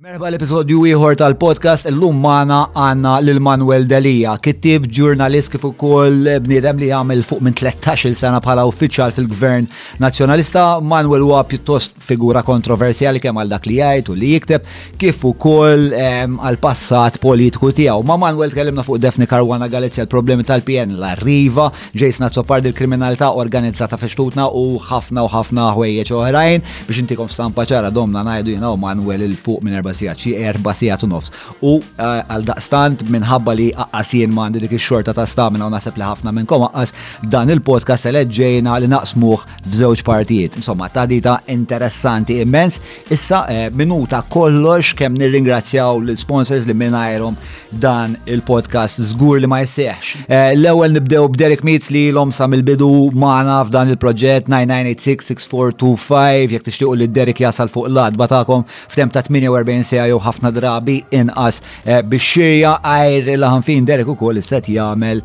Merħba l-episodju ieħor tal-podcast illum magħna għandna lil Manuel Delia, kittieb ġurnalist kif ukoll bniedem li jagħmel fuq minn 13-il sena bħala uffiċjal fil-Gvern Nazzjonalista. Manuel huwa pjuttost figura kontroversjali kemm għal dak li jgħid u li jikteb kif ukoll ehm, għal passat politiku tiegħu. Ma' Manuel tkellimna fuq Defni Karwana Galizja l-problemi tal-PN l-arriva Jason Azzopardi l-kriminalità organizzata fi xtutna u ħafna u ħafna ħwejjeġ oħrajn biex intikom stampa ċara domna ngħidu jiena u Manuel il fuq minn erba' sigħat xi erba' sigħat u nofs. U eh, għal daqstant minħabba li aqqas jien ma għandi dik ix-xorta ta' stamina u naħseb li ħafna minnkom aqqas dan il-podcast eleġġejna li naqsmuh f'żewġ partijiet. Insomma, tadita interessanti immens Issa, eh, minuta kollox kemm nirringrazzjaw l-sponsors li minnajrom dan il-podcast zgur li ma jessieħx. Eh, l-ewel nibdew b'Derek Meets li l-om sam il-bidu maħna f'dan il-proġett 9986-6425 jek tixtiqu li Derek jasal fuq l-adba ta'kom f'tem ta' 48 seja jew ħafna drabi inqas eh, biex xirja għajr laħanfin Derek u koll set jagħmel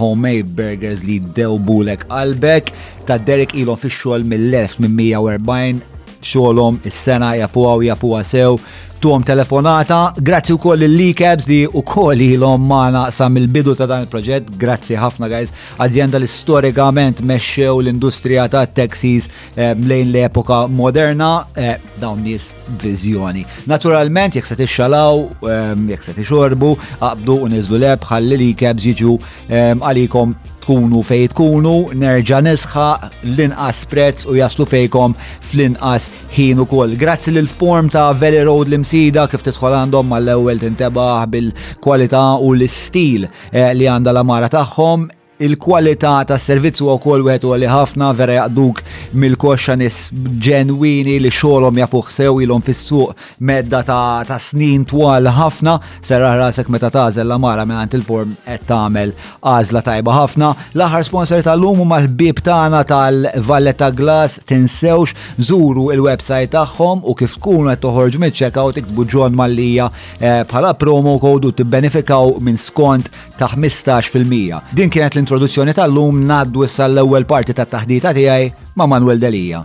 homemade burgers li dewbulek qalbek ta' Derek ilhom fix-xogħol mill-1840 xogħolhom is-sena jafuha u jafuha sew tuħom telefonata. Grazzi u koll il-Likebs li u koll ilhom maħna sa mill-bidu ta' dan il-proġett. Grazzi ħafna, guys. Azienda li storikament meċċew l-industrija ta' taxis eh, lejn l-epoka moderna, eh, dawn nis vizjoni. Naturalment, jek se tixxalaw, eh, jek se tixorbu, għabdu u nizlu leb, ħalli Likebs jiġu għalikom tkunu fej tkunu, nerġa nisħa l-inqas prezz u jaslu fejkom fl-inqas ħin ukoll. Grazzi l form ta' Valley Road l-imsida kif tidħol għandhom mal-ewwel tintebaħ bil-kwalità u l-istil eh, li għandha l-amara tagħhom il-kwalità tas servizzu u kol wieħed u ħafna vera jaqduk mill-koxxa nis ġenwini li xogħolhom jafuh sew ilhom fis-suq medda ta', ta snin twal ħafna, serraħ rasek meta tażel la mara minn għand il-form qed tagħmel għażla tajba ħafna. L-aħħar sponsor tal-lum huma l-ħbieb tagħna tal-Valletta Glass tinsewx żuru il-website tagħhom u kif tkun qed toħorġ mill-checkout tiktbu John Mallija eh, bħala promo code u tibbenefikaw minn skont ta' 15%. Din kienet l-introduzzjoni tal-lum ngħaddu issa l-ewwel parti tat-taħdita tiegħi ma' Manuel Delija.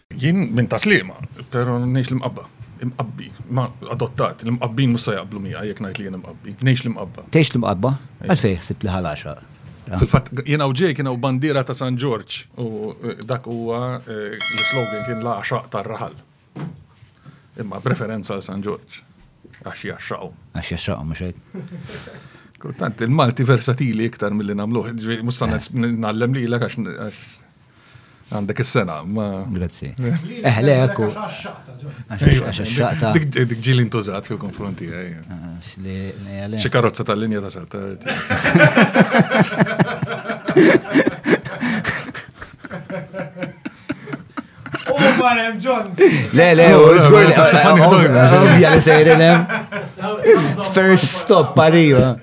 Jien minn ta' Sliema, pero ngħix l-Imqabba. Imqabbi, ma adottat, l-Imqabbin mhux se jaqblu miegħi jekk ngħid li jien Imqabbi. Ngħix l-Imqabba. Tgħix l-Imqabba? Għalfejn ħsibt li ħa l-għaxaq? Fil-fatt, jien hawn ġej kien hawn bandiera ta' San Ġorġ u dak huwa l-islogan kien l-għaxaq tar-raħal. Imma b'referenza għal San Ġorġ. Għax jgħaxxaqhom. Għax jgħaxxaqhom, mhux hekk? Kultant il-Malti versatili iktar milli nagħmluh, ġifieri mhux se ngħallem lilek għax Għandek is-sena, ma. Grazzi. Eħle, eh, ekku. Għax xaqta. Dik ġili intużat fil-konfronti, għaj. Eh. Xi karozza tal-linja ta' sartar. Omar M. John. Le, le, u zgur li għaxħan Ovvja li sejrin hemm. First stop, pariva.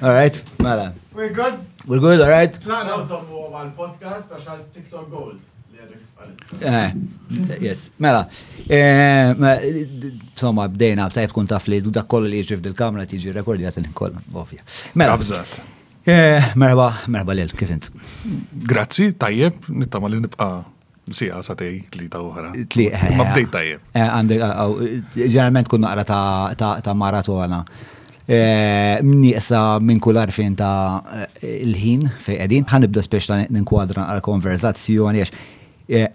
All right, mela. We're good. We're good, all right? Tlaqna nżommu għal podcast ta' xal TikTok Gold. Eh, yes, mela. Eh, insomma, bdejna, tajb kun taf li dak kollu li jiġi fil-kamra tiġi rekordjat il-koll, ovvja. Mela. Avżat. Eh, merba, merba lil, kif int? Grazzi, tajjeb, nittama li nibqa' Sija, satej, tlita uħra. Tlita. Ma bdejt tajjeb. Eh, għandek, eh, oh, ġeneralment kun naqra ta' maratona. Eh, Mnieqsa minn kull arfin ta' il-ħin fej edin, ħan nibda spiex ta' ninkwadra għal konverzazzjoni għax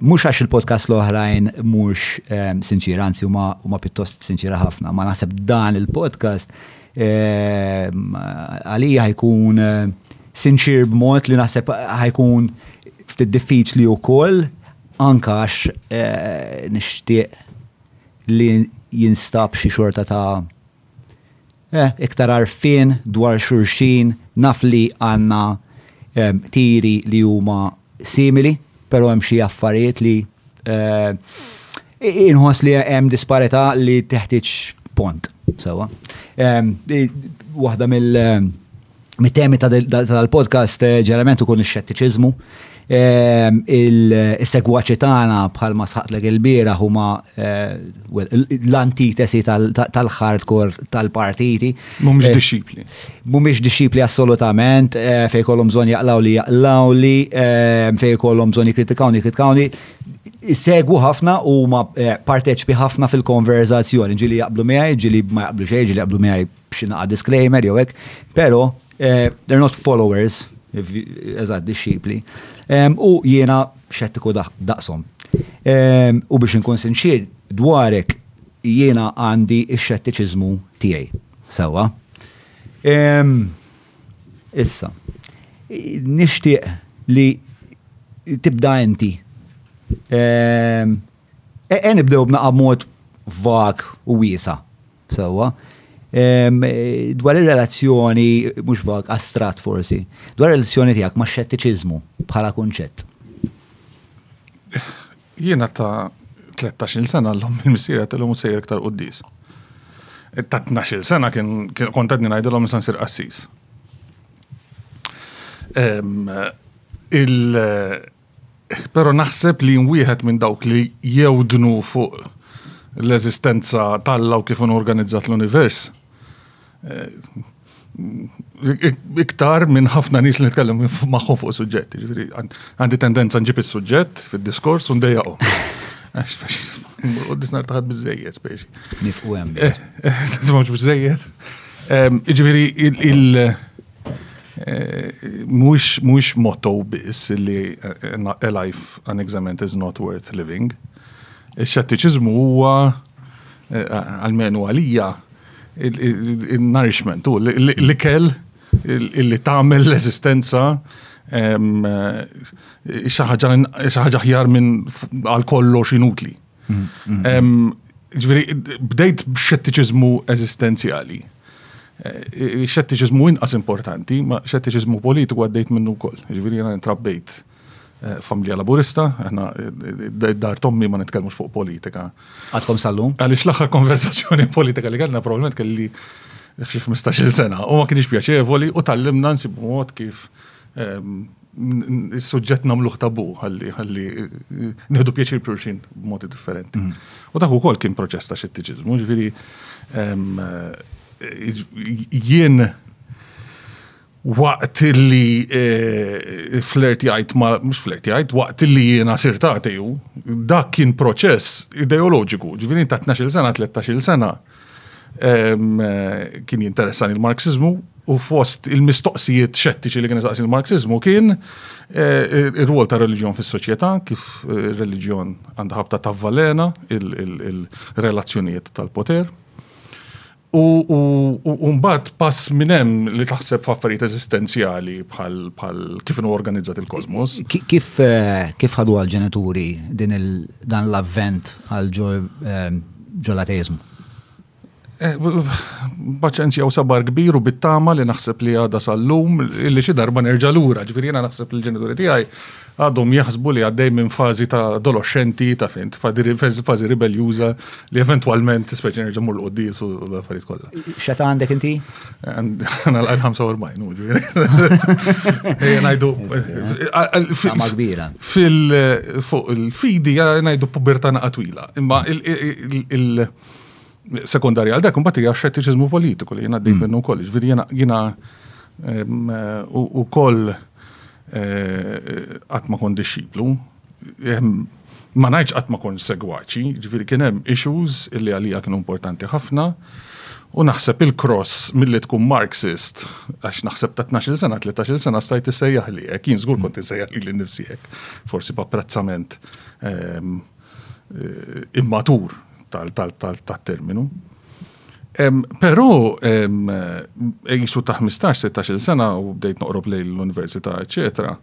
mux għax il-podcast l-oħrajn mux sinċira, anzi huma pittost sinċira ħafna, ma naħseb dan il-podcast Għalija ħajkun sinċir b'mod li naħseb ħajkun ftit diffiċli wkoll anka għax eh, nixtieq li jinstab xi xorta ta' eh, iktar arfin dwar xurxin naf li għanna eh, tiri li huma simili, pero hemm xi affarijiet li inħoss li hemm disparità li teħtieġ pont, sewa. Waħda mill-temi tal-podcast ġeneralment ikun ix-xettiċiżmu, is-segwaċi tagħna bħalma sħaqtlek il-bira huma l-antitesi tal-hardcore tal-partiti. Mhumiex eh, dixxipli. Mhumiex dixxipli assolutament, eh, fejn kollhom bżonn jaqlaw li jaqlaw li, eh, fejn kollhom bżonn jikkritikawni, jikkritikawni. Segwu ħafna u ma parteċpi ħafna fil-konverzazzjoni, ġili jaqblu miegħi, ġili ma jaqblu xejn, ġili jaqblu miegħi b'xinaqa disclaimer jew hekk, però they're not followers, eżatt dixxipli. U jiena xettiku daqshom. U biex inkun sinċier dwarek Jiena għandi x-xettiċiżmu tiegħi. Sewwa. Issa, nixtieq li tibda inti. E nibdew b'naqa' mod vak u wiesa. Sewwa. Dwar ir-relazzjoni, mhux vak, astrat forsi, dwar ir-relazzjoni tiegħek max-xettiċiżmu bħala kunċett. Jiena ta' 13 sena l-lum il-missira tal-lum u sejjer iktar quddis. Ta' 12 sena kien kont għadni ngħidilhom nisa nsir qassis. Però naħseb li wieħed minn dawk li jewdnu fuq l-eżistenza tal-law kif organizzat l-univers iktar minn ħafna nies li nitkellem magħhom fuq suġġett. Ġifieri għandi tendenza nġib is-suġġett fid-diskors u ndejjaqhom. U disnar taħad biżejjed speċi. Nifqu hemm. Eh, eh, Tismawx biżejjed. Ġifieri il- eh, mhux mhux motto biss li a life unexamined is not worth living. Ix-xettiċiżmu huwa għalmenu għalija il-nourishment, u l-ikel li tagħmel l-eżistenza xaħġa ħjar minn għal kollox inutli. Ġveri, bdejt b'xettiċizmu eżistenzjali. Xettiċizmu inqas importanti, ma xettiċizmu politiku għaddejt minnu kol. Ġveri, jena intrabbejt Familja Laburista, aħna dar tommi ma nitkellmux fuq politika. Għadkom sallum? Għaliex l-aħħar konversazzjoni politika li kellna probabbilment kelli xi 15-il sena u ma kienx pjaċevoli u tallimna nsib mod kif ehm, is-suġġett nagħmluh tabu ħalli ħalli nieħdu pjaċir b'xulxin b'modi differenti. Mhm. U dak ukoll kien proċess ta' xettiċiżmu, ġifieri ehm, jien waqt li eh, flirt jgħid ma mhux flirt jgħid waqt li jiena sirt atew, dak kien proċess ideoloġiku, ġifieri ta' 12 sena, 13 sena eh, kien jinteressan il-Marxizmu u fost il-mistoqsijiet xettiċi li kien jistaqsi il-Marxizmu kien eh, ir-rwol ta' reliġjon fis-soċjetà, kif reliġjon għandha ħabta tavvalena il-relazzjonijiet tal-poter. U mbagħad pass minn hemm li taħseb f'affarijiet eżistenzjali bħal kif inhu organizzat il-kosmos. Kif eh, kif ħadu għal-ġenituri din il dan l-avvent għal ġolateizmu? Eh, eh, Baċenzi għaw sabar kbir u bittama li naħseb li għada sal-lum li xi darba nerġa' lura, ġifieri jiena naħseb li l-ġenituri tiegħi għadhom jaħsbu li għaddej minn fażi ta' adolescenti, ta' fint, fażi ribeljuża li eventwalment speċi nerġa' mur l-qoddis u l-affarijiet kollha. Xeta għandek inti? Għana l-45, u ġifieri. Ngħidu. Ma kbira. Fuq il-fidi ngħidu pubertà naqa' twila. Imma Sekondarja għal dak imbagħad hija xettiċiżmu politiku li jiena għaddejt minnu wkoll. Ġifieri jiena jiena ukoll qatt ma kont dixxiplu. Ma ngħidx qatt ma kont segwaċi, ġifieri kien hemm issues illi għalija kienu importanti ħafna. U naħseb il-cross milli tkun Marxist, għax naħseb ta' 12 sena, 13 sena stajt issejjaħ li hekk, jien żgur kont insejjaħ li l-nifsi hekk, forsi b'apprezzament ehm, eh, immatur, tal-terminu. Però jisu ta' 15-16 sena u bdejt noqrob lejn l-università, eċetera.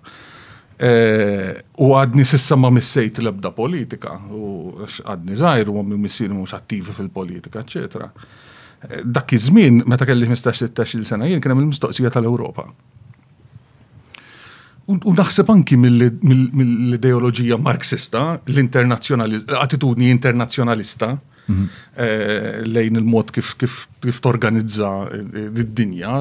Eh, u għadni sissa ma missejt l-ebda politika, u għadni zaħir u għommi missir mux attivi fil-politika, etc. Eh, dak iż-żmien, meta kelli 15-16 sena, jien kienem il-mistoqsija tal-Europa. U naħseb anki mill-ideoloġija marxista, l-internazzjonalista, attitudni internazzjonalista mhm. eh, lejn il-mod kif kif kif torganizza d-dinja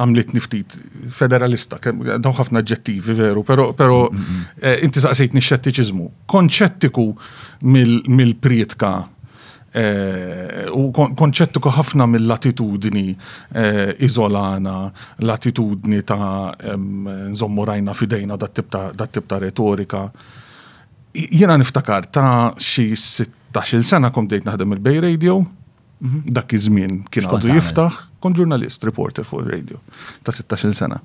għamlitni ftit federalista, daw ħafna ġettivi veru, pero, pero mhm, mhm. Eh, inti saqsejtni xettiċizmu. Konċettiku mill-prietka U konċettiku ħafna mill-attitudni iżolana, l-attitudni ta' nżommu rajna fidejna dat-tip ta' retorika. Jiena niftakar ta' xi 16-il sena kont bdejt naħdem il-Bay Radio, dak iż-żmien kien għadu jiftaħ, kont ġurnalist, reporter fuq ir-radio ta' 16-il sena.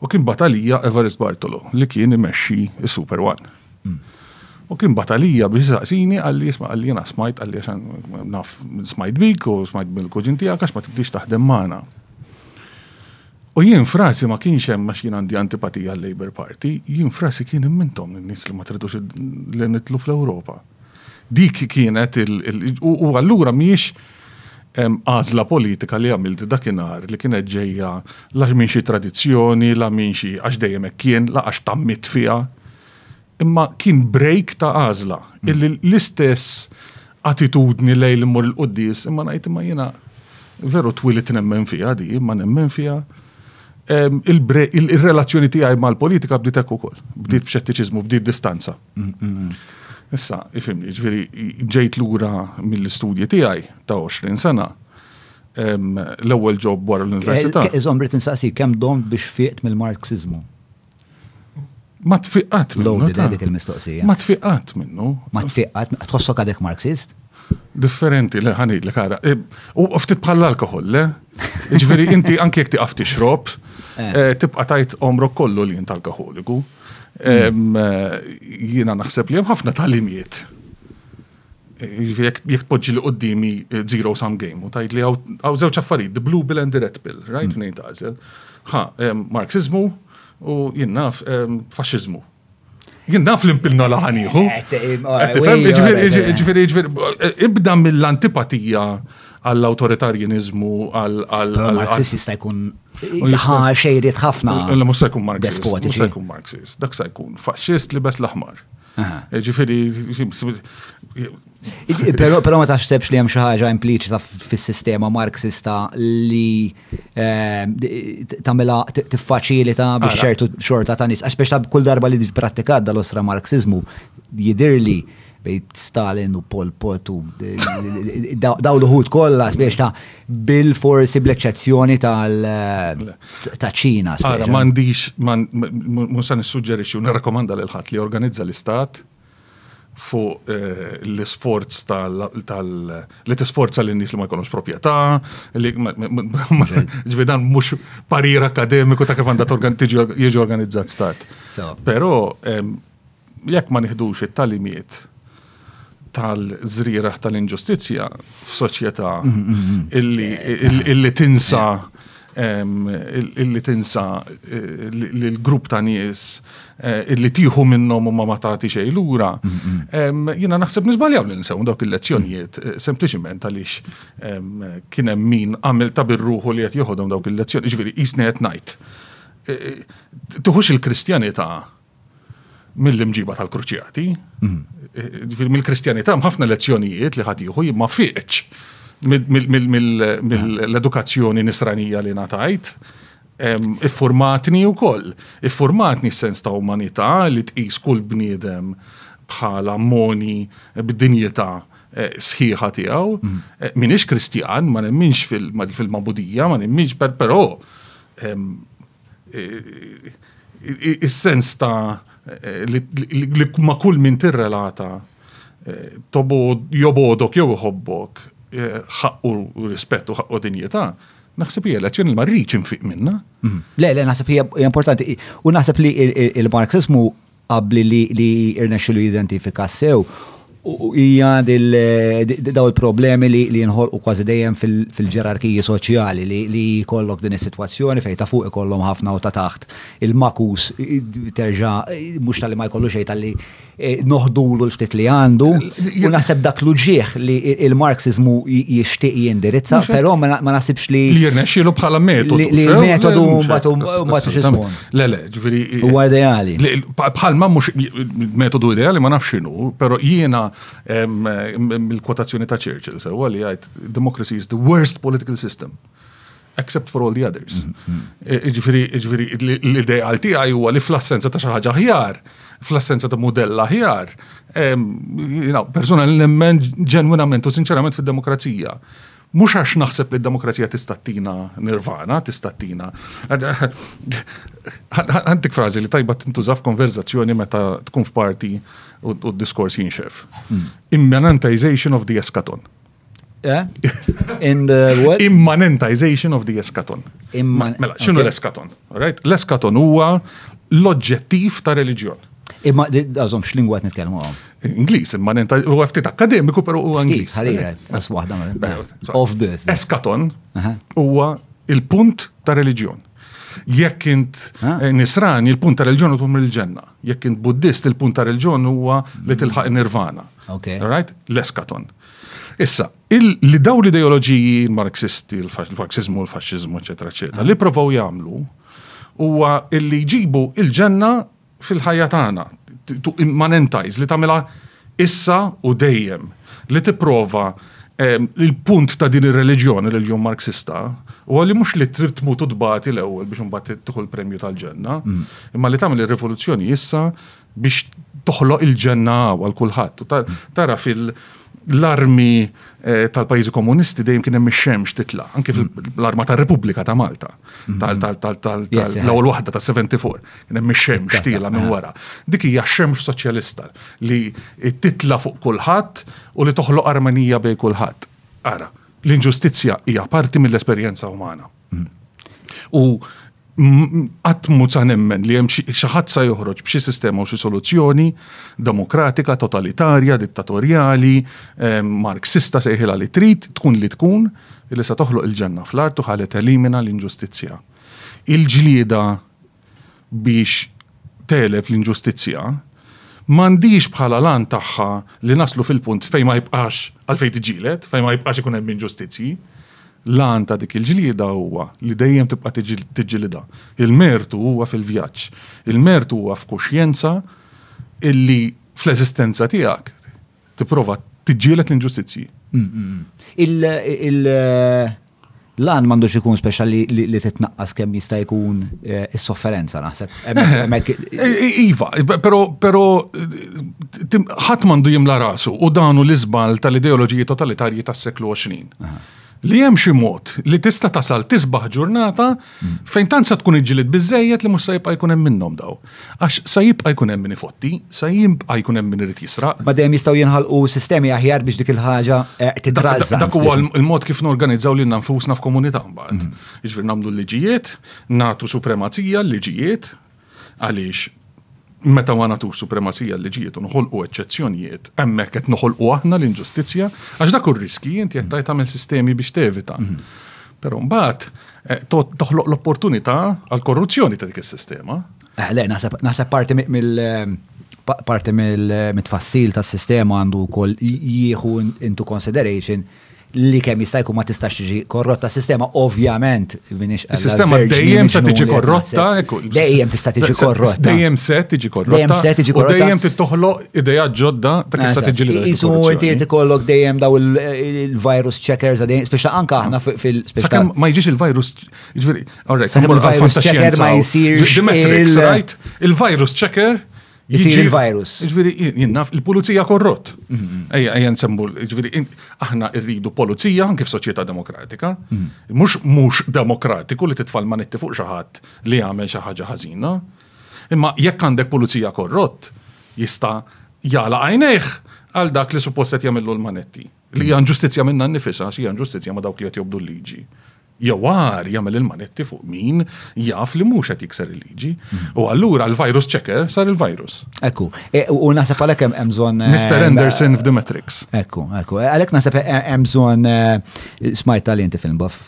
U kien batalija Everest Bartolo li kien imexxi is-Super One. Hmm. U kien batalija biex saqsini għalli jisma għalli jena smajt għalli għaxan naf smajt bik u smajt bil-kuġin tijak għax ma tibdix taħdem maħna. U jien frasi ma kienx hemm għax jien għandi antipatija l-Labour Party, jien frasi kien mintom n-nis li ma tridux li nitlu fl-Europa. Dik kienet u allura mhijiex għażla politika li għamilt dakinhar li kienet ġejja la minn xi tradizzjoni, la minn xi għax dejjem hekk kien, la għax tgħammidt fiha. Imma kien break ta' għażla illi l-istess attitudni lejn li mmur il-quddies imma ngħid imma jiena veru twilidt nemmen fiha di, imma nemmen fiha il-relazzjoni tiegħi mal-politika bdiet hekk ukoll. Bdiet b'xettiċiżmu, bdiet distanza. Issa, ifimni, ġviri, ġejt lura mill-istudji tiegħi ta' 20 sena l-ewwel ġob wara l-università. Iżom rrid insaqsi kemm dom biex fiqt mill-Marxizmu. Ma tfiqqat minnu. dik il-mistoqsija. Ma tfiqqat minnu. Ma tfiqqat, tħossok għadek Marxist? Differenti li ħani li kara. E, u ftit bħal alkohol le? Ġviri, inti anki jek tiqaf tixrob, eh. Eh, tibqa tajt omrok kollu li jint alkoholiku. Jiena naħseb li hemm ħafna talimiet. Jekk poġġi li qoddimi eh, zero sum game u tajt li għaw żewġ affarijiet, the blue bill and the red bill, right? Mm. Nejn tażel. Ha, marxizmu u jinnaf faxizmu. Jien naf li mpilna laħaniħu. Eh, eh, ġifiri, ġifiri, ibda mill-antipatija għall-awtoritarjaniżmu għal. Marxist jista' jkun xejriet ħafna. Mhux musta jkun Marxist. Musta jkun Marxist. Dak se jkun faxxist li bes l-aħmar. Eh, ġifieri. Però ma taħsebx li hemm xi ħaġa impliċita fis-sistema Marxista li eh, tagħmilha tiffaċilita biex ċertu xorta ta' nies. Għax biex ta' kull darba li tipprattikat dal-ostra Marxizmu jidirli bejn Stalin u Pol Pot u daw l-uħud kollha spiex ta' bil forsi bl-eċċezzjoni tal-ċina. Ara, m'għandix, musa nissuġġerixxi u nirrakkomanda lil ħadd li organizza l-istat fuq eh, l-isforz tal li t-isforza l-nis li ma jkunux proprjetà, li ġvidan mhux parir akademiku ta' kif għandha jiġi organizzat stat. Però Jekk ma niħdux it-talimiet tal-żrierah tal-inġustizzja f'soċjetà illi tinsa illi tinsa li l-grupp ta' nies illi tieħu minnhom u ma ma tagħti xejn lura, jiena naħseb niżbaljaw li nsew dawk il-lezzjonijiet sempliċiment għaliex kien hemm min għamel ta' birruħu li qed joħodhom dawk il-lezzjonijiet. Jiġifieri qisni qed ngħid, tiħux il-Kristjanità mill-imġiba tal-kruċjati, ġifieri mill-Kristjanità ħafna lezzjonijiet li ħadd jieħu ma fiqx mill-edukazzjoni nisranija li natajt iffurmatni u koll. Iffurmatni sens ta' umanità li tqis kull bniedem bħala moni b'dinjità eh, sħiħa tiegħu. Mhm. Eh, minix kristjan, ma nemminx fil-mabudija, ma nemminx, però is-sens ta' li ma' kull min tirrelata jobodok jew iħobbok ħaqqu rispett u ħaqqu dinjità, naħseb hija lezzjoni li ma rridx infiq minnha. Mhm. Le, le, naħseb hija importanti. U naħseb li il-Marxismu Qabbli li irnexxilu jidentifika sew u hija daw il-problemi li jinħolqu kważi dejjem fil-ġerarkiji soċjali li jkollok din is-sitwazzjoni fejn ta' fuq ikollhom ħafna u ta' taħt il-makus terġa' mhux talli ma jkollu xejn talli e, noħdulu l-ftit li għandu u naħseb dak l-uġieħ li il-Marxismu jixtieq jindirizza, però ma naħsibx li. Li jirnexxielu bħala metodu. Li metodu mbagħad mbagħad Le, le, Ġviri. U ideali. Bħal ma mux metodu ideali ma nafxinu, pero jiena il-kwotazzjoni ta' Churchill sewa li għajt democracy is the worst political system except for all the others. Mm-hmm. E, iġviri, iġviri, l-ideal tiegħi huwa li fl-assenza ta' xi ħaġa ħjar, fl-assenza ta' modella ħjar, persuna li nemmen ġenwinament u sinċerament fid-demokrazija. Mhux għax naħseb li d-demokrazija tista' tina nirvana, tista' tina. Għandik frażi li tajba tintuża f'konverzazzjoni meta tkun f'parti u d-diskors jinxef. Hmm. Immanentization of the eskaton. Eh? In the what? Immanentization of the eskaton. Mela, xinu l-eskaton? L-eskaton huwa l-oġġettiv ta' reliġjon. Imma, għazom, x'lingwa t-nitkelmu għom? Ingliż, immanent, u ftit akademiku, pero u Ingliż. Ħarija, għas waħda Of the. Eskaton huwa il-punt ta' reliġjon. Jekk int eh, nisrani, il-punt ta' reliġjon u tum il-ġenna. Jekk int buddist, il-punt ta' reliġjon huwa li tilħaq nirvana. Right? L-eskaton. Issa, li daw l-ideoloġiji marxisti, l-marxizmu, l-fasċizmu, eccetera, eccetera, li provaw jagħmlu huwa illi jġibu il-ġenna fil-ħajja tagħna, to immanentize, li tagħmilha issa u dejjem, li tipprova ehm, il-punt ta' din ir-reliġjoni, reliġjon marxista, u għalli mhux li trid tmut u tbati l-ewwel biex imbagħad tieħu l-premju tal-ġenna, mm. imma li tagħmel ir-rivoluzzjoni issa biex toħloq il-ġenna għal kulħadd. Tara fil- l-armi eh, tal-pajjiżi komunisti dejjem kien hemm ix-xemx titla', anke fl-arma tar-Repubblika ta' Malta, l-ewwel waħda ta' 74, kien hemm ix-xemx tila minn wara. Dik hija x-xemx soċjalista li titla' fuq kulħadd u li toħloq armenija bejn kulħadd. Ara, l-inġustizzja hija parti mill-esperjenza umana. U qatt mhu sa nemmen li hemm xi ħadd sa joħroġ b'xi sistema u xi soluzzjoni demokratika, totalitarja, dittatorjali, ehm, marxista sejħilha li trid, tkun li tkun, li sa toħloq il-ġenna fl-art u ħalet elimina l-inġustizzja. Il-ġlieda biex tegħleb l-inġustizzja, ma għandhiex bħala l-għan tagħha li naslu fil-punt fejn ma jibqax għalfejn tiġġieled, fejn ma jibqax ikun hemm inġustizzji. L-għan ta' dik il-ġlieda huwa li dejjem tibqa' tiġġilidha. Il-mertu huwa fil-vjaġġ. Il-mertu huwa f'kuxjenza illi fl-eżistenza tiegħek tipprova tiġġielet l-inġustizzji. L-għan mandux ikun speċjal li titnaqqas kemm jista' jkun eh, is-sofferenza naħseb. Iva, pero pero ħadd mandu jimla rasu u danu l-iżbal tal-ideoloġiji totalitarji tas-seklu 20. li hemm xi mod li tista' tasal tisbaħ ġurnata fejn tant sa tkun iġġilid biżejjed li mhux sa jibqa' jkun hemm minnhom daw. Għax sa jibqa' jkun hemm min ifotti, sa jibqa' jkun hemm min irid jisraq. Ma dejjem jistgħu jinħalqu sistemi aħjar biex dik il-ħaġa titrażżan. Dak huwa l-mod kif norganizzaw lilna nfusna f'komunità mbagħad. Jiġifieri nagħmlu l-liġijiet, nagħtu supremazija l-liġijiet, Għaliex meta ma nagħtux supremazija l-liġijiet u noħolqu eċċezzjonijiet, hemmhekk qed noħolqu aħna l-inġustizzja, għax dak hu riski inti qed tajt tagħmel sistemi biex tevita. Mhm. Però mbagħad eh, toħloq l-opportunità għal korruzzjoni ta' dik is-sistema. Eh, le, naħseb parti mill eh, parti mill-tfassil tas-sistema għandu wkoll jieħu into consideration li kemm jista' jkun ma tistax tiġi korrotta sistema ovvjament minix Is-sistema dejjem se tiġi korrotta, dejjem tista' tiġi korrotta. Dejjem se tiġi korrotta. Dejjem se tiġi korrotta. Dejjem tittoħloq idea ġodda ta' kif se tiġi l Isu inti tikollok dejjem daw il-virus checkers għadejn, speċa anka aħna fil Sakemm ma jiġix il-virus, ġifieri, all right, il-virus checker ma jsirx. Il-virus checker Jisir il-virus. Ġviri, jinnaf, il-pulizija korrott. Mhm. Ejja, ejja nsemmu, ġviri, aħna irridu polizija, anki f'soċjetà demokratika, mux mhm. mux demokratiku li titfall manetti fuq xaħat li għamel xaħġa ħazina. Imma jekk għandek pulizija korrott, jista jala għajnejħ għal dak li suppost qed jagħmillu l-manetti. Li hija ġustizzja minna nnifisha għax hija ġustizzja ma' dawk li qed jobdu l-liġi. Jew għar jagħmel il-manetti fuq min jaf li mhux qed jikser il-liġi. Mm. U allura l-virus checker sar il-virus. Ekku, e, u naħseb għalhekk hemm bżonn. Eh, Mr. Anderson f'The Matrix. Ekku, ekku. Għalhekk naħseb eh, hemm bżonn eh, smajt tal-inti film buff.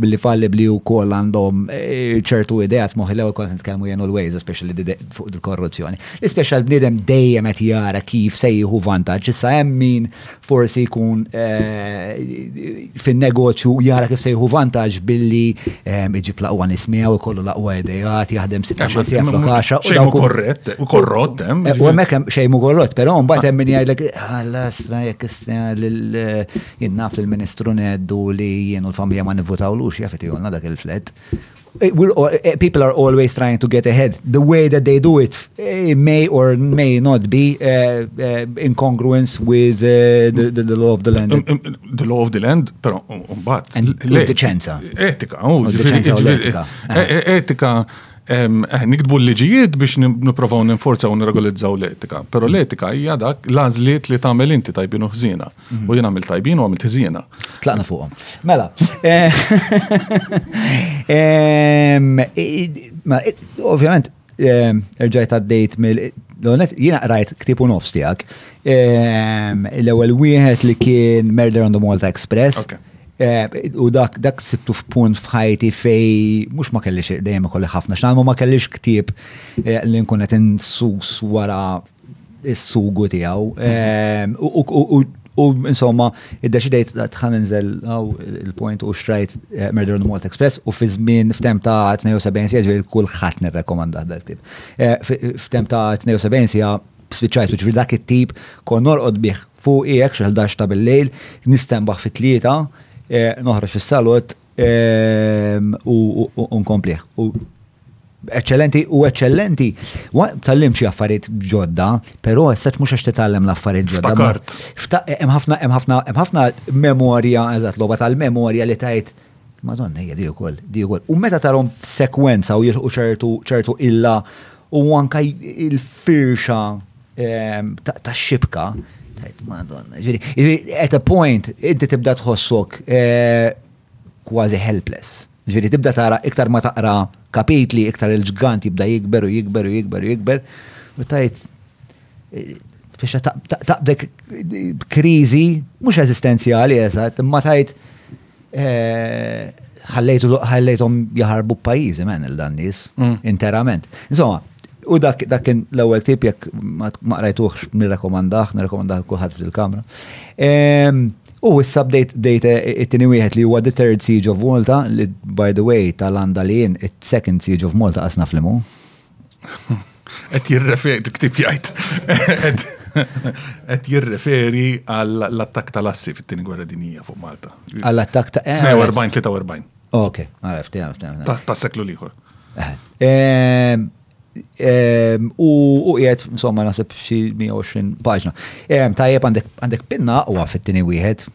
billi fallibbli wkoll għandhom eh, ċertu ideat moħi l-ewwel kont nitkellmu jenu l-ways, especially fuq il-korruzzjoni. L-ispeċa l-bniedem dejjem qed jara kif se jieħu vantaġġ. Issa hemm min forsi jkun eh, fin-negozju jara kif se jieħu vantaġġ billi eh, iġib laqwa nismiegħu jkollu laqwa ideat, jaħdem 16 sija flokaxa. Xejn korrett, u korrott hemm. U hemmhekk hemm xejn korrott, però mbagħad hemm min jgħidlek ħallasra jekk Jien naf li l-Ministru ngħeddu li jien u l-familja ma nivvutawlux, jaf qed jgħolna dak il-flet. Eh, people are always trying to get ahead. The way that they do it eh, may or may not be uh, uh, in congruence with uh, the, the, the, law of the land. Um, um, the law of the land, però mbagħad. L-deċenza. Etika, u etika. Etika. Eh, nikdbu l-liġijiet biex niprofaw ninforzaw u nirregolizzaw l-etika, pero l-etika hija dak lażliet li tagħmel inti tajbin uħżina. U jien għamil tajbin u għamil tiżjena. Tlaqna fuqhom. Mela. Eh, ovvjament, erġajt għaddejt mill Donet, jina rajt ktipu nofs tijak. L-ewel wieħed li kien Murder on the Malta Express. Eh, u dak dak sibtu f'punt f'ħajti fej mhux ma kellix dejjem ikolli ħafna x'għalmu ma kellix ktieb eh, li nkun qed insus wara is-sugu tiegħu. Ehm, u insomma, id-deċidejt tħan inżel il-point u xtrajt eh, Murder on the Malt Express u fi żmien f'tem ta' 72 sija ġviri kulħadd nirrekomanda dak tip. Eh, f'tem ta' 72 sija spiċċajtu ġviri dak it-tip kon norqod bih fuq jekk xi 11 ta' bil-lejl, nistembaħ fit-tlieta, eh, noħroġ fis-salot, Ehm, u nkompliħ. Eccellenti u eccellenti. Tallim xi affarijiet ġodda, però issa mhux għax titgħallem l-affarijiet ġodda. Ftakart. Hemm ħafna hemm ħafna hemm ħafna memorja, eżatt logħba tal-memorja li tajt Madonna hija di wkoll, di wkoll. U meta tarhom f'sekwenza u jilħu ċertu ċertu illa u anka il-firxa ta' xibka, tajt madonna. Ġviri, at a point, inti tibda tħossok eh, kważi helpless. Ġviri, tibda tara iktar ma taqra kapitli, iktar il-ġgant jibda jikber u jikber u jikber u jikber. U tajt, eh, biex taqbdek krizi, mux eżistenzjali, eżat, ma tajt, Ħallejthom jaħarbu b'pajjiżi men il-dan nies, mm. interament. Insomma, u dak kien l-ewwel tip jekk ma qrajtuhx nirrekomandah, nirrekomandah kulħadd fil-kamra. Ehm, u issa bdejt bdejt eh, it-tieni wieħed li huwa The Third Siege of Malta, li by the way tal-għanda li jien it-Second Siege of Malta qasna flimu. Qed jirreferi, ktib jgħid, qed jirreferi għall-attak tal-assi fit-tieni gwerra dinija fuq Malta. Għall-attak ta' 42-43. Ok, għaraf, għaraf, għaraf. Ta' seklu liħor. Eh, ehm, ehm, u jgħed, insomma, nasib xie 120 paġna. Ehm, tajjeb għandek pinna u fit-tini wieħed,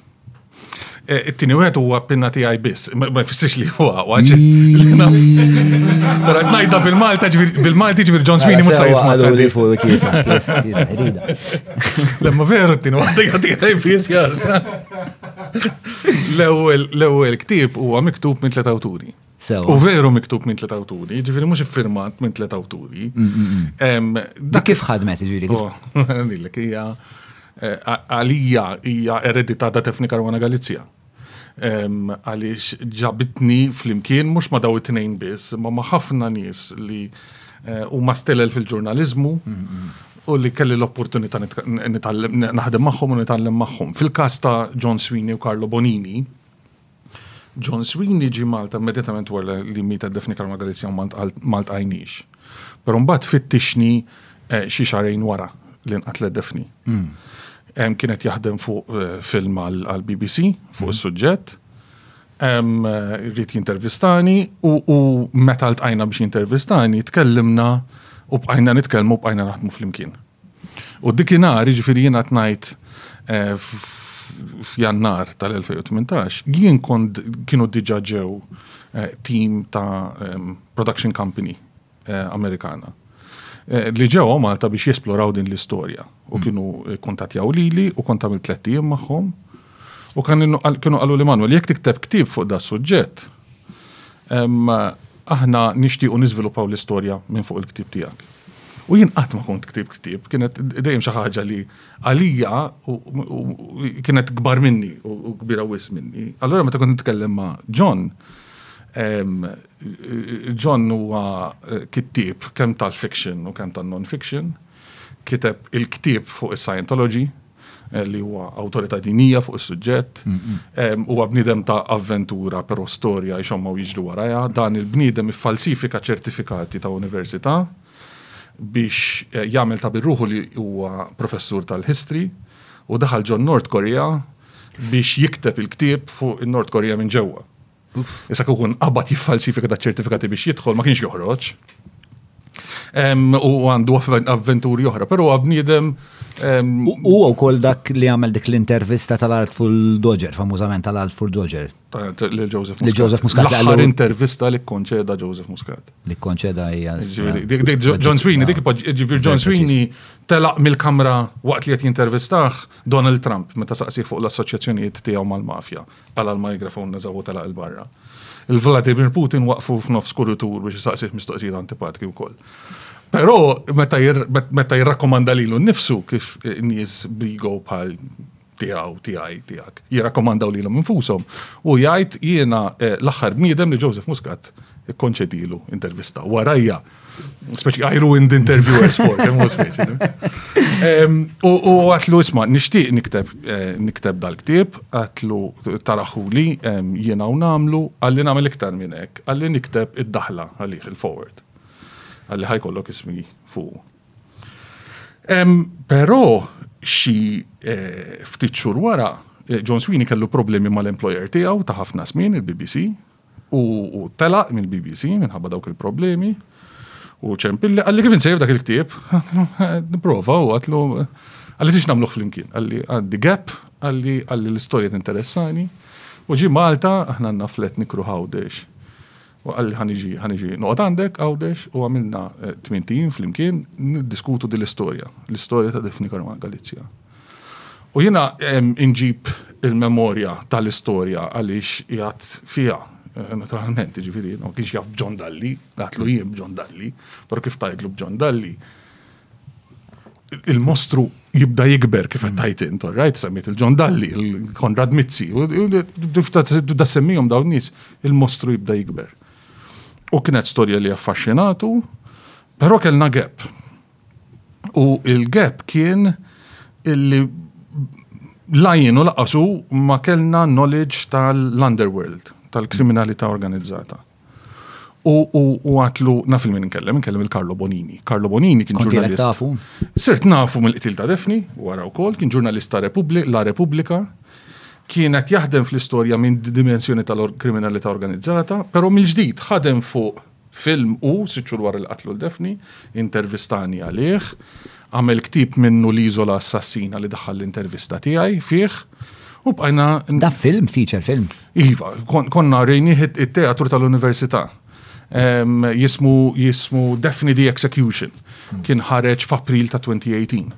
Eh, it-tini wieħed huwa pinna tiegħi biss, ma jfissirx li huwa aqwa. Però qed ngħidha bil-Malta bil-Malti ġifier John Sweeney mhux se jisma' li fuq kiesa. Lemma veru t-tini waħda jagħti tiegħi biss jastra. L-ewwel l-ewwel ktieb huwa miktub minn tliet awturi. U veru miktub minn tlet awturi, ġifiri mux firmat minn tlet awturi. Mm, mm, mm. Dak kif ħadmet ġifiri? Oh, Għalilek, hija eh, għalija hija eredità da Tefni Karwana Galizja. Għalix ġabitni fl-imkien, mux ma daw it-tnejn bis, ma ma ħafna nis li eh, u ma stelel fil-ġurnalizmu u li kelli l-opportunità naħdem maħħom u nitallem maħħom. Fil-kas ta' John Sweeney u Carlo Bonini, John Sweeney ġie Malta immedjatament wara li mieta Daphne Caruana Galizia u ma ltqajniex. Però mbagħad fittixni eh, xi xarejn wara li nqatlet Daphne. Hmm. Kienet jaħdem fuq eh, film għal BBC fuq hmm. is-suġġett rrit eh, jintervistani u meta ltqajna biex jintervistani, tkellimna u bqajna nitkellmu bqajna naħdmu flimkien. U dikinhar, jiġifieri jien qed ngħid eh, f'Jannar tal-2018, jien kont kienu diġà ġew eh, team ta' ehm, production company eh, Amerikana Eh, li ġew Malta biex jesploraw din l-istorja. U kienu eh, kontatjaw lili u kont għamil tletti jiem magħhom U kan kienu qalu li Manuel, jekk tikteb ktib fuq da suġġett, aħna nixtiequ niżviluppaw l-istorja minn fuq il-ktib tiegħek. U jien qatt ma kont ktib ktib, kienet dejjem xi ħaġa li għalija kienet kbar minni u kbira wis minni. Allura meta kont nitkellem ma' John, John huwa eh, kittib kemm tal-fiction u kemm tan-non-fiction, kiteb il-ktib fuq is-Scientology, eh, li huwa awtorità dinija fuq is-suġġett, eh, huwa bniedem ta' avventura, però storja jxomma u jiġdu warajha, dan il-bniedem iffalsifika ċertifikati ta' università biex eh, jagħmel ta' birruħu li huwa professur tal-history u daħal ġon Nord Korea biex jikteb il-ktieb fuq in-Nord Korea minn ġewwa. Issa kukun qabad jiffalsifika da ċertifikati biex jidħol ma kienx joħroġ. U għandu avventuri oħra, pero għabnidem. U u kol dak li għamel dik l-intervista tal-Artful Dodger, famużament tal-Artful Dodger. Li Joseph Muscat. Li Joseph Muscat. L-aħħar intervista li konċeda Joseph Muscat. Li konċeda hija. John Sweeney, dik ġivir John Sweeney telaq mill-kamra waqt li qed jintervistaħ Donald Trump meta saqsih fuq l-assoċjazzjonijiet tiegħu mal-mafja. Qala' l-migraphone neżgħu u telaq 'il barra. Il-Vladimir Putin waqfu f'nofs kuritur biex isaqsih mistoqsijiet antipatki wkoll. Però meta jirrakkomanda lilu nnifsu kif nies b'ego bħal tiegħu, tiegħi, tiegħek, jirrakkomandaw lilhom infushom, u jgħid jiena eh, l-aħħar bniedem li Joseph Muscat ikkonċedilu intervista. Warajja Speċi, I ruined interviewers for them, was U għatlu isma, nishtiq nikteb eh, nikteb dal-ktib, għatlu taraħuli jena u namlu, għalli namel iktar minnek, għalli nikteb id-daħla għalih il-forward. Għalli ħajkollok ismi fuq. Pero xi eh, ftit xhur wara, eh, John Sweeney kellu problemi mal-employer tiegħu ta' ħafna żmien il-BBC U telaq mill-BBC minħabba dawk il-problemi. U ċempilli għalli kif insejf dak il-ktieb, niprofa u għatlu għalli tix namluħ flimkien, għalli għaddi gap, għalli għalli l-istorja interessani. U ġi Malta, aħna għanna flet nikru ħawdex. U għalli ħaniġi, ħaniġi, noqot għandek għawdex u għamilna eh, tmintin flimkien, diskutu dil-istorja, l-istorja ta' Defni Karman Galizja. U jiena inġib il-memorja tal-istorja għaliex jgħat fija, eh, naturalment, ġifiri, ma kienx jaf bġon dalli, għatlu jien bġon dalli, pero kif tajdlu bġon dalli, il-mostru jibda jikber kif tajt int, right? Semmit il-ġon dalli, il-Konrad Mizzi, u da semmijom dawn nis, il-mostru jibda jikber. U kienet storja li affaxxinatu, pero kellna gap. U il-gap kien illi lajin u laqasu ma kellna knowledge tal-underworld, tal-kriminalità organizzata. U għatlu, naf il-min nkellem, nkellem il-Karlo Bonini. Karlo Bonini kien ġurnalist. tafu? Sirt nafu mill-qtil ta' Defni, wara u kol, kien ġurnalist ta' La Repubblika, kienet jaħdem fl-istoria minn dimensjoni tal-kriminalità organizzata, pero mill-ġdid ħadem fuq Film u, sitt xhur wara li qatlu 'l Daphne, intervistani għalih. Għamel ktieb minnu L-Iżola Assassina li daħħal l-intervista tiegħi fih. U bqajna. Da film, feature film? Iva, konna rejnieh it-teatru tal-Università. Jismu jismu Daphne the Execution. Hmm. Kien ħareġ f'April ta' 2018.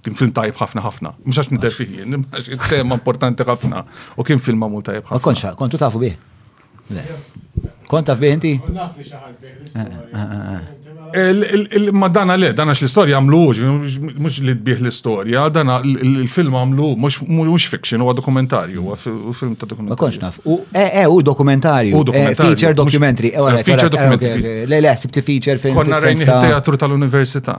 Kien film tajb ħafna ħafna. Mhux għax nidher fih jien, tema importanti ħafna. U kien film magħmul tajb ħafna. Ma kontx kontu tafu bih? Kont taf biħinti? Ma dana le, dana l-istoria għamlu, mux li tbieħ l-istoria, dana l-film għamlu, mux fiction, huwa dokumentarju, film ta' dokumentarju. Ma konx naf, u e, e, u dokumentarju, e, feature documentary, e, feature documentary. Le, le, sibti feature film. Konna rejni teatru tal-Università.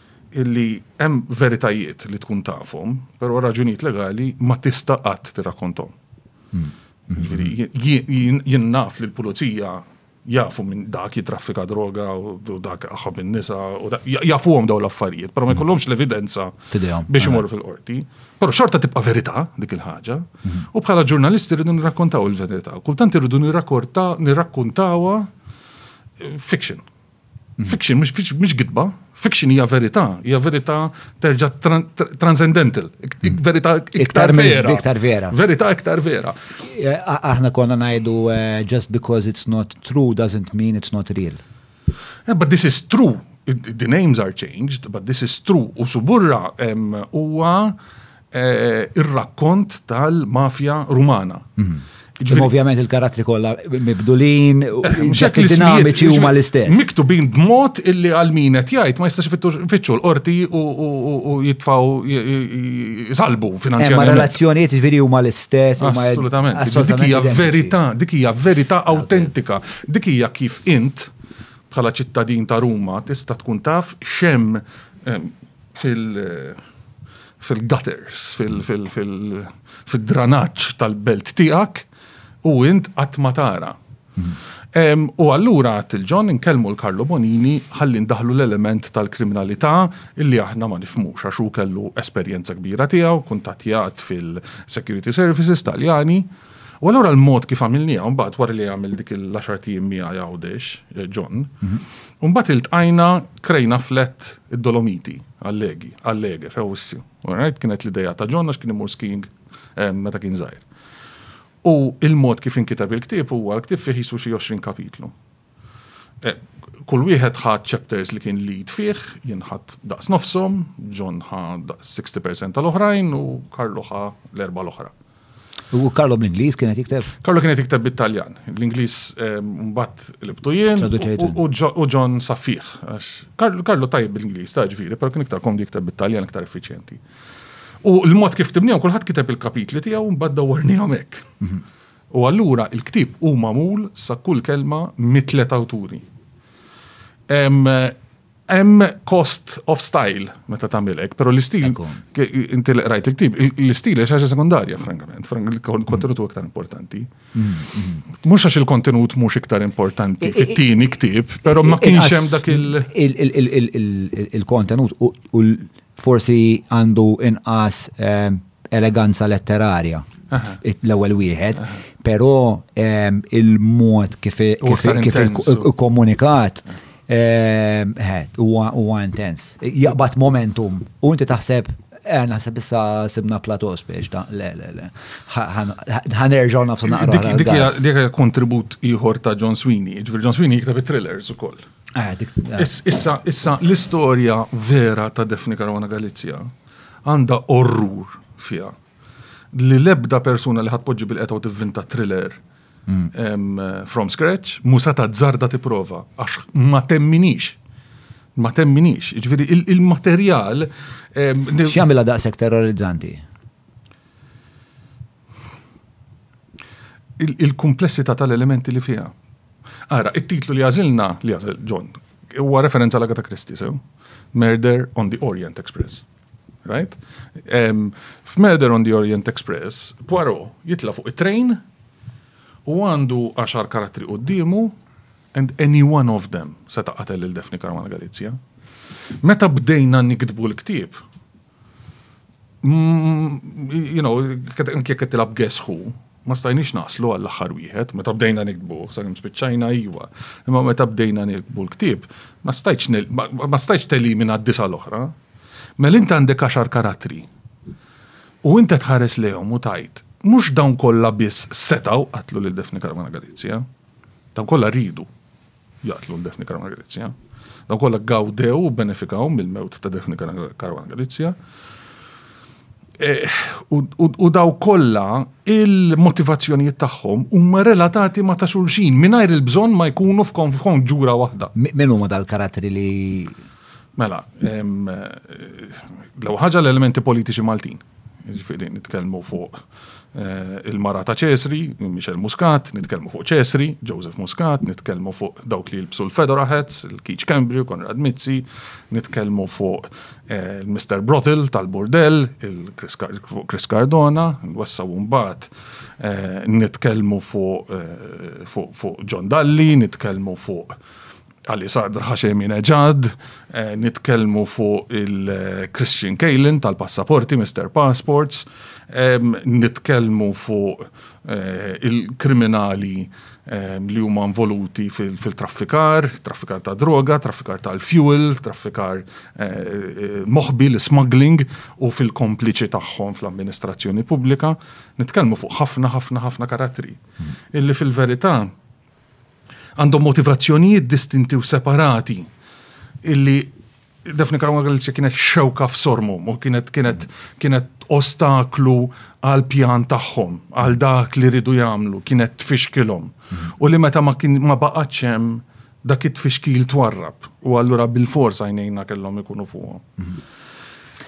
illi hemm veritajiet li tkun tafhom, però għal raġunijiet legali ma tista' qatt tirrakkonthom. Jien naf li l-pulizija jafu minn dak jitraffika droga u dak aħħab in-nisa u jafuhom dawn l-affarijiet, però ma jkollhomx l-evidenza biex imorru fil-qorti. Però xorta tibqa' verità dik il-ħaġa u bħala ġurnalisti rridu nirrakkontaw il-verità. Kultant irridu nirrakkontawha fiction. Fiction mhix gidba, fiction hija verità, hija verità terġa' transcendental, verità iktar vera. Iktar vera. Verità iktar vera. Eh, aħna konna ngħidu eh, just because it's not true doesn't mean it's not real. Eh, but this is true. The names are changed, but this is true. U suburra huwa ir-rakkont tal-mafja Rumana. Mhm. Ġifieri ovvjament il-karattri kollha mibdulin, ġest eh, dinamiċi huma l-istess. Miktubin b'mod illi għal min qed jgħid ma jistax fitxu l-qorti u jitfaw salbu eh, finanzjarjament. Ma relazzjonijiet ġifieri huma l-istess. Assolutament. Dik hija verità, dik hija verità autentika. Dik hija kif int bħala ċittadin ta' Ruma tista' tkun taf xem eh, fil-gutters, fil-dranaġġ tal-belt tiegħek u int qatt ma tara. Hmm. U allura għat il-ġon nkellmu l-Karlo Bonini ħalli ndaħlu l-element tal-kriminalità illi aħna ma nifmux għax hu kellu esperjenza kbira tiegħu, kuntatjat fil-security services taljani. U allura l-mod kif għamilniha, mbagħad wara li għamil dik il-10 ijiem miegħi għawdex, eh, John, mhm. mbagħad iltqajna krejna flet id-Dolomiti, għallegi, għallege, fewissi. Alright, kienet l-ideja ta' John għax kien imur skiing eh, meta kien żgħir. U il-mod kif inkitab il-ktieb huwa l-ktieb fih jisu xi 20 kapitlu. Kull wieħed ħa chapters li kien lead fih, jien ħadd daqs nofshom, John ħa daqs 60% tal-oħrajn u Karlo ħa l-erba' l-oħra. U Karlo bl-Ingliż kien qed jikteb? Karlo kien qed jikteb bit-Taljan. L-Ingliż ehm, mbagħad libtu jien u John safih. Karlo tajjeb bl-Ingliż ta' ġifieri, però kien iktar komdi jikteb bit-Taljan iktar effiċjenti. U l-mod kif ktibnihom kulħadd kiteb il-kapitli tiegħu mbagħad dawwarnihom hekk. Mhm. U allura il-ktieb hu magħmul sa kull kelma mit-tliet awturi. Hemm cost of style meta tagħmel hekk, però l-istil inti li qrajt il-ktieb, l-istil hija xi sekundarja frankament, il-kontenut huwa iktar importanti. Mhux għax il-kontenut mhux iktar importanti fit-tieni ktieb, però ma kienx hemm dak il- Il-kontenut u forsi għandu inqas eleganza letterarja l-ewwel wieħed, però ehm, il-mod kif komunikat ehm, huwa intens. Jaqbad momentum u inti taħseb Eh, naħseb issa sibna plato spiex ta' le, le, le. Ħanerġaw nafsu naqra. Dik kontribut ieħor ta' John Sweeney, ġvir John Sweeney jiktab it-thrillers ukoll. Eh, eh. Issa, issa l-istorja vera ta' Defni Karwana Galizja Għandha orrur fiha. Li l-ebda persuna li ħadd poġġi bil-qeta u tivvinta thriller from scratch, mu se tazzarda tipprova, għax ma temminix. Ma temminix. Ġifieri il-materjal. X'jagħmilha daqshekk terrorizzanti? il-kumplessità tal-elementi li fiha. Ara, it-titlu li għażilna li għażel John huwa referenza għal Agatha Christie, sew? Murder on the Orient Express. Right? Um, F'Murder on the Orient Express, Poirot jitla fuq it-train u għandu għaxar karattri qoddimu and any one of them se taqatel il-Defni Karmal Galizja. Meta bdejna nikdbu l-ktib, you know, anke jekk tilab guess who, ma stajniex naslu għall aħħar wieħed, meta bdejna nikbu, sa' kem spiċċajna iwa, imma meta bdejna nikbu l-ktib, ma stajċ telimina d-disa l-oħra. Mel inta għandek għaxar karattri. U inta tħares lejhom u tajt, mhux dawn kollha biss setaw qatlu lil Daphne Caruana Galizia, dawn kollha ridu jaqtlu lil Daphne Caruana Galizia. Dawn kollha gawdew u benefikaw mill-mewt ta' Daphne Caruana Galizia. Eh, u daw kollha il-motivazzjonijiet tagħhom huma relatati ma' ta' xulxin mingħajr il-bżonn ma jkunu f'konġura waħda. Min huma dal-karatteri li Mela, l-ewwel ħaġa l-elementi politiċi Maltin. Ġifieri nitkellmu fuq eh, il-mara ta' Ċesri, Michel Muscat, nitkellmu fuq Ċesri, Joseph Muscat, nitkellmu fuq dawk li jilbsu l-Fedora Hats, il-Kiċ Cambrio, Konrad Mizzi, nitkellmu fuq eh, il-Mr. Brothel tal-Burdell, il-Chris Cardona, l-Wessa Wumbat, eh, nitkellmu fuq John Dalli, nitkellmu fuq Ali Sadr Hashem Inejad, eh, nitkellmu fuq il-Christian Kalin tal-passaporti, Mr. Passports, nitkellmu fuq eh, il-kriminali li huma involuti fil-traffikar, traffikar ta' droga, traffikar tal-fuel, traffikar eh, eh, moħbi l-smuggling u fil-kompliċi tagħhom fl-amministrazzjoni pubblika, nitkellmu fuq ħafna ħafna ħafna karattri. Hmm. Illi fil-verità għandhom motivazzjonijiet distinti u separati illi Daphne Caruana Galizia kienet xewka f'sormum u kienet kienet kienet ostaklu għal pjan tagħhom, għal dak li ridu jagħmlu, kienet tfixkilhom. U li meta ma kien ma baqgħatx hemm dak it-tfixkil twarrab u allura bil-forsa jnejna kellhom ikunu fuqhom.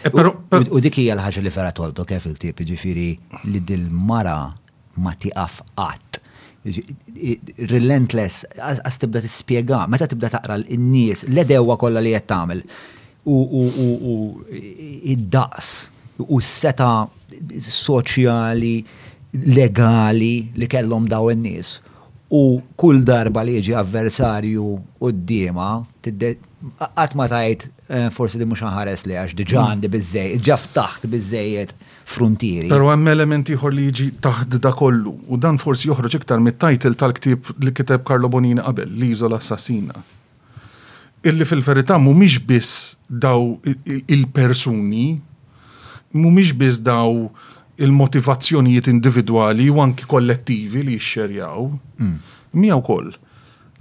Eh, u dik hija l-ħaġa li vera tolto kif il-ktieb jiġifieri li dil-mara ma tieqaf qatt. Relentless, qas tibda tispjega, meta tibda taqra n-nies, l-edewwa kollha li qed tagħmel. U id-daqs, u s-seta soċjali, legali li kellhom dawn in-nies. U kull darba li jiġi avversarju quddiemha, qatt ma tgħid forsi li mhux inħares lejha għax diġà għandi biżżejjed, diġà ftaħt biżżejjed. fruntieri. Però hemm element ieħor li jiġi taħt da kollu, u dan forsi joħroġ iktar mit-title tal-ktieb li kiteb Carlo Bonini qabel, L-Iżola Assassina. Illi fil-verità mhumiex biss daw il-persuni, mhumiex biss daw il-motivazzjonijiet individwali u anki kollettivi li jixxerjaw, miegħu wkoll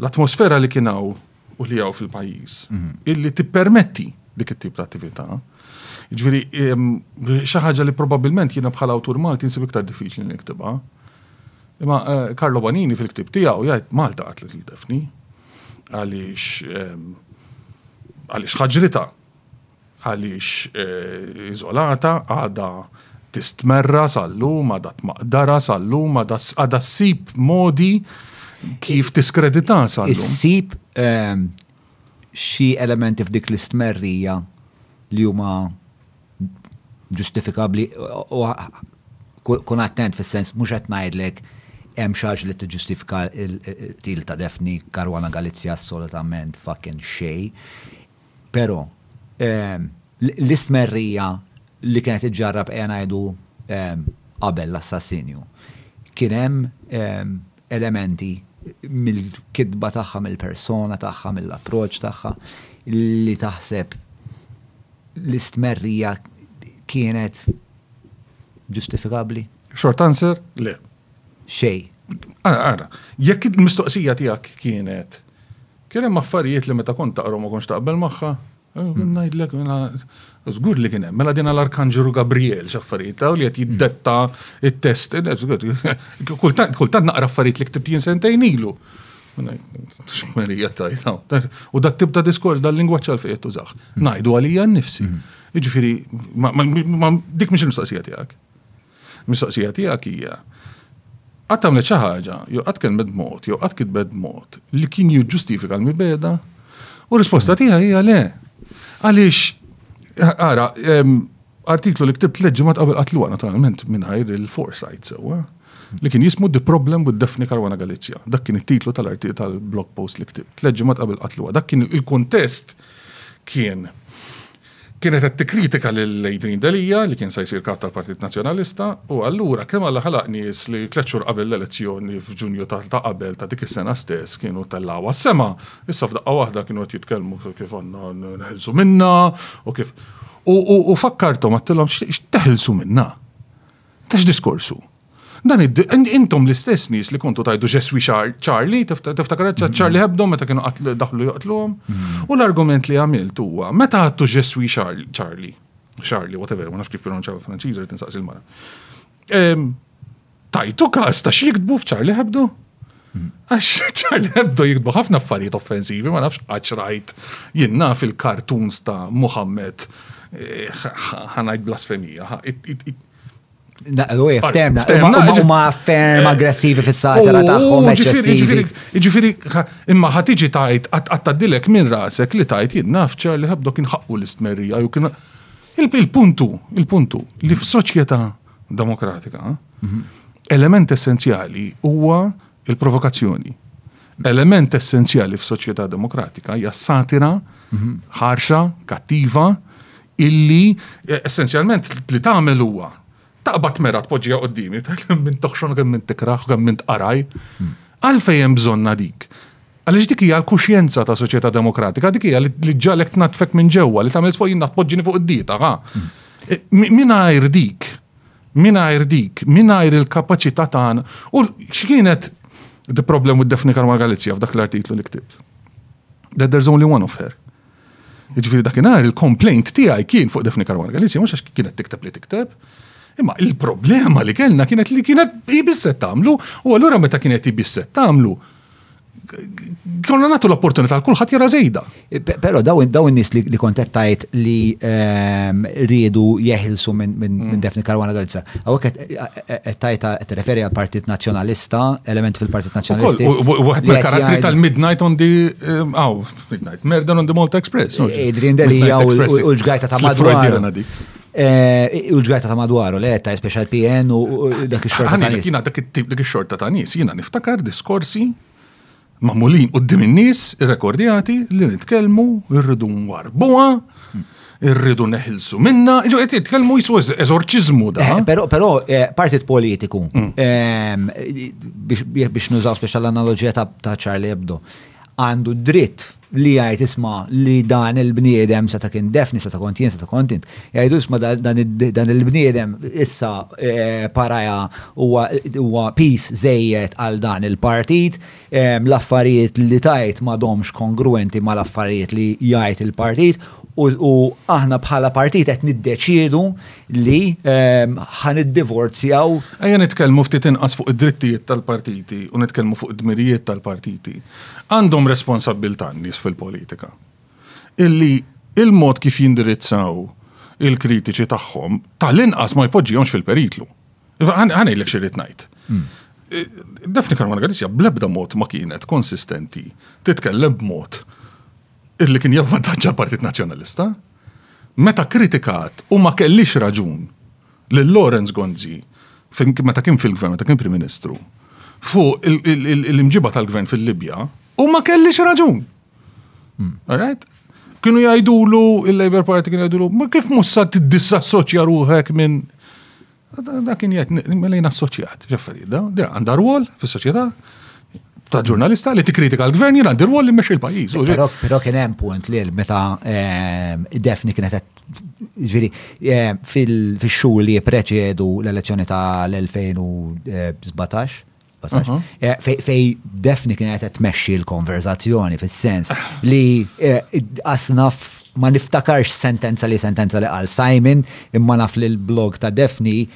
l-atmosfera li kien hawn u li għaw fil-pajis, mhm. illi tippermetti dik it-tip ta' attività. Ġviri, xi ħaġa li probabilment jiena bħala awtur Malti nsib iktar diffiċli niktibha. Imma eh, Karlo Banini fil-ktib tiegħu jgħid Malta qatlet il-defni għaliex għaliex ħaġrita għaliex iżolata, għadha tistmerra sal-lum, għadha tmaqdara sal-lum, għadha ssib modi kif tiskredita sal-lum. Issib ehm, xi elementi f'dik l-istmerrija li huma ġustifikabli u kun attent fis-sens mhux qed ngħidlek hemm xaġ li tiġġustifika il-til ta' Defni Karwana Galizja assolutament fucking xej. Pero, l-istmerrija li kienet iġġarrab ejja ngħidu qabel l-assassinju, kien hemm elementi mill-kitba tagħha, mill-persona tagħha, mill-approċċ tagħha li taħseb l-istmerrija kienet ġustifikabbli? Short answer, le. Xej. Ara, jekk il-mistoqsija tiegħek kienet Kien hemm affarijiet li meta kont taqra ma kontx taqbel magħha. Ngħidlek mela żgur li kien hemm. Mela din l-Arkanġelu Gabriel x'affarijiet taw li qed jiddetta it-test. Kultant naqra affarijiet li ktibt jien sentejn ilu. X'merija tajta. U dat tip ta' diskors dal-lingwaġġ għal fejn tużax. Ngħidu għalija nnifsi. Jiġifieri dik mhix il-mistoqsija tiegħek. Mistoqsija tiegħek hija, qatt għamlet xi ħaġa, jew qatt kelmet b'mod, jew qatt kitbet b'mod li kien jiġġustifika l-mibeda? U risposta tiegħi hija le. Għaliex, ara, artiklu li ktibt leġġi ma tqabel qatlu naturalment mingħajr il-foresight sewwa li kien jismu The Problem with Daphne Caruana Galizia. Dak kien it-titlu tal-arti tal-blog post li ktibt. Leġi ma tqabel qatluha. Dak kien il-kontest kien Kienet qed tikkritika lil Adrian Delia li kien se jsir Kap tal-Partit Nazzjonalista u allura kemm Alla ħalaq nies li tliet xhur qabel l-elezzjoni f'Ġunju ta' qabel ta' dik is-sena stess kienu tellgħuha s-sema. Issa f'daqqa waħda kienu qed jitkellmu kif għandna neħilsu minnha u kif. U fakkarthom għedtilhom x'teħilsu minnha? Ta' x'diskors hu? Dan intom l-istess nies li kontu tajdu ġeswi Charlie, tiftakar mm-hmm. Charlie Hebdo meta kienu daħlu joqtluhom. Mm-hmm. U l-argument li għamilt huwa, meta għattu ġeswi Charlie, Charlie, whatever, ma nafx kif pronunċaw franċiż, rrit nsaqs il-mara. Tajtu kas ta' xie jiktbu f'Charlie Hebdo? Mm-hmm. Għax Charlie Hebdo jiktbu ħafna affarijiet offensivi, ma nafx għax rajt jinnna fil-kartuns ta' Muhammad eh, ħanajt blasfemija, Ma ferm eh, aggressivi fis-sajtera tagħhom. Ġifieri, imma ħad tiġi tajt għattadilek minn rasek li tajt jien nafċa li ħabdu kien ħaqqu l-istmerrija jew kien il-puntu, il-puntu li f'soċjetà demokratika mhm. element essenzjali huwa Il-provokazzjoni. Element essenzjali f'soċjetà demokratika hija satira, mhm. ħarxa, kattiva, illi eh, essenzjalment li tagħmel huwa taqbad mera tpoġġija qoddimi, kemm minn toħxon kemm minn tikraħ, kemm minn tqaraj. Hmm. Għalfejn hemm bżonna dik. Għaliex dik hija l-kuxjenza ta' soċjetà demokratika, dik hija li ġalek tnatfek minn ġewwa, li tagħmel fuq jien tpoġġini fuq id-dieta, ha. Hmm. Eh, Minajr dik, Mingħajr dik, mingħajr il-kapaċità tagħna. U x'kienet the problem with Daphne Caruana Galizia f'dak l-artiklu li ktibt? That there's only one of her. Ġifieri dakinhar il-complaint tiegħi kien fuq Daphne Caruana Galizia mhux għax kienet tikteb li tikteb. Imma il-problema li kellna kienet li kienet ibisset tagħmlu u allura meta kienet ibisset tagħmlu konna natu l-opportunità l kulħadd jara żejda. Però daw daw in-nies li kontettajt li ehm, riedu jeħilsu minn mm. Defni Karwana Galizza. Hawnhekk qed tajta referi għal Partit Nazzjonalista, element fil-Partit Nazzjonalista. Waħed mill-karattri tal-Midnight on the ehm, aw, Midnight, Merdan on the Malta Express. Adrian Delia u l-ġgajta ta' madwar. Eh, u l-ġgħata ta' madwaru, le ta' special PN u dak il-xorta ta' Jina dak il-tip dik il-xorta ta' nis, jina niftakar diskorsi mamulin u d-dim nis rekordjati li nitkelmu irridu nwarbuha, irridu neħilsu minna, ġo għet jitkelmu jisu eżorċizmu da. Eh, pero, pero, eh, partit politiku, mm. ehm, biex nużaw special analogija ta' Charlie Hebdo, għandu dritt li jgħid isma li dan il-bniedem sa ta' kien defni, sa ta' kontin, sa ta' kontin. Jgħidu isma dan il-bniedem issa eh, paraja huwa pis zejjed għal dan il-partit, eh, l-affarijiet li tajt ma domx kongruenti ma l-affarijiet li jgħid il-partit u aħna bħala partit qed niddeċiedu li ehm, ħan id-divorzjaw. Ejja nitkellmu ftit inqas fuq id-drittijiet tal-partiti u nitkellmu fuq id-dmirijiet tal-partiti. Għandhom responsabbiltà n-nies fil-politika illi il-mod kif jindirizzaw il-kritiċi tagħhom tal-inqas ma jpoġġihomx fil-periklu. Għanejlek xirrit ngħid. Hmm. E, Daphne Caruana Galizia blebda mod ma kienet konsistenti titkellem b'mod illi kien javvantaġġa l-Partit Nazzjonalista meta kritikat u ma kellix raġun lil Lawrence Gonzi meta kien fil-gvern, meta kien Prim Ministru, fuq l-imġiba tal-gvern fil-Libja, u ma kellix raġun. Hmm. Alright? Kienu jgħidulu, il-Labour Party kienu jgħidulu, ma kif mussa t-dissassoċja ruħek minn. Da kien jgħid, mela jien assoċjat, ġafferi, da, għandha rwol fis-soċjetà, ta' ġurnalista li tikkritika l-gvern jien għandi rwol li mmexxi l-pajjiż. Però kien hemm punt li meta ehm, Defni kienet ġifieri ehm, fix-xhur li preċedu l-elezzjoni tal-2017 Uh-huh. Eh, fej defni kienet qed tmexxi l-konverzazzjoni fis-sens ah. li eh, asnaf ma niftakarx sentenza li sentenza li qal Simon imma naf li l-blog ta' Defni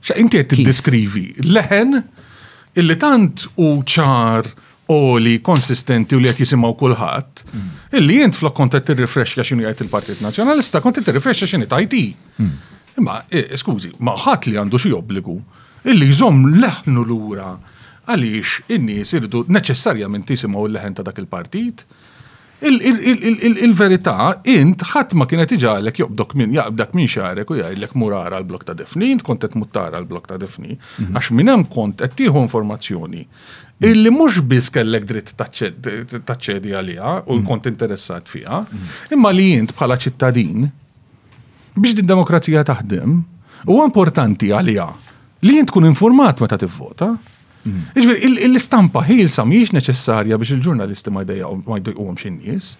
Xa inti qed tiddeskrivi leħen illi tant u ċar oli konsistenti u li qed jisimgħu kulħadd, mm. illi jint flok kont qed tirrifrexxa x'inhu jgħid il-Partit Nazzjonalista, kont qed tirrifrexxa x'inhi tajti. Mm. Imma e, skużi, ma ħadd li għandu xi obbligu illi jżomm leħnu lura għaliex in-nies irdu neċessarjament jisimgħu l-leħen ta' dak il-partit. Il-verità, int ħadd ma kien qed iġagħlek joqbdok minn jaqbdak minn xagħrek u jgħidlek mur ara l-blok ta' Defni, int kont qed mur tara l-blok ta' Defni, mhm. għax minn hemm kont qed tieħu informazzjoni illi mhux biss kellek dritt taċċedi għaliha u mhm. kont interessat fiha, mhm. imma li int bħala ċittadin biex din demokrazija taħdem huwa importanti għaliha li int tkun informat meta tivvota. Jiġifieri l-istampa ħielsa mhijiex neċessarja biex il-ġurnalisti ma jdejquhomx in-nies.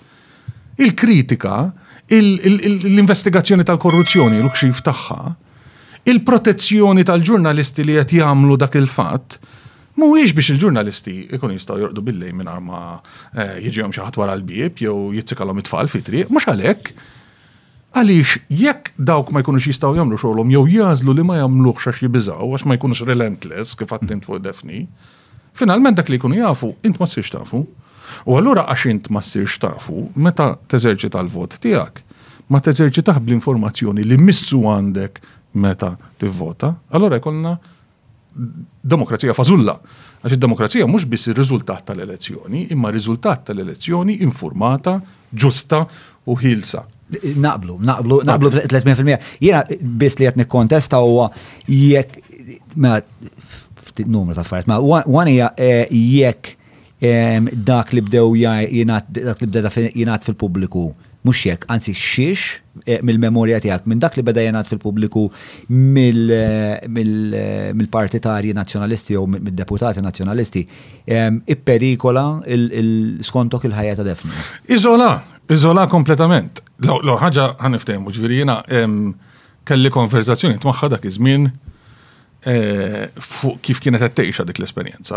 Il-kritika, l-investigazzjoni tal-korruzzjoni, l-kxif tagħha, il-protezzjoni tal-ġurnalisti li qed jagħmlu dak il-fatt, mhuwiex biex il-ġurnalisti ikun jistgħu jorqdu billej mingħajr ma eh, jiġihom xi ħadd wara l-bieb jew jitzikalhom it-tfal fi triq, mhux għalhekk. Għaliex, jekk dawk ma jkunux jistgħu jagħmlu xogħolhom jew jagħżlu li ma jagħmluhx għax jibiżgħu, għax ma jkunux relentless, kif għidt int fuq Daphne, finalment dak li jkunu jafu, int ma ssirx tafu. U allura għax int ma ssirx tafu, meta teżerċita l-vot tiegħek, ma teżerċitah bl-informazzjoni li missu għandek meta tivvota, allura jkollna demokrazija fażulla. Għax id-demokrazija mhux biss ir-riżultat tal-elezzjoni, imma r-riżultat tal-elezzjoni informata, ġusta u ħilsa. Naqblu, naqblu, naqblu 300%. Jiena biss li qed nikkontesta huwa jekk mela, numru ta' affarijiet, ma' one hija eh, jekk dak li bdew jingħad fil-pubbliku mhux jekk, anzi xiex eh, mill-memorja tiegħek, minn dak li beda jingħad fil-pubbliku mill-partitarji nazzjonalisti jew mill-deputati nazzjonalisti, ipperikola skontok il-ħajja ta' defni. Iżola, iżola kompletament. Lo ħaġa ħaniftejn, ġifieri jiena kelli konverzazzjoni tmaħħa dak iż-żmien eh, fuq kif kienet qed dik l-esperjenza.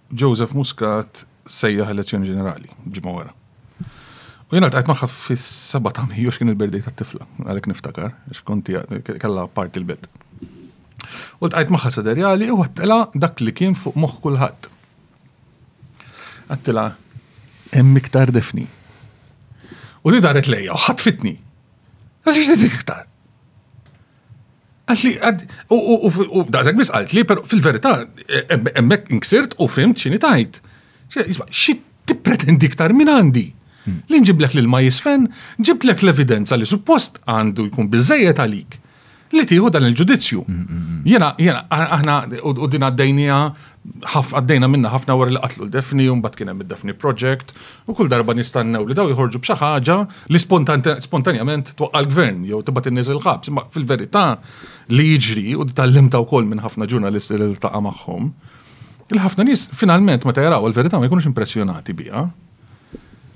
Joseph Muscat sejjaħ elezzjoni ġenerali, ġimgħa wara. U jiena tqajt magħha fis-seba' ta' Mejju x'kien il-birdej tat-tifla, għalhekk niftakar, x'konti kellha parti l-belt. U tqajt magħha sederjali u għattela dak li kien fuq moħħ kulħadd. Għattela hemm iktar defni. U li daret lejja u ħatfitni. Għaliex dik iktar? Għalt li, u daqseg bis għalt li, pero fil-verita, emmek inksirt u fimt xini tajt. Xi tippretendi ktar minn għandi? Hmm. Li nġiblek lil ma jisfen, ġiblek l-evidenza li suppost għandu jkun bizzejet għalik li tieħu dan il-ġudizzju. Hmm, hmm, jena, jena, aħna u din għaddejnija ħaf għaddejna minna ħafna wara li qatlu l-Defni, u mbagħad kien hemm id-Defni Project, u kull darba nistannew li daw joħorġu b'xi ħaġa li spontanjament twaqqa' l-gvern jew tibgħat in-nies il-ħabs. Imma fil-verità li jiġri u tgħallimta wkoll minn ħafna ġurnalisti li ltaqa' magħhom, il-ħafna nies finalment meta jaraw il-verità ma jkunux impressjonati biha.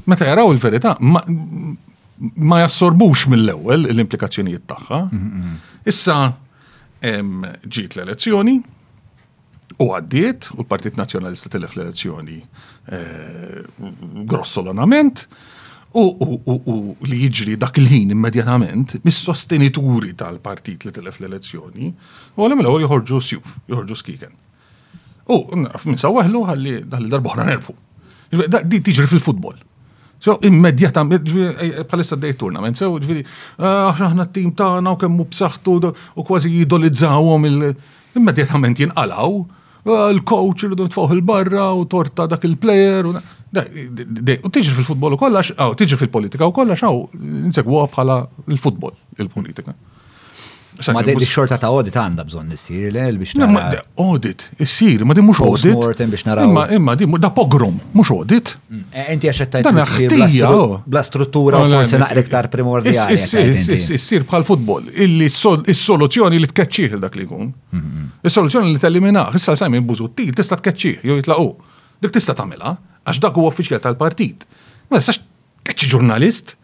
Meta jaraw il-verità ma jassorbux mill-ewwel l-implikazzjonijiet tagħha. Mm-hmm. Issa ġiet l-elezzjoni, U għaddiet, u l-Partit Nazzjonalista tilef l-elezzjoni eh, grossolonament, u li jiġri dak il-ħin immedjatament, mis-sostenituri tal-partit li tilef l-elezzjoni, u għalem l-għol joħorġu sjuf, joħorġu skiken. U naf minn sawaħlu għalli darbohra nerfu. Di tiġri fil-futbol. So, immedjatament, palissa d-dej tournament, so, ġviri, ah, aħna t-tim tagħna u kemmu b'saħħtu u kważi jidolizzawhom il- Immedjatament jinqalgħu, l-coach irridu nitfgħuh il-barra u torta dak il-player. U tiġi fil-futbol u kollax, għaw, tiġi fil-politika u kollax, għaw, nsegwu bħala l-futbol, il-politika. Ma di xorta ta' audit għanda bżon nissir, le, biex nara. Audit, issir, ma di mux audit. Imma di, da pogrom, mux audit. Mm. Eh, inti għaxettajt dan ħtija oh. bla struttura u forse naqra iktar primordjali. Issir bħal futbol, illi s-soluzzjoni li tkeċċih dak li jkun. Mm-hmm. Is-soluzzjoni li telimina, issa sajmin buzutti, tista' tkeċċih jew jitlaqu. Dik tista' tagħmilha għax dak huwa uffiċjal tal-partit. Ma jistax tkeċċi ġurnalist.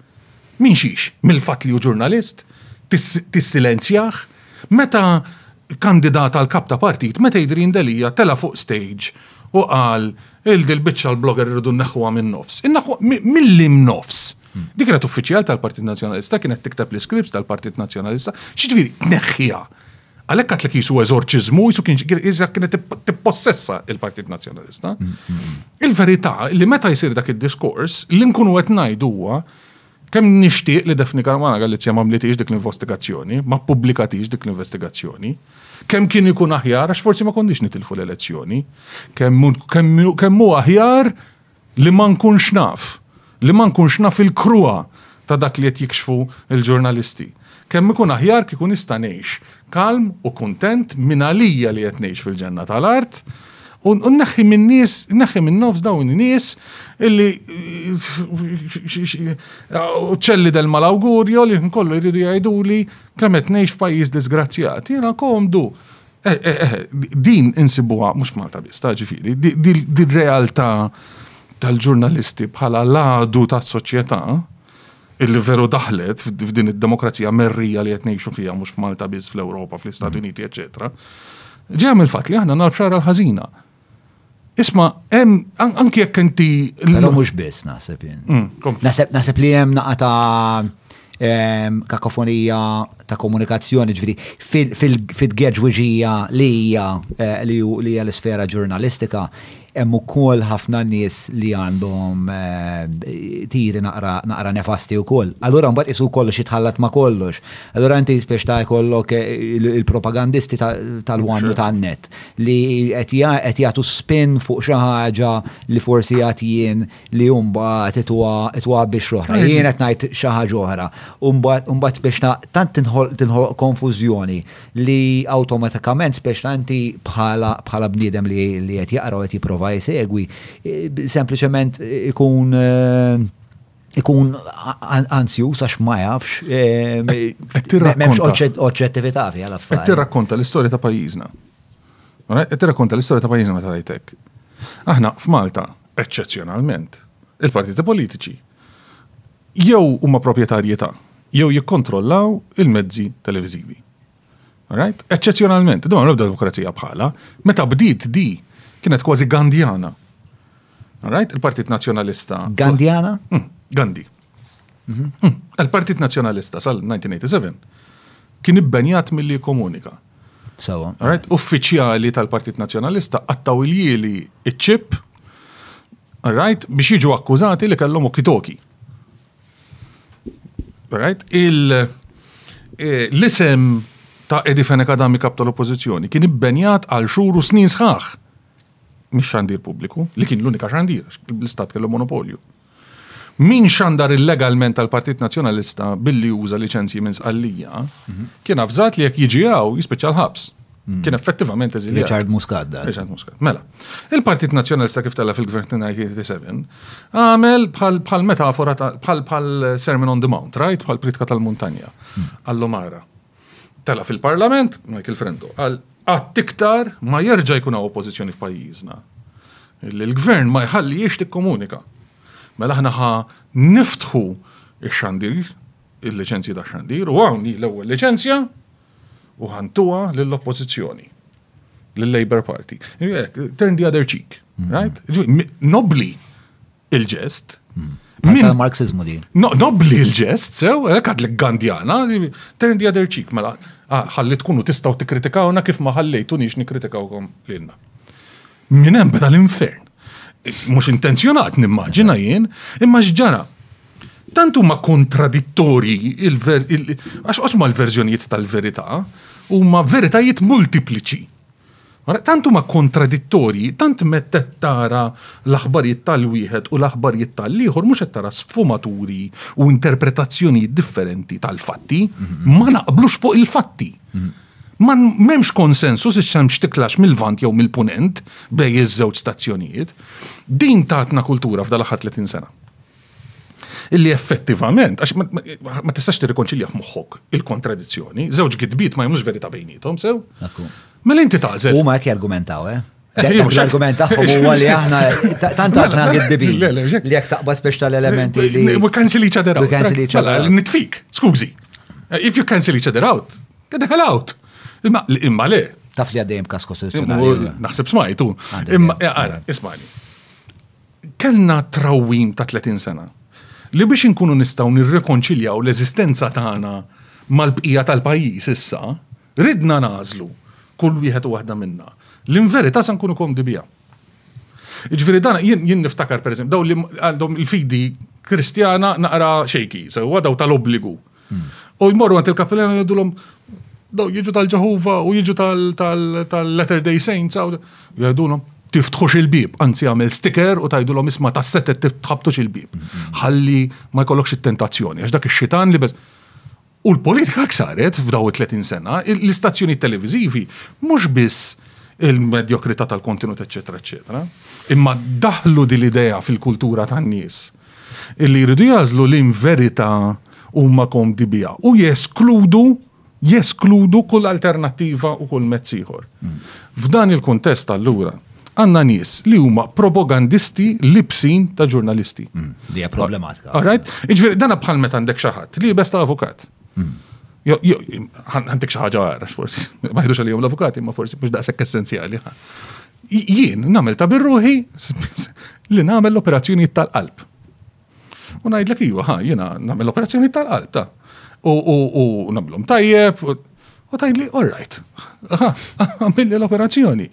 Min xiex? Mill-fatt li hu ġurnalist? Tissilenzjah? Meta kandidat għal kap ta' partit meta Adrian Delia tela' fuq stage u qal il dil biċċa l-blogger irridu nneħħuha min-nofs. Mill-lim nofs. Hmm. Dik kienet uffiċjal tal-Partit Nazzjonalista kienet tikteb l-iskrips tal-Partit Nazzjonalista, x'ġifieri tneħħiha. Għalhekk għatlek jisu eżorċiżmu, jisu kien kienet tippossessa il-Partit Nazzjonalista. Hmm, hmm, Il-verità li meta jsir dak id-diskors li nkunu qed ngħidu huwa Kemm nixtieq li Daphne Caruana Galizia ma għamlietiex dik l-invostigazzjoni, ma ppubblikatiex dik l-investigazzjoni. Kemm kien ikun aħjar għax forsi ma konniex nitilfu l-elezzjoni. Kemm hu aħjar li ma nkunx naf, li ma nkunx naf il-krua ta' dak li qed jikxfu l-ġurnalisti. Kemm ikun aħjar kieku nista' ngħix kalm u kuntent mingħalija li qed ngħix fil-ġenna tal-art u nneħħi min-nies, nneħħi min-nofs dawn in-nies illi ċelli del mal-awgurjo li nkollu jridu jgħiduli kemm qed ngħix f'pajjiż disgrazzjat. Jiena komdu. Eh, eh, eh, din insibuha mhux Malta biss, ta' ġifieri, din realtà tal-ġurnalisti bħala l-għadu tas-soċjetà illi veru daħlet f'din id-demokrazija merrija li qed ngħixu fiha mhux f'Malta biss fl-Ewropa, fl-Istati mm. Uniti, eċetera. Ġejja mill-fatt li aħna nagħrf xara l-ħażina. Isma, anki jekk inti. Però mhux biss naħseb jien. Mm, naħseb li hemm naqa ta' kakofonija ta' komunikazzjoni ġviri fil-geġwiġija li hija eh, li hija l-isfera ġurnalistika Hemm ukoll ħafna nies li għandhom tiri naqra nefasti wkoll. Allura mbagħad qisu kollox jitħallat ma' kollox. Allura inti spiex ta' jkollok il-propagandisti tal-one u tan-net li qed jagħtu spin fuq xi ħaġa li forsi għad jien li hu mbagħad itwa biex roħra. Jien qed ngħid xi ħaġa oħra. U mbagħad spiex ta' tant tinħoloq konfużjoni li awtomatikament speċtanti bħala bniedem li qed jaqra u qed jipprova jsegwi, sempliċement ikun eh, ikun ansjuż għax ma jafx eh, m'hemmx oġġettività fiha l-affarijiet. Qed tirrakkonta l-istorja ta' pajjiżna. Qed tirrakkonta l-istorja ta' pajjiżna meta tgħidlek. Aħna f'Malta, eċċezzjonalment, il-partiti politiċi jew huma proprjetarji ta' jew jikkontrollaw il-mezzi televiżivi. Alright? Eċċezzjonalment, dwar l-ebda demokrazija bħala, meta bdiet di kienet kważi Gandjana. Alright? Il-Partit Nazzjonalista. Gandjana? Hmm, Gandhi. Mhm. Hmm, Il-Partit Nazzjonalista sal-1987 kien ibbenjat milli komunika. Sawa. Alright? Uffiċjali tal-Partit Nazzjonalista qattaw il-jieli iċ-ċip Right? Biex jiġu akkużati li kellhom okitoki. Right? Il- eh, l-isem ta' Edi Fenech Adami kap tal-oppozizjoni kien ibbenjat għal xhur u snin sħaħ. Mix xandir pubbliku, li kien l-unika xandir, l-istat kellu monopolju. Min xandar illegalment tal-Partit Nazzjonalista billi juża liċenzji minn Sqallija kien avżat li jekk jiġi hawn jispiċċa l-ħabs. Hmm. Kien effettivament eżiljat. Richard Muscat. Richard Muscat. Mela, il-Partit Nazzjonalista kif tella fil-Gvern 1987 għamel bħal metafora bħal Sermon on the Mount, right? Bħal pritka tal-muntanja. Hmm. Għallomara. tela' fil-Parlament, Michael Frendo, għal qatt iktar ma jerġa' jkun hawn oppożizzjoni f'pajjiżna. Li l-gvern ma jħallix tikkomunika. Mela aħna ħa niftħu ix-xandir, il-liċenzji ta' xandir, u hawn l-ewwel liċenzja u ħantuha lill-oppożizzjoni l-Labour Party. Turn the other cheek, right? Nobli, il-ġest. Hmm. Min tal-Marxizmu di? Nobli l-ġest, sew, eh, għad l-Gandjana, turn the other cheek, mela, ah, ħalli tkunu tistaw t-kritikawna kif ma ħallejtu nix nikritikawkom l-inna. Minem beda l-infern. Mux intenzjonat nimmaġina jien, imma xġara. Tantu ma kontradittori għax osma l-verżjonijiet tal-verità, u ma veritajiet multipliċi. Ara, tant huma kontradittorji, tant meta qed tara l-aħbarijiet tal-wieħed u l-aħbarijiet tal-ieħor mhux qed tara sfumaturi u interpretazzjonijiet differenti tal-fatti, ma naqblux fuq il-fatti. Ma m'hemmx konsensus ix hemm x'tiklax mill-Lvant jew mill-Punent bejn iż-żewġ stazzjonijiet. Din tatna kultura f'dal-aħħar 30 sena. illi effettivament, għax ma tistax tirrikonċilja f'moħħok il-kontradizzjoni, żewġ gidbiet ma jemux verita bejnietom, sew? Mela inti tażel. U ma jek jargumentaw, eh? eh l-argument tagħhom huwa li aħna tant aħna gidbibin li jekk taqbad biex tal-elementi li. We cancel each other out. We cancel each other mela, out. Nitfik, skużi. Eh, if you cancel each other out, get the hell out. Imma le. Taf li għaddejjem kas kostituzzjonali. Naħseb smajtu. Imma, għara, eh, ismani. Kellna trawwim ta' 30 sena li biex inkunu nistgħu nirrikonċiljaw l-eżistenza tagħna mal-bqija tal-pajjiż issa, ridna nagħżlu, kull wieħed u waħda minna, l-inverità sa nkunu komdi biha. Jiġifieri dan jien niftakar pereżempju dawn li il-fidi Kristjana naqra xejki, sewwa daw tal-obbligu. U jmorru għand il-kappilana jgħidulhom daw jiġu tal-Ġehuva u jiġu tal-Latter Day Saints, jgħidulhom tiftħux il-bib, anzi għamil sticker u tajdulhom isma ta' setet tħabtux il-bib. Ħalli ma jkollokx it-tentazzjoni, għax dak ix-xitan li bez. U l-politika ksaret f'daw 30 sena, l-istazzjoni televizivi mhux biss il-medjokrità tal-kontenut, eċetera, eċetera. Imma daħlu dil-idea fil-kultura tan-nies illi jridu jagħżlu liem verità huma komdi biha u jeskludu jeskludu kull alternattiva u kull mezz ieħor. F'dan il-kuntest allura għandna nies li huma propagandisti libsin ta' ġurnalisti. Mm, li hija problematika. All right? Iġifieri dana bħal meta għandek xi ħadd li jibes ta' avukat. Mm. Għandek xi ħaġa għarrax forsi, ma jħidux għalihom l-avukati, ma forsi mhux daqshekk essenzjali. Jien nagħmel ta' birruħi li nagħmel l-operazzjonijiet tal-qalb. U ngħidlek iva, ħa, jiena nagħmel l-operazzjonijiet tal-qalb ta' u nagħmlhom tajjeb u tgħidli all right. Għamilli l-operazzjoni.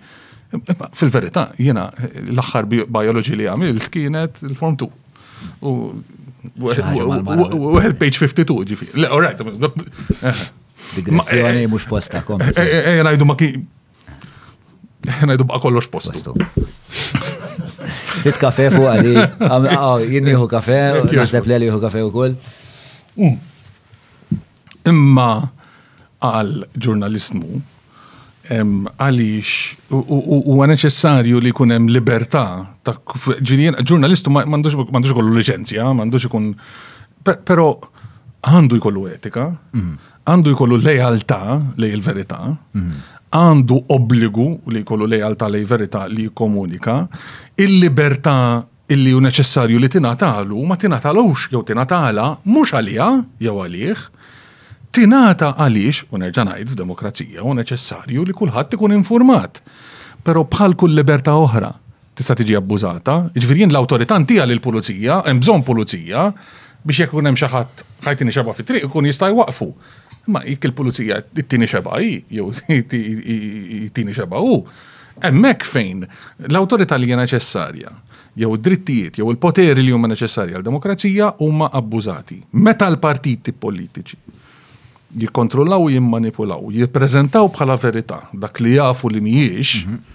Fil-verità, jiena l-aħħar biology li għamilt kienet il-form 2. U għel page 52 ġifi. Le, all right. Digressjoni mux posta kom. Ejja najdu ma kien Ngħidu baqa' kollox postu. Fit kafe fuq għadi, jien nieħu kafe, naħseb li jieħu kafe wkoll. Mm. Imma għal ġurnalismu għaliex huwa neċessarju li jkun hemm libertà ta' ġirien ġurnalistu m'għandux kollu liċenzja, m'għandux ikun però għandu jkollu etika, mm. għandu jkollu lealtà lej il-verità, mhm. għandu obbligu li jkollu lealtà lej verità li jikkomunika, il-libertà illi hu neċessarju li tingħatalu ma tingħatalux jew tingħatala mhux għalija jew għalih, tingħata għaliex u nerġa' ngħid f'demokrazija u neċessarju li kulħadd ikun infurmat. Però bħal kull libertà oħra, tista' tiġi abbużata. Jiġifieri jien l-awtorità ntiha lill-pulizija, hemm bżonn pulizija biex jekk ikun hemm xi ħadd ħajtini xeba fit-triq ikun jista' jwaqfu. Ma jekk il-pulizija tini xeba hi, jew tini xeba hu, hemmhekk fejn l-awtorità li hija neċessarja, jew id-drittijiet, jew il-poteri li huma neċessarji għal demokrazija huma abbużati. Meta l-partiti politiċi jikkontrollaw u jimmanipulaw, jippreżentaw bħala verità dak li jafu li mhijiex, mhm.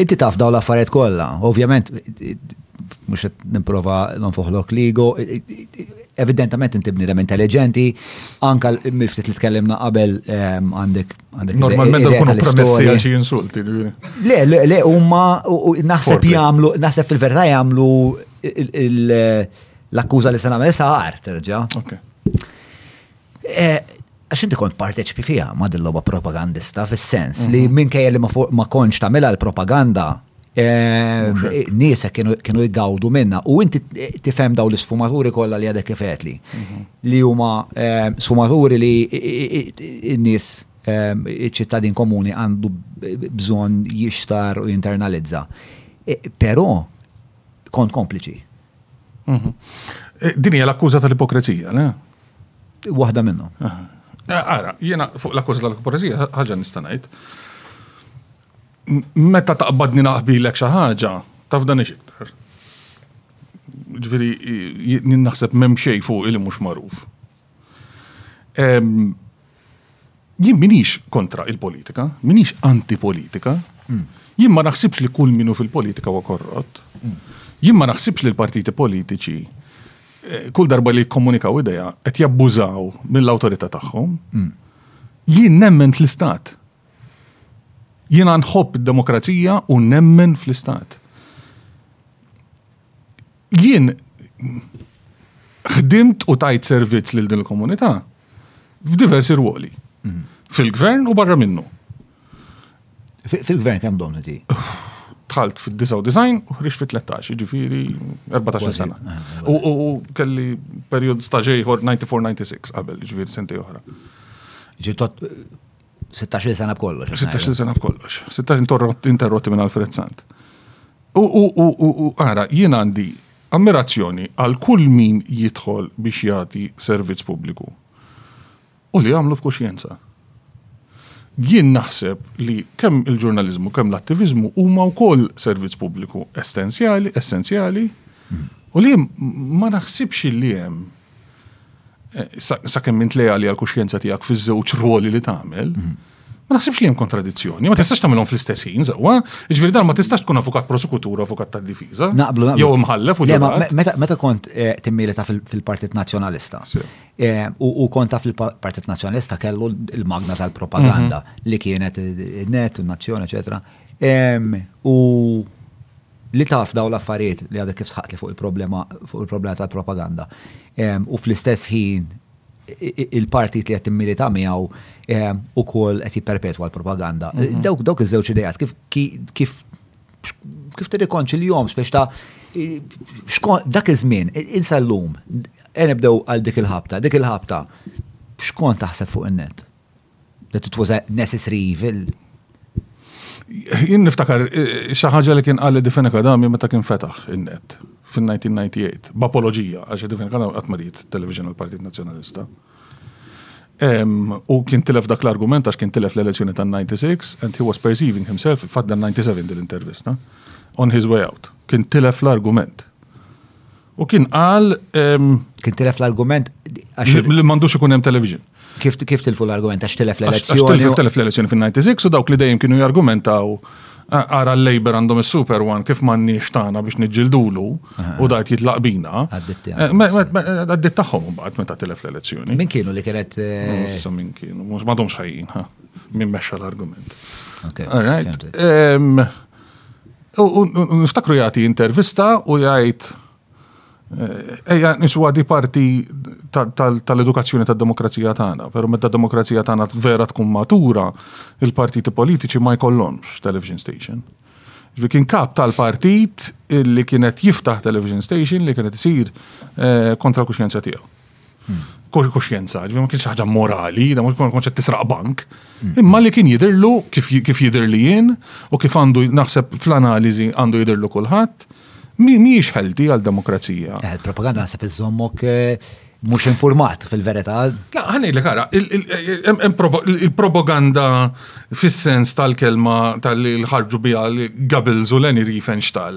Inti taf daw l-affarijiet kollha, ovvjament mhux qed nipprova nonfoħlok ligo, evidentament inti bniedem intelligenti, anka miftit li tkellimna qabel ehm, għandek għandek. Normalment kun premessi għal xi insulti. Le, le, le, huma naħseb jagħmlu, naħseb fil-verità jagħmlu l-akkuża li se nagħmel sar terġa'. Eh, għax inti kont parteċipi fija ma' din logħba propagandista fis-sens li mhm. minkejja li ma konċ tagħmilha l-propaganda eh, nisa kienu jgawdu minna u inti tifhem daw l-sfumaturi kollha li għadek kifetli mhm. li huma eh, sfumaturi li n-nies eh, iċ-ċittadin komuni għandu bżonn jixtar u jinternalizza. Però kont kompliċi. Mhm. Eh, din hija l-akkuża tal-ipokrezija, le? Waħda minnhom. Eh, ara, jiena fuq l-akkuża tal-ipokrezija ħaġa nista' ngħid. Meta taqbadni naqbilek xi ħaġa, taf dan iktar. Ġifieri naħseb m'hemm xejn fuq li mhux magħruf. Jien minix kontra il-politika, minix anti-politika, jien ma naħsibx li kull minu fil-politika huwa korrott, jien ma naħsibx li l-partiti politiċi eh, kull darba li jikkomunikaw ideja qed jabbużaw mill-awtorità tagħhom. Jien nemmen fl-istat. Jien nħobb id-demokrazija u nemmen fl-istat. Jien ħdimt u tajt servizz lil din il-komunità f'diversi rwoli. Mhm. Fil-gvern u barra minnu. Fil-gvern kemm domni ti? Tħalt fil-99 u ħriġ fil-13, ġifiri 14 sena. Eh, eh, eh. U kelli period staġej 94-96 qabel, ġifiri senti oħra. Ġitot 16 sena b'kollox. 16 sena b'kollox. 16 interrotti minn Alfred Sant. U għara, jien għandi ammirazzjoni għal kull min jidħol biex jagħti servizz pubbliku. U li għamlu f'kuxjenza. Jien naħseb li kemm il-ġurnalizmu, kemm l-attivizmu huma wkoll servizz pubbliku essenzjali, essenzjali, u li ma naħsibx li hemm Sakemm int leali għal kuxjenza tiegħek fiż-żewġ rwoli li tagħmel, mhm. ma naħsibx li hemm kontradizzjoni, ma tistax tagħmilhom fl-istess ħin żewwa, jiġifieri dan ma tistax tkun avukat prosekutur u avukat tad-difiża. Naqblu Jew imħallef u Meta kont eh, timmilita fil-Partit Nazzjonalista eh, u kont taf il-Partit Nazzjonalista kellu l-magna tal-propaganda mhm. li kienet eh, net, nazzjoni, eċetera. U li taf dawn l-affarijiet li għadek kif sħaqtli fuq il-problema fuq il-problema tal-propaganda. U fl-istess ħin il-partit li qed timmilita miegħu ukoll qed jipperpetwa l-propaganda. Mhm. Dawk dawk iż-żewġ idejat kif kif kif tirrikonċiljhom biex ta' dak iż-żmien insa llum nibdew għal dik il-ħabta, dik il-ħabta xkont taħseb fuq in-net? That it was a necessary evil. Jien niftakar eh, xi ħaġa li kien qal li Difena Kadami meta kien fetaħ in-net fin-1998 b'apoloġija għax Difena Kadami qatt marit television għall-Partit Nazzjonalista. U kien tilef dak l-argument għax kien tilef l-elezzjoni tan-96 and he was perceiving himself fadda 97 din l-intervista on his way out. Kien tilef l-argument. U kien qal. Kien tilef l-argument. Li mandux ikun hemm television. Kif kif tilfu l-argument għax tilef l-elezzjoni? Kif tilef l-elezzjoni fin-96 u dawk li dejjem kienu jargumentaw għara l-Labor għandhom il-Super One kif manni xtana biex nġildulu u dajt jitlaq bina. Għaddit taħħom eh, mbagħad meta tilef l-elezzjoni. Min kienu li kienet. Eh, min kienu, mhux m'għadhomx ħajjin, minn mexxa l-argument. U niftakru jagħti intervista u jgħid eh, Ejja, niswa di parti tal-edukazzjoni tad demokrazija tagħna, però meta demokrazija tagħna vera tkun matura, il-partiti politiċi ma jkollhomx television station. Ġvi kien kap tal-partit li kienet jiftaħ television station li kienet isir eh, kontra l-kuxjenza tiegħu. kuxjenza, ma kienx ħaġa morali, da mhux konċ qed tisraq bank, mm. imma li kien jidirlu kif jidir li jien u kif għandu naħseb fl-analiżi għandu jidirlu kulħadd, mhijiex ħelti għal demokrazija. Eh, il-propaganda naħseb iżommok eh, mhux informat fil-verità. La, ħanejlek ara, il-propaganda fis-sens tal-kelma tal-ħarġu biha Gabels u Leni Riefenstahl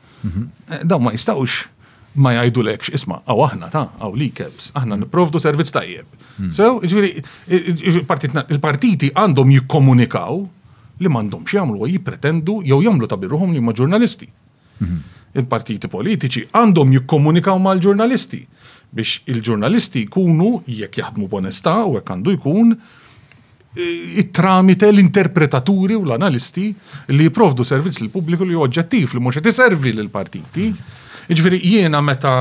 Dawn ma jistgħux ma jgħidulekx isma' għaw aħna ta' għaw li kebs, aħna nipprovdu servizz tajjeb. Hmm. So, ġifieri il-partiti għandhom jikkomunikaw li m'għandhom jagħmlu jippretendu jew jagħmlu ta' birruhom li ma' ġurnalisti. Hmm. Il-partiti politiċi għandhom jikkomunikaw mal-ġurnalisti biex il-ġurnalisti jkunu jekk jaħdmu b'onestà u hekk għandu jkun tramite l-interpretaturi u l-analisti li jipprovdu servizz lill pubbliku li oġġettiv li mhux qed iservi lill partiti. Jiġifieri jiena meta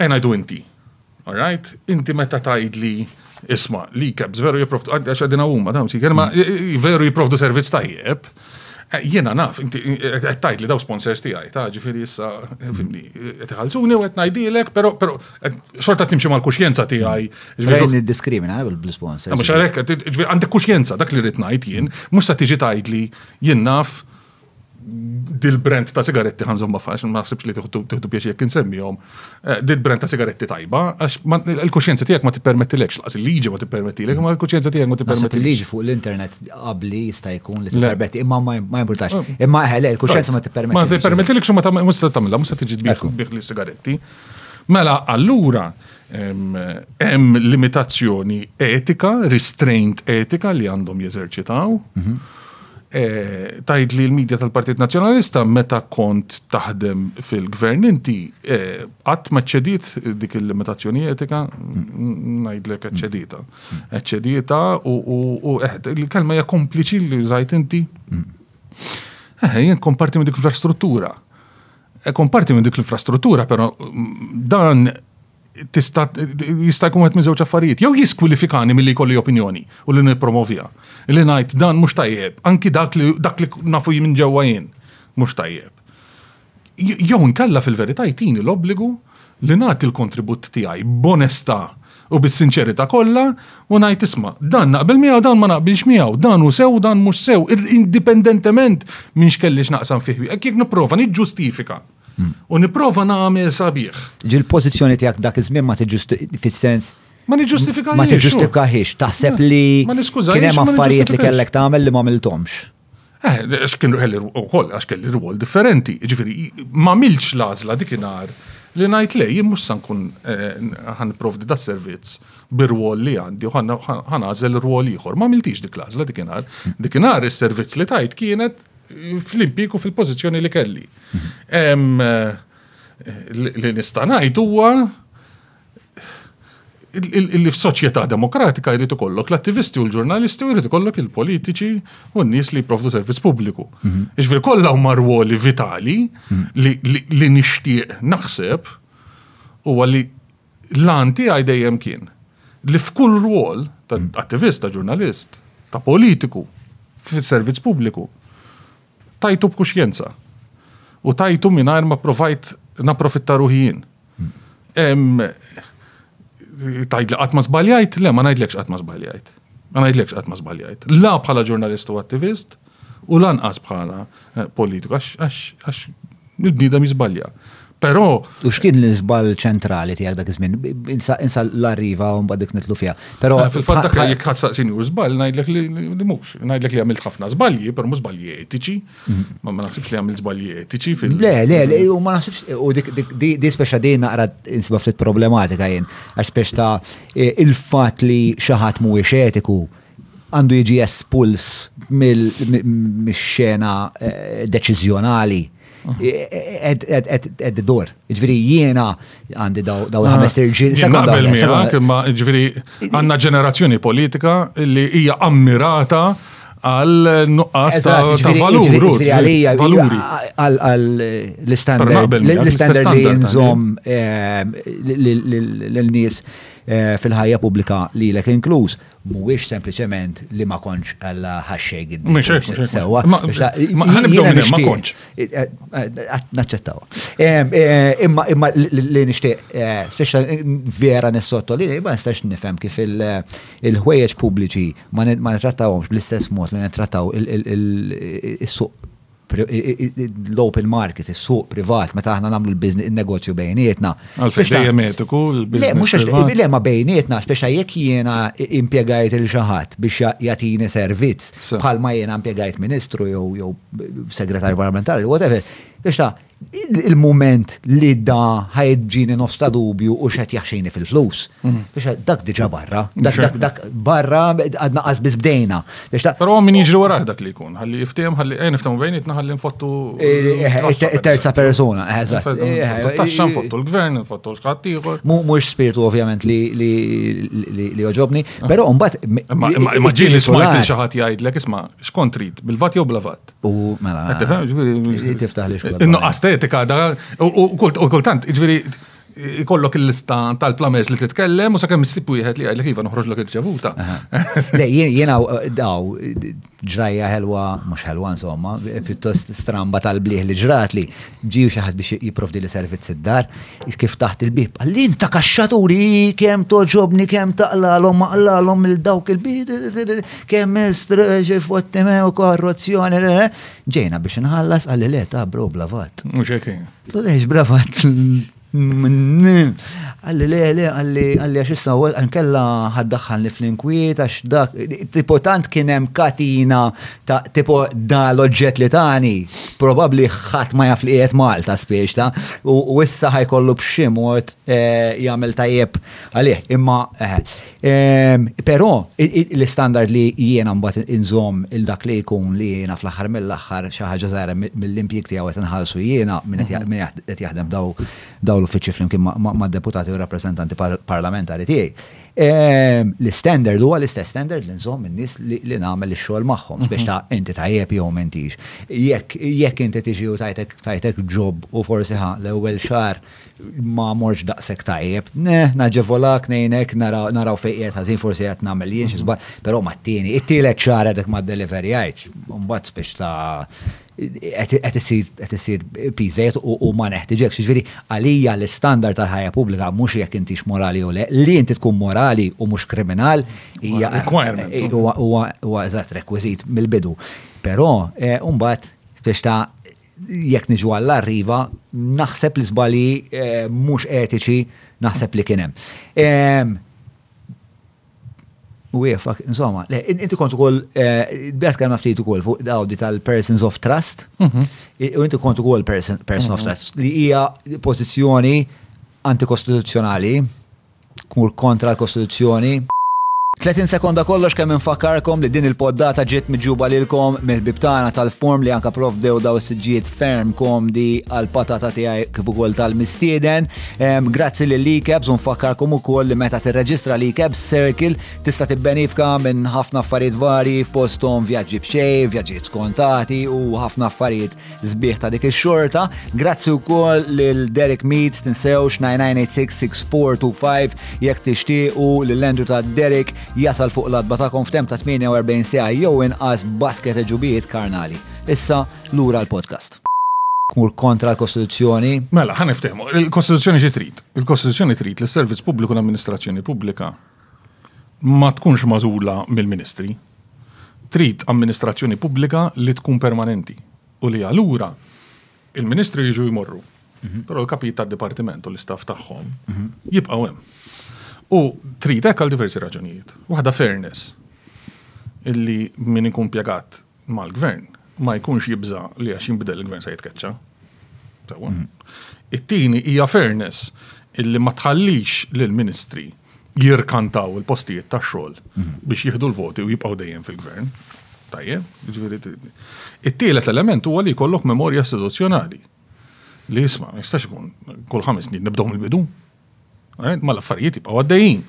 ngħidu inti. All right? Inti meta tgħidli isma' li caps veru jipprovdu għax għadina huma dawn si kelma veru jipprovdu servizz tajjeb. Eh, jiena naf, inti eh, qed tgħid li daw sponsors tiegħi, ta' ġifieri issa eh, fimni, qed iħallsuni u qed ngħidilek, però però xorta timxi mal-kuxjenza tiegħi. Ġifieri niddiskrimina bl-sponsors. Mhux għalhekk, ġifieri għandek kuxjenza dak li rrid ngħid jien, mhux se tiġi tgħidli jien naf dil-brand ta' sigaretti ħanżom ma fax, ma naħsibx li tiħdu biex jekk insemmihom Eh, dit brand ta' sigaretti tajba, għax il-kuxjenza tiegħek ma tippermettilekx, laqas il-liġi ma tippermettilek, ma l-kuxjenza tiegħek ma tippermettilek. Il-liġi fuq l-internet qabli jista' jkun li tippermetti, imma ma jimportax. Oh. Imma eh, le, il-kuxjenza ma tippermettilek. Ma tippermettilek xi ma mhux se tagħmilha, mhux se tiġi tbih li sigaretti. Mela allura hemm limitazzjoni etika, restraint etika li għandhom jeżerċitaw. Mhm. Tgħid li l-medja tal-Partit Nazzjonalista meta kont taħdem fil-gvern inti qatt ma ċċediet dik il-limitazzjoni etika ngħidlek eċċedita. Eċċedita u eħed il-kelma hija kompliċi li żajt inti. Eħe, jien komparti minn dik l-infrastruttura. Komparti minn dik l-infrastruttura, però dan tista' jista' jkun qed minn żewġ affarijiet. Jew jiskwilifikani milli jkolli opinjoni u li nippromovija. Li ngħid dan mhux tajjeb, anki dak li dak li nafu minn ġewwa jien mhux tajjeb. Jew inkella fil-verità jtini l-obbligu li nagħti l-kontribut tiegħi b'onestà u bis-sinċerità kollha u ngħid isma' dan naqbel miegħu dan ma naqbilx miegħu, dan hu sew dan mhux sew, indipendentement minn x'kelli x'naqsam fih. Hekk jekk nipprova niġġustifika. U nipprova nagħmel sabiħ. Ġil pożizzjoni tiegħek dak iż-żmien ma tiġusti fis-sens Ma niġġustifikax. Ma tiġġustifikax, taħseb li kien hemm affarijiet li kellek tagħmel li ma għamilthomx. Eh, għax kien kelli wkoll għax kelli rwol differenti. Ġifieri, ma milx l-għażla dikinhar li ngħid lej jien mhux se nkun eh, ħan provdi da servizz bir-rwol li għandi u ħan għażel rwol ieħor. Ma miltix dik l-għażla dikinhar. Dikinhar is-servizz li tajt kienet fl-impik u fil-pożizzjoni li kelli. Ehm, li nista' ngħid huwa li f'soċjetà demokratika jrid ikollok l-attivisti u l-ġurnalisti u jrid ikollok il-politiċi u n-nies li jipprovdu servizz pubbliku. Mhm. Iġvir kollha huma rwoli vitali mhm. li nixtieq naħseb huwa li L-għan tiegħi dejjem kien li f'kull rwol ta' mm. attivist, ta' ġurnalist, ta' politiku, fis-servizz pubbliku, tajtu b'kuxjenza. U tajtu mingħajr ma provajt naprofitta ruħijin. Mm. Tajt li qatt ma żbaljajt, le ma ngħidlekx qatt ma żbaljajt. Ma ngħidlekx qatt ma żbaljajt. La bħala ġurnalist u attivist, U lanqas bħala eh, politiku, għax il-bniedem jizbalja. Pero. U xkien l-izbal ċentrali tijak dak iż-żmien? Insa l-arriva un badik nitlu fija. Pero. Eh, fil-fatt dak li jekk saqsin u żball ngħidlek li mhux, ngħidlek li għamilt ħafna żbalji, però mhux żbalji etiċi. Mhm. Ma naħsibx li għamilt żbalji etiċi fil Le, le, le, u ma naħsibx u dik di speċa di naqra insba ftit problematika jien, għax speċ ta' eh, il-fatt li xi ħadd mhuwiex etiku għandu jiġi espuls mix-xena eh, deċiżjonali ed dur. Ġviri jiena għandi daw ah. il-ħames irġiel. Naqbel miegħek, imma ġviri għandna ġenerazzjoni politika li hija ammirata għal nuqqas ta' valur. Għal-standard li jinżom eh, l-nies eh, fil-ħajja pubblika li l-ek inkluż mhuwiex sempliċement li ma kontx alla ħaxxejk id Mhux hekk, mhux sewwa. Ħanibdew minn ma kontx. Eh, eh, naċċettaw. Eh, imma imma li nixtieq speċa vera nissotto li ma nistax nifhem kif il-ħwejjeġ pubbliċi ma nittrattawhomx bl-istess mod li nittrattaw is-suq l-open market, is-suq privat, meta aħna nagħmlu l-negozju bejnietna. Għalfejn dejjem etiku l-business. Le, le ma bejnietna, speċa jekk jiena impjegajt il xi ħadd biex jagħtini servizz bħalma jiena impjegajt ministru jew segretarju parlamentari, whatever. Biex ta' il-mument li da ħajġini nofs ta' dubju u xed jaxxini fil-flus. Mm. Biex dak diġa barra, dak dak barra għadna qasbis bdejna. Pero min jiġri wara dak li jkun, ħalli jiftem, ħalli għajn eh, jiftem bejnietna ħalli nfottu. Eh, eh, terza persona, eżatt. Taxxa nfottu l-gvern, nfottu l-xkattiħor. Mux spiritu ovvjament li oġobni, pero mbagħad. Imma ġili smajt il-xaħat jgħidlek, isma, xkontrit, bil-vat jew bla vat. U mela. Qed tifhem ġifieri. Tiftaħ li xogħol. Innuqqas tetika da u kultant ġifieri ikollok il-lista tal-plamers li titkellem u sakemm issib wieħed li għajlek iva noħroġ l irċevuta. Le, jiena eh, daw ġrajja ħelwa, mhux ħelwa insomma, pjuttost stramba tal-bliħ li ġrat li Ġie xi ħadd biex jipprovdili servizz id-dar, kif taħt il-bieb, qal li inta kaxxaturi kemm toġobni kemm taqlalhom ma qlalhom lil dawk il-bieb kemm istreġi fotti mew korruzzjoni. Ġejna biex nħallas qalli le ta' bro blavat. Mhux hekk. Lejx bravat Għalli le, le, għalli, għalli għax issa u għankella ħaddaħħalni fl-inkwiet, għax dak, tipo tant kienem katina ta' tipo da l-oġġet li tani, probabli ħat ma jaf li jiet Malta spiex ta' u issa ħajkollu bximot eh, jgħamil tajjeb għalih, imma eh, Ehm, però, l-istandard li jiena mbagħad inżomm il-dak li jkun li jiena fl-aħħar mill-aħħar xi ħaġa żgħira mill-impjieg tiegħu qed inħallsu jiena minn mhm. qed jaħdem daw daw l-uffiċċji flimkien ma' deputati u rappreżentanti parlamentari tiegħi. Ehm, l-istandard huwa l-istess standard li nżomm in-nies li nagħmel ix-xogħol magħhom mhm. biex ta' inti tajjeb jew mentix. Jekk jekk inti tiġi u tajtek tajtek ġob u forsi ħa l-ewwel xahar ma morx daqshekk tajjeb. Neh, naġevolak, ngħinek, naraw fejn qiegħed ħażin forsi qed nagħmel jien xi żball, però mat-tieni, it-tielet xahar għadek ma deliverjajtx, mbagħad spiċ ta' qed isir qed isir piżejjed u ma neħtiġekx. Jiġifieri għalija l-istandard tal-ħajja pubblika mhux jekk intix morali jew le, li inti tkun morali u mhux kriminal hija requirement. Huwa eżatt rekwiżit mill-bidu. Però mbagħad spiċ ta' jekk niġu għall-arriva, naħseb li żbali eh, mhux etiċi naħseb li kien hemm. U jefak, insomma, le, inti kont ukoll, eh, bħat kemm ftit ukoll fuq dawdi tal-persons of trust, mhm. u inti kont ukoll person of mhm. trust, li hija pożizzjoni antikostituzzjonali, tmur kontra l-Kostituzzjoni. 30 sekonda kollox kemm infakkarkom li din il-poddata ġiet miġjuba lilkom mill-ħbieb tagħna tal-form li anka provdew daw is-siġġijiet ferm komdi għall-patata tiegħi kif ukoll tal-mistieden. Grazzi lil Likebs u nfakkarkom ukoll li meta tirreġistra Likebs Circle tista' tibbenifka minn ħafna affarijiet varji fosthom vjaġġi b'xejn, vjaġġijiet skontati u ħafna affarijiet sbieħ ta' dik ix-xorta. Grazzi wkoll lil Derek Meads tinsewx 99866425 jekk tixtiequ lil Andrew ta' Derek jasal fuq l-adba ta' konftem ta' 48 sija jew inqas basket eġubijiet karnali. Issa lura l-podcast. Kmur kontra l-Kostituzzjoni. Mela, ħan iftehmu. Il-Kostituzzjoni xi trid? Il-Kostituzzjoni trid li s-servizz pubbliku l-amministrazzjoni pubblika ma tkunx magħżula mill-Ministri. Trid amministrazzjoni pubblika li tkun permanenti u li allura il-Ministri jiġu jmorru, però l-kapijiet tad-dipartiment u l-istaff tagħhom jibqgħu hemm. U trid hekk għal diversi raġunijiet. Waħda fairness, illi min ikun pjegat mal-Gvern ma jkunx jibża' li għax jinbidel il-Gvern se jitkeċċa. Sewwa. Mm. It-tieni hija fairness illi ma tħallix lil ministri jirkantaw il-postijiet ta' xogħol mm. biex jieħdu l-voti u jibqgħu dejjem fil-Gvern. Tajjeb, ġifieri. It-tielet element huwa li jkollok memorja istituzzjonali. Li jisma' jistax ikun kull ħames snin nibdew mill-bidu. Eh, ma l-affarijiet jibqaw għaddejjin.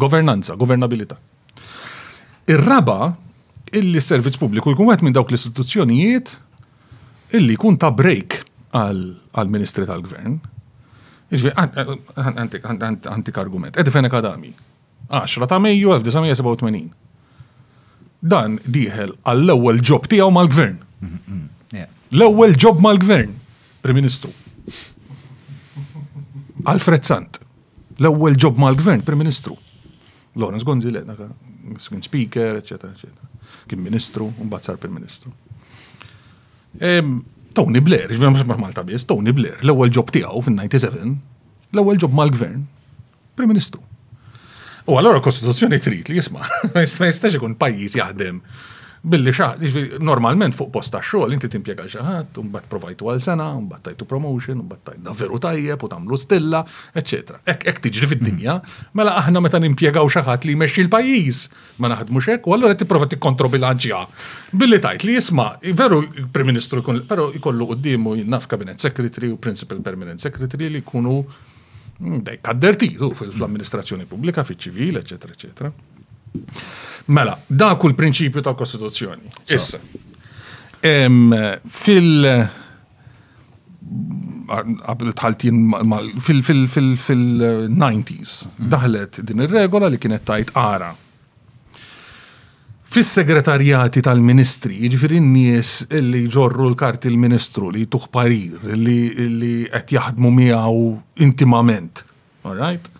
Governanza, governabilità. Ir-raba illi s-servizz pubbliku jkun għet minn dawk l-istituzzjonijiet illi jkun ta' break għal-ministri tal-gvern. Iġvi, għantik argument, edifenek għadami. 10 ta' Mejju 1987. Dan dieħel għall-ewwel ġob tiegħu mal-gvern. L-ewwel ġob mal-gvern, Prim Ministru. Alfred Sant, l-ewwel ġob mal-gvern, Prim Ministru. Lawrence Gonzi le, dak kien speaker, eċetera, eċetera. Kien Ministru, mbagħad sar Prim Ministru. Tony Blair, ġvem mhux Malta biss, Tony Blair, l-ewwel ġob tiegħu fin-97, l-ewwel ġob mal-gvern, Prim Ministru. U allora l-Kostituzzjoni trid li jisma' ma jistax ikun pajjiż jaħdem billi xa, normalment fuq post ta' xogħol inti timpjega xi ħadd, mbagħad provajtu għal sena, mbagħad tajtu promotion, mbagħad tajna veru tajjeb u tagħmlu stilla, eċetera. Hekk hekk tiġri fid-dinja, mela aħna meta nimpjegaw xi ħadd li jmexxi l-pajjiż ma naħdmux hekk u allura tipprova tikkontrobilanċja. Billi tajt li jisma' veru Prim Ministru jkun però jkollu quddiemu naf Cabinet Secretary u Principal Permanent Secretary li jkunu Dejk addertitu fil-amministrazzjoni pubblika, fil-ċivil, eccetera, eccetera. Mela, dak kull prinċipju tal-Kostituzzjoni. Issa. Fil- qabel tħaltin fil-90s daħlet din ir-regola li kienet tajt ara Fis-segretarjati tal-ministri, jiġifieri n-nies li jġorru l-karti l-ministru, li jtuh parir, li, li qed jaħdmu miegħu intimament. All right?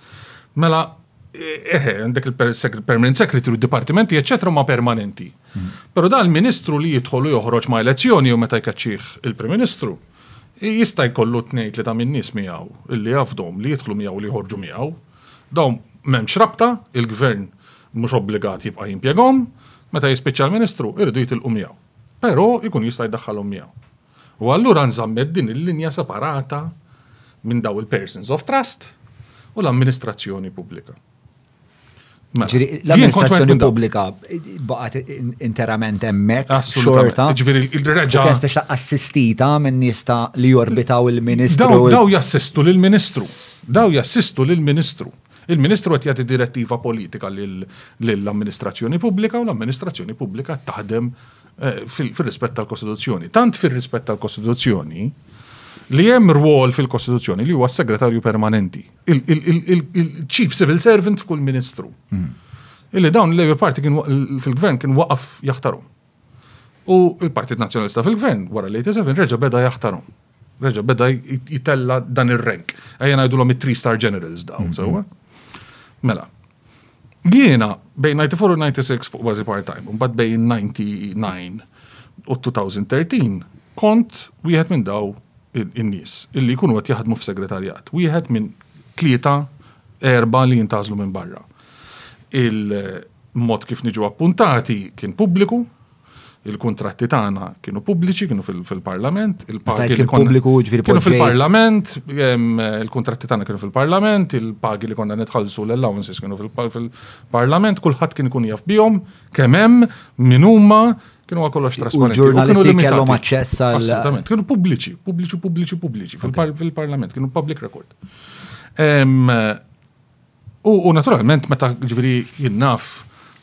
Mela, eħe, eh, għandek il-permanent secretary, dipartimenti, eccetera, ma permanenti. Mm. Pero da l-ministru li jidħol u joħroġ ma elezzjoni u meta jkaċċih il-prim ministru, jista' jkollu t-nejt li ta' minnis miegħu, li jafdom, li jidħlu miegħu li jħorġu miegħu. Dawn m'hemmx rabta, il-Gvern mhux obbligat jibqa' jimpjegahom, meta jispiċċa l-Ministru jridu jitilqu miegħu. Però jkun jista' jdaħħalhom miegħu. U allura nżammet din il-linja separata minn dawn il-persons of trust u l-amministrazzjoni pubblika. Mela, ġifieri l-amministrazzjoni pubblika baqgħet interament hemmhekk xorta. Ġifieri il-reġa. Kesta xa assistita minn nies ta' li jorbitaw il-Ministru. Daw jassistu lill-Ministru. Daw jassistu lill-Ministru. Il-Ministru qed jagħti direttiva politika lill-amministrazzjoni pubblika u l-amministrazzjoni pubblika taħdem eh, fil-rispett tal-Kostituzzjoni. Tant fil-rispett tal-Kostituzzjoni li hemm rwol fil-Kostituzzjoni li huwa segretarju permanenti. il-chief civil servant f'kull ministru. Hmm. Illi dawn il-Labour Party kien fil-gvern kien waqaf jaħtaru. U il-Partit Nazzjonalista fil-gvern wara l-87 reġa beda jaħtaru. Reġa beda jitella dan ir-rank. Ejja ngħidulhom it-three star generals dawn, hmm. sewwa. Mela, Jiena bejn 94 u 96 fuq bażi part-time, u mbagħad bejn 99 u 2013 kont wieħed minn daw in-nies illi jkunu qed jaħdmu f'segretarjat. Wieħed minn tlieta erba' li jintgħażlu minn barra. Il-mod kif niġu appuntati kien pubbliku, il-kontratti tagħna kienu pubbliċi, kienu fil-parlament, il-pagi li konna. Pubbliku ġviri Kienu fil-parlament, il-kontratti tagħna kienu fil-parlament, il-pagi li konna nitħallsu l-allowances kienu fil-parlament, kulħadd kien ikun jaf bihom, kemm hemm, min huma, kienu għal kollox trasparenti. Ġurnalisti kellhom aċċess għal. Assolutament, kienu pubbliċi, pubbliċi, pubbliċi, pubbliċi, fil-parlament, kienu public record. U naturalment meta ġifieri jien naf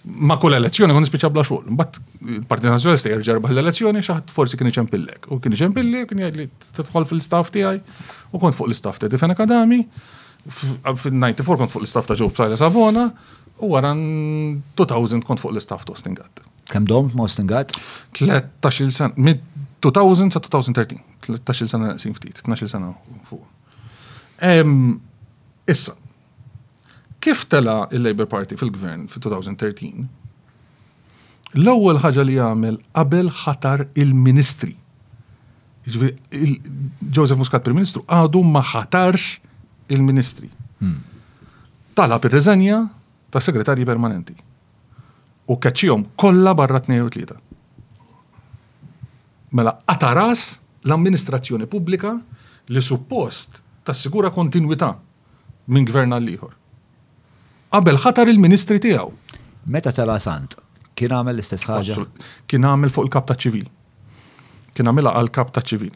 ma' kull elezzjoni kun nispiċċa bla xogħol. Mbagħad il-Partit Nazzjonalista jerġa' jerbaħ l-elezzjoni xaħat forsi kien iċempillek. U kien iċempilli kien jgħidli tidħol fil-staff tiegħi u kont fuq l-istaff ta' Difen Akadami. Fil-94 kont fuq l-istaff ta' Ġew Prajla Savona u wara 2000 kont fuq l-istaff ta' Ostingat. Kemm dom ma' Ostingat? 13 sena, mid 2000 sa 2013. 13 sena naqsin ftit, 12 sena fuq. Issa, kif tela il-Labour Party fil-gvern fil-2013, l-ewwel ħaġa li għamel qabel ħatar il-ministri. Joseph Muscat Prim Ministru għadu ma ħatarx il-ministri. Hmm. Talab ir-reżenja ta' segretarji permanenti. u keċċihom kollha barra tnejn jew tlieta. Mela qata' ras l-amministrazzjoni pubblika li suppost tassigura kontinwità minn gvern għal ieħor. Qabel ħatar il-ministri tiegħu. Meta tela' Sant, kien għamel l-istess ħaġa? Kien għamel fuq il-kap taċ-ċivil. Kien għamilha għall-kap taċ-ċivil.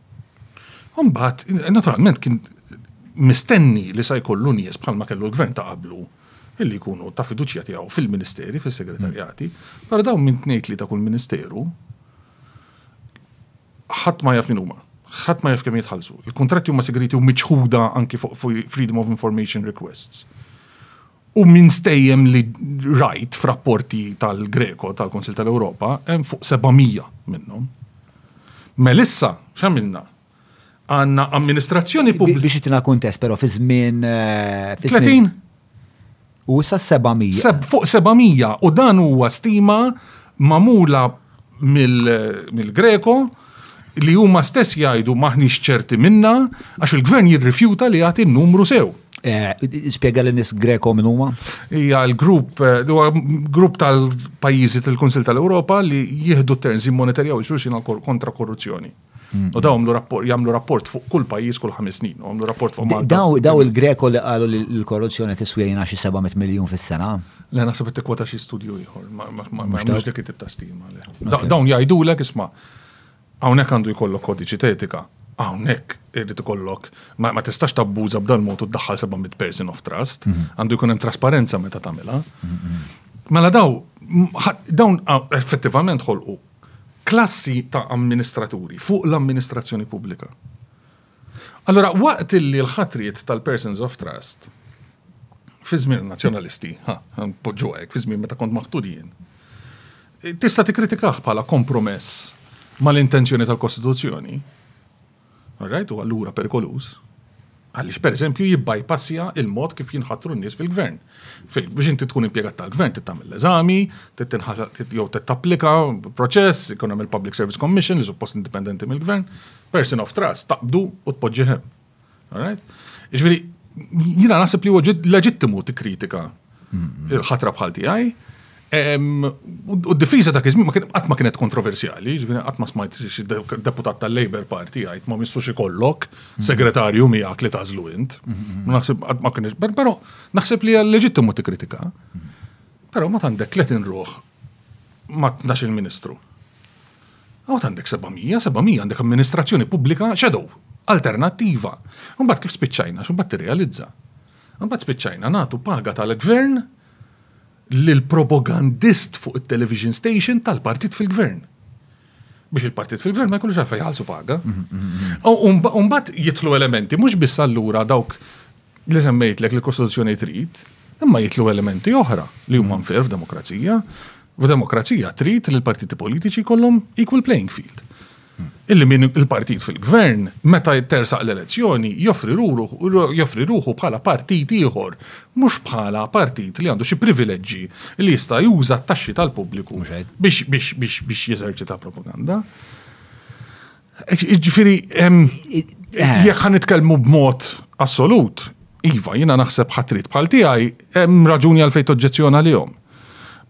Umbat, naturalment kien mistenni li sa jkollu nies bħalma kellu l-gvern ta' qablu illi jkunu ta' fiduċja tiegħu fil-ministeri, fil-segretarjati, però dawn minn tnejt li ta' kull ministeru ħadd ma jaf min huma, ħadd ma jaf kemm jitħallsu. Il-kuntratti huma segreti u miċħuda anki fuq Freedom of Information Requests. U minn stejjem li rajt f'rapporti tal-Greco tal-Kunsil tal-Ewropa hemm fuq 700 minnhom. Melissa, x'għamilna? Għandna amministrazzjoni pubblika. Biex itina kuntest però fi żmien 30 eh, u sa 700. Fuq 700 u dan huwa stima mamula mill-Greco li huma stess jgħidu maħniex ċerti minna għax il-gvern jirrifjuta li jagħti n-numru sew. Eh, Spiega li nis Greco minn huma? Hija l-grupp, eh, huwa grupp tal-pajjiżi tal-Kunsil tal-Ewropa li jieħdu terms jimmonetarjaw xulxin kontra korruzzjoni. U daw jagħmlu rapport fuq kull pajjiż kull ħames snin, u għamlu rapport fuq Malta. Daw daw il-Greko li qalu li l-korruzzjoni tiswejna xi 700 miljun fis-sena. Le naħseb qed tikkwota xi studju ieħor, ma mhux dik it-tip ta' stima. Dawn jgħidulek isma' hawnhekk għandu jkollok kodiċi tetika, hawnhekk irid ikollok ma tistax tabbuża b'dan mod u ddaħħal 700 person of trust, mhm. għandu jkun hemm trasparenza meta tagħmilha. Mhm, mhm. Mela daw, dawn effettivament ħolqu klassi ta' amministraturi fuq l-amministrazzjoni pubblika. Allora, waqt li l-ħatriet tal-persons of trust fi żmien nazzjonalisti, ha, poġġu hekk, fi żmien meta kont maħtudin, tista' tikkritikah bħala kompromess mal-intenzjoni tal-Kostituzzjoni. All right, u allura perikoluż għaliex pereżempju jibbajpassja il-mod kif jinħatru n-nies fil-gvern. Biex inti tkun impjegat tal-gvern trid tagħmel l-eżami, jew trid tapplika proċess, ikun hemm il-Public Service Commission li suppost indipendenti mill-gvern, person of trust taqbdu u tpoġġi hemm. Jiġifieri jiena naħseb li huwa leġittimu tikkritika il-ħatra bħal tiegħi, U d-difiża dak iż-żmien qatt ma kienet kontroversjali, ġifieri qatt ma smajt xi deputat tal-Labour Party jgħid ma missux ikollok mhm. segretarju miegħek li tażlu int. Mhm, mhm, naħseb qatt ma kienx, però naħseb li leġittimu tikkritika. Però ma tandek tliet inruħ ma tnax il-Ministru. Għaw għandek 700, 700 għandek amministrazzjoni pubblika shadow, alternattiva. Mbagħad kif spiċċajna, x'mbagħad tirrealizza. Mbagħad spiċċajna nagħtu paga tal-gvern lill-propagandist fuq it-television station tal-partit fil-gvern. Biex il-partit fil-gvern ma jkunux għalfej jħallsu paga. Umbat jitlu elementi, mhux biss allura dawk li semmejtlek li kostituzzjoni trid, imma jitlu elementi oħra li huma nfir f'demokrazija. F'demokrazija trid li l-partiti politiċi kollhom equal playing field. illi min il-partit fil-gvern meta jittersaq l-elezzjoni joffri joffri ruħu bħala partit ieħor, mhux bħala partit li għandu xi privileġġi li jista' juża t-taxxi tal-pubbliku biex jeżerċita propaganda. Ġifieri eh. jekk ħan nitkellmu b'mod assolut, iva, jiena naħseb ħatrit bħal tiegħi hemm raġuni għal fejn toġġezzjona lihom.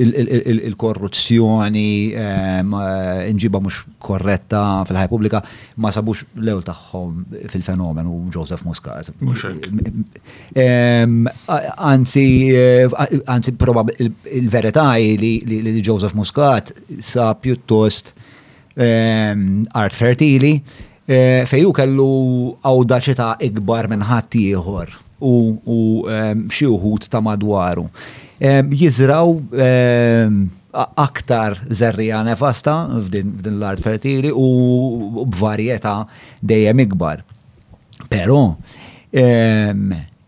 il-korruzzjoni, inġiba mhux korretta fil-ħajja pubblika, ma sabux l-ewl tagħhom fil-fenomenu Joseph Musca. Anzi, anzi il-verità li Joseph Muscat sa pjuttost art fertili Eh, fej u kellu awdaċità ikbar minn ħadd ieħor u ehm, xi wħud ta' madwaru. Ehm, Jizraw ehm, aktar zerrija nefasta f'din l-art fertili u b'varjetà dejjem ikbar. Però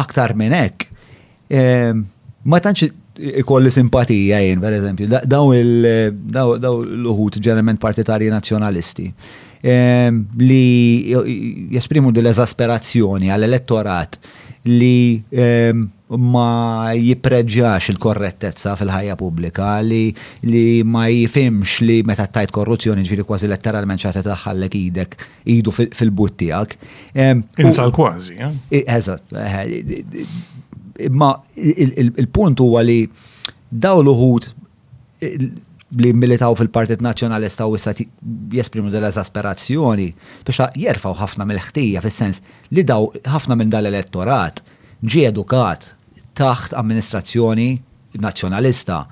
Aktar minn hekk, ma tantx ikolli simpatija jien, per eżempju, daw l-uħut ġeneralment partitarji nazzjonalisti li jesprimu dil-eżasperazzjoni għall-elettorat li ma jippreġġax il-korrettezza fil-ħajja pubblika, li ma jifimx li meta tajt korruzzjoni ġifieri kważi letteralment xi ħadd qed idaħħallek idek idu fil-but tiegħek. Insal kważi. Eh? Eżatt. Eh, ma il-punt huwa li daw l-uħud eh, li militaw fil-Partit Nazzjonalista u issa jesprimu dell-eżasperazzjoni biex jerfaw ħafna mill-ħtija fis-sens li daw ħafna minn dal-elettorat ġie edukat taħt amministrazzjoni Nazzjonalista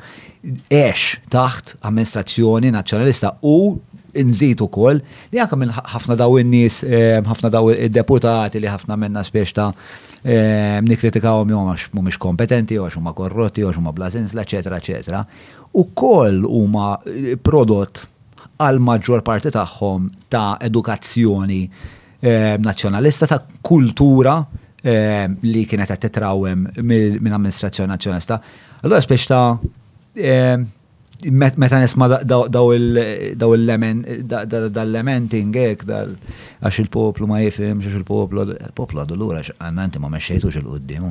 għex taħt amministrazzjoni nazzjonalista u nżid ukoll li anke minn ħafna daw in-nies, eh, ħafna daw id-deputati li ħafna minna spiex ta' eh, nikkritikawhom jew għax mhumiex kompetenti, jew għax huma korrotti, jew għax huma blażinsla, eċetera, eċetera. Ukoll huma prodott għal maġġor parti tagħhom ta' edukazzjoni eh, nazzjonalista ta' kultura eh, li kienet qed titrawem minn amministrazzjoni nazzjonalista. Allura spiex ta' eh, meta nisma daw il-lemen, dal-lament ingek, għax il-poplu ma jifim, għax il-poplu, il-poplu għadu l-ura, għanna inti ma meċċejtu il-qoddim.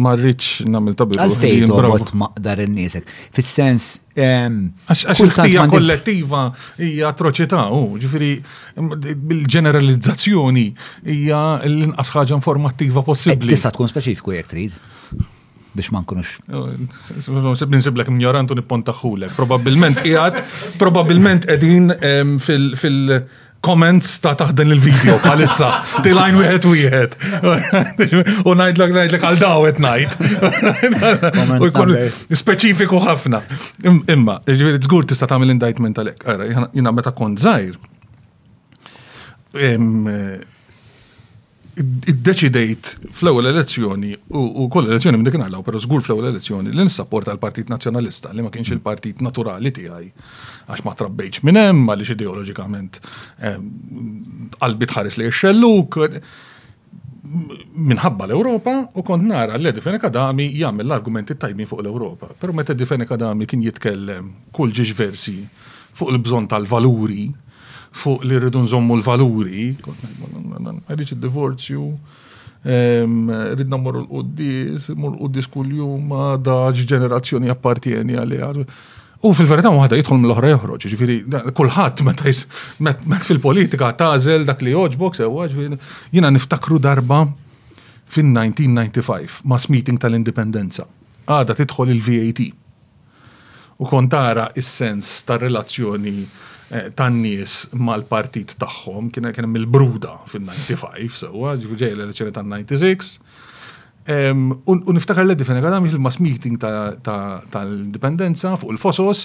Ma rridx nagħmel ta' bidu. Għalfejn torbot maqdar in-niesek. Fis-sens. Ehm, għax il-ħtija kollettiva hija atroċità, u ġifieri bil-ġeneralizzazzjoni hija l-inqas ħaġa informattiva possibbli. Tista' tkun speċifiku jekk trid biex ma nkunux. Ninsiblek mjorantu nippontaħulek. Probabilment qiegħed, probabilment qegħdin ehm, fil- comments ta' taħt dan il-video bħalissa, tilajn wieħed wieħed. U najdlek najdlek għal daw qed ngħid. U jkun speċifiku ħafna. Imma, ġifieri żgur tista' tagħmel indictment għalhekk. Ara, jiena meta kont żgħir. iddeċidejt fl-ewwel elezzjoni u kull elezzjoni minn dik nagħlaw, però żgur fl-ewwel elezzjoni li nissapporta l-Partit Nazzjonalista li ma kienx il-partit naturali tiegħi għax ma trabbejtx minn hemm għaliex ideoloġikament ehm, qalbi tħares li xelluk minħabba l-Ewropa u kont nara l Edifene Kadami jagħmel l-argumenti tajbin fuq l-Ewropa. Però meta Edifene Kadami kien jitkellem kull ġiġ versi fuq il-bżonn tal-valuri, fuq li rridu nżommu l-valuri, kont ngħidlu, għaliex id-divorzju, ridna mmorru l-quddis, mmorru l-quddis kuljum, għada ġenerazzjoni appartjeni għalija. U fil-verità waħda jidħol mill-oħra joħroġ, ġifiri, kullħat meta fil-politika tażel dak li joġbok sewwa, ġifiri, jiena niftakru darba fin-1995, mass meeting tal-indipendenza. Għada tidħol il-VAT. u kont tara s-sens tar-relazzjoni tan-nies mal-partit tagħhom, kien hemm il-bruda fin-95 sewwa, ġifieri ġejja l-elezzjoni tan-96. U niftakar l-Eddie Fenegadan mhix il-mass meeting tal-indipendenza fuq il-fosos,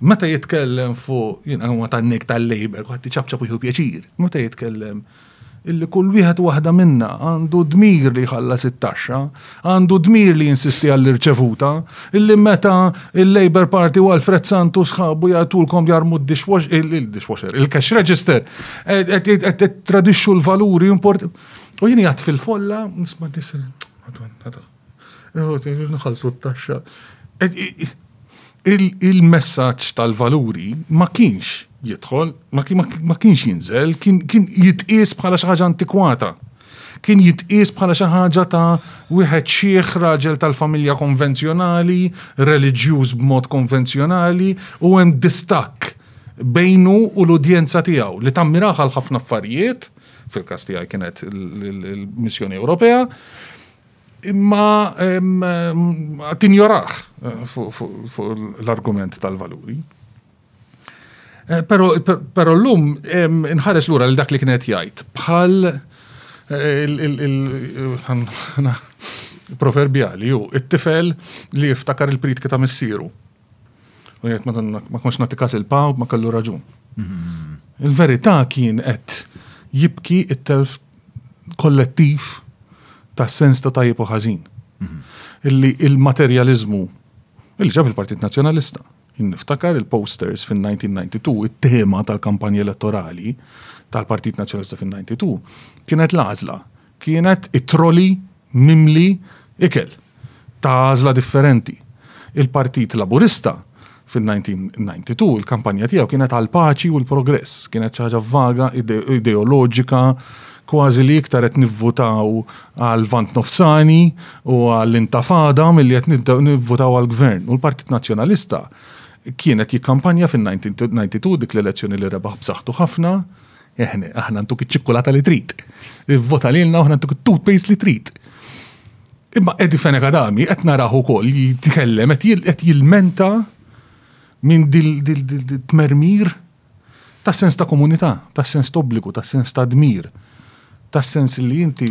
meta jitkellem fuq, jien għamma tan-nek tal-Labour, kuħat iċabċab u jħu pjaċir, meta jitkellem illi kull wieħed u waħda minna għandu d-dmir li jħallas it-taxxa, għandu d-dmir li jinsisti għall-irċevuta, illi meta il-Labour Party u Alfred Santu sħabu jgħatulkom jarmu d-dishwasher, il-cash register, qed tradixxu l-valuri import. U jien jgħat fil-folla, nisma' Nħallsu t-taxxa. Il-messaġġ tal-valuri ma kienx jidħol, ma kienx jinżel, kien jitqies bħala xi ħaġa antikwata. Kien jitqies bħala xi ħaġa ta' wieħed xieħ raġel tal-familja konvenzjonali, reliġjuż b'mod konvenzjonali u hemm distakk bejnu u l-udjenza tiegħu li tammirah għal ħafna affarijiet, fil-każ tiegħi kienet il-Missjoni Ewropea, Imma tinjoraħ eh, fuq l-argument tal-valuri. Eh, pero l-lum inħares l-ura l-dak li kienet jajt bħal proverbjali ju, it-tifel li jiftakar il-pritka ta' missiru. U jgħid madonna ma konx nagħti kas il-paw ma kellu raġun. Mm-hmm. Il-verità kien qed jibki it-telf kollettiv ta' sens ta' tajjeb u ħażin. Mm-hmm. Illi il-materjalizmu illi ġab il-Partit Nazzjonalista Niftakar il-posters fin-1992, it-tema tal-kampanja elettorali tal-Partit Nazzjonalista fin-92, kienet l-għażla Kienet it-troli mimli ikel ta' għażla differenti. Il-Partit Laburista fin-1992 il-kampanja tiegħu kienet għall-paċi u l-progress. Kienet xi ħaġa vaga, ideoloġika, kważi li iktar qed nivvutaw għall-Lvant Nofsani u għall-Intafada milli qed nivvutaw għall-Gvern. U l-Partit Nazzjonalista kienet jikkampanja fin-1992 dik l-elezzjoni li rebaħ b'saħħtu ħafna, Eħne, aħna ntuk iċ-ċikkulata li trid. Vota lilna aħna ntuk it-toothpaste li trid. Imma Edi Fenek Adami qed naraħ ukoll jitkellem qed jilmenta minn dil-tmermir tas-sens ta' komunità, tas-sens ta' obbligu, tas-sens ta' dmir, tas-sens li inti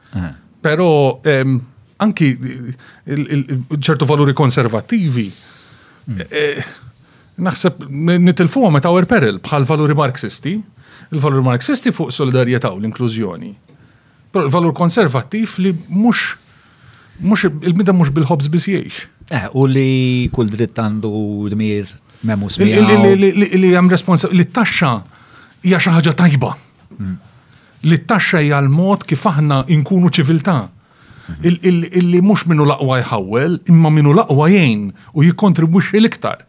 Però anki ċertu valuri konservattivi eh, naħseb nitilfuhom meta għer peril bħal valuri marxisti, il-valuri marxisti fuq solidarjetà u l-inklużjoni. Però il-valur konservattiv li mhux mhux il-bnidem mhux bil-ħobż biss jgħix. Eh, u li kull dritt għandu dmir memu Li hemm li t-taxxa hija xi ħaġa tajba. Mm. Li t-taxxa hija l-mod kif aħna nkunu ċiviltà. Illi mhux min hu l-aqwa jħawwel, imma min hu l-aqwa jgħin u jikkontribwixxi l-iktar.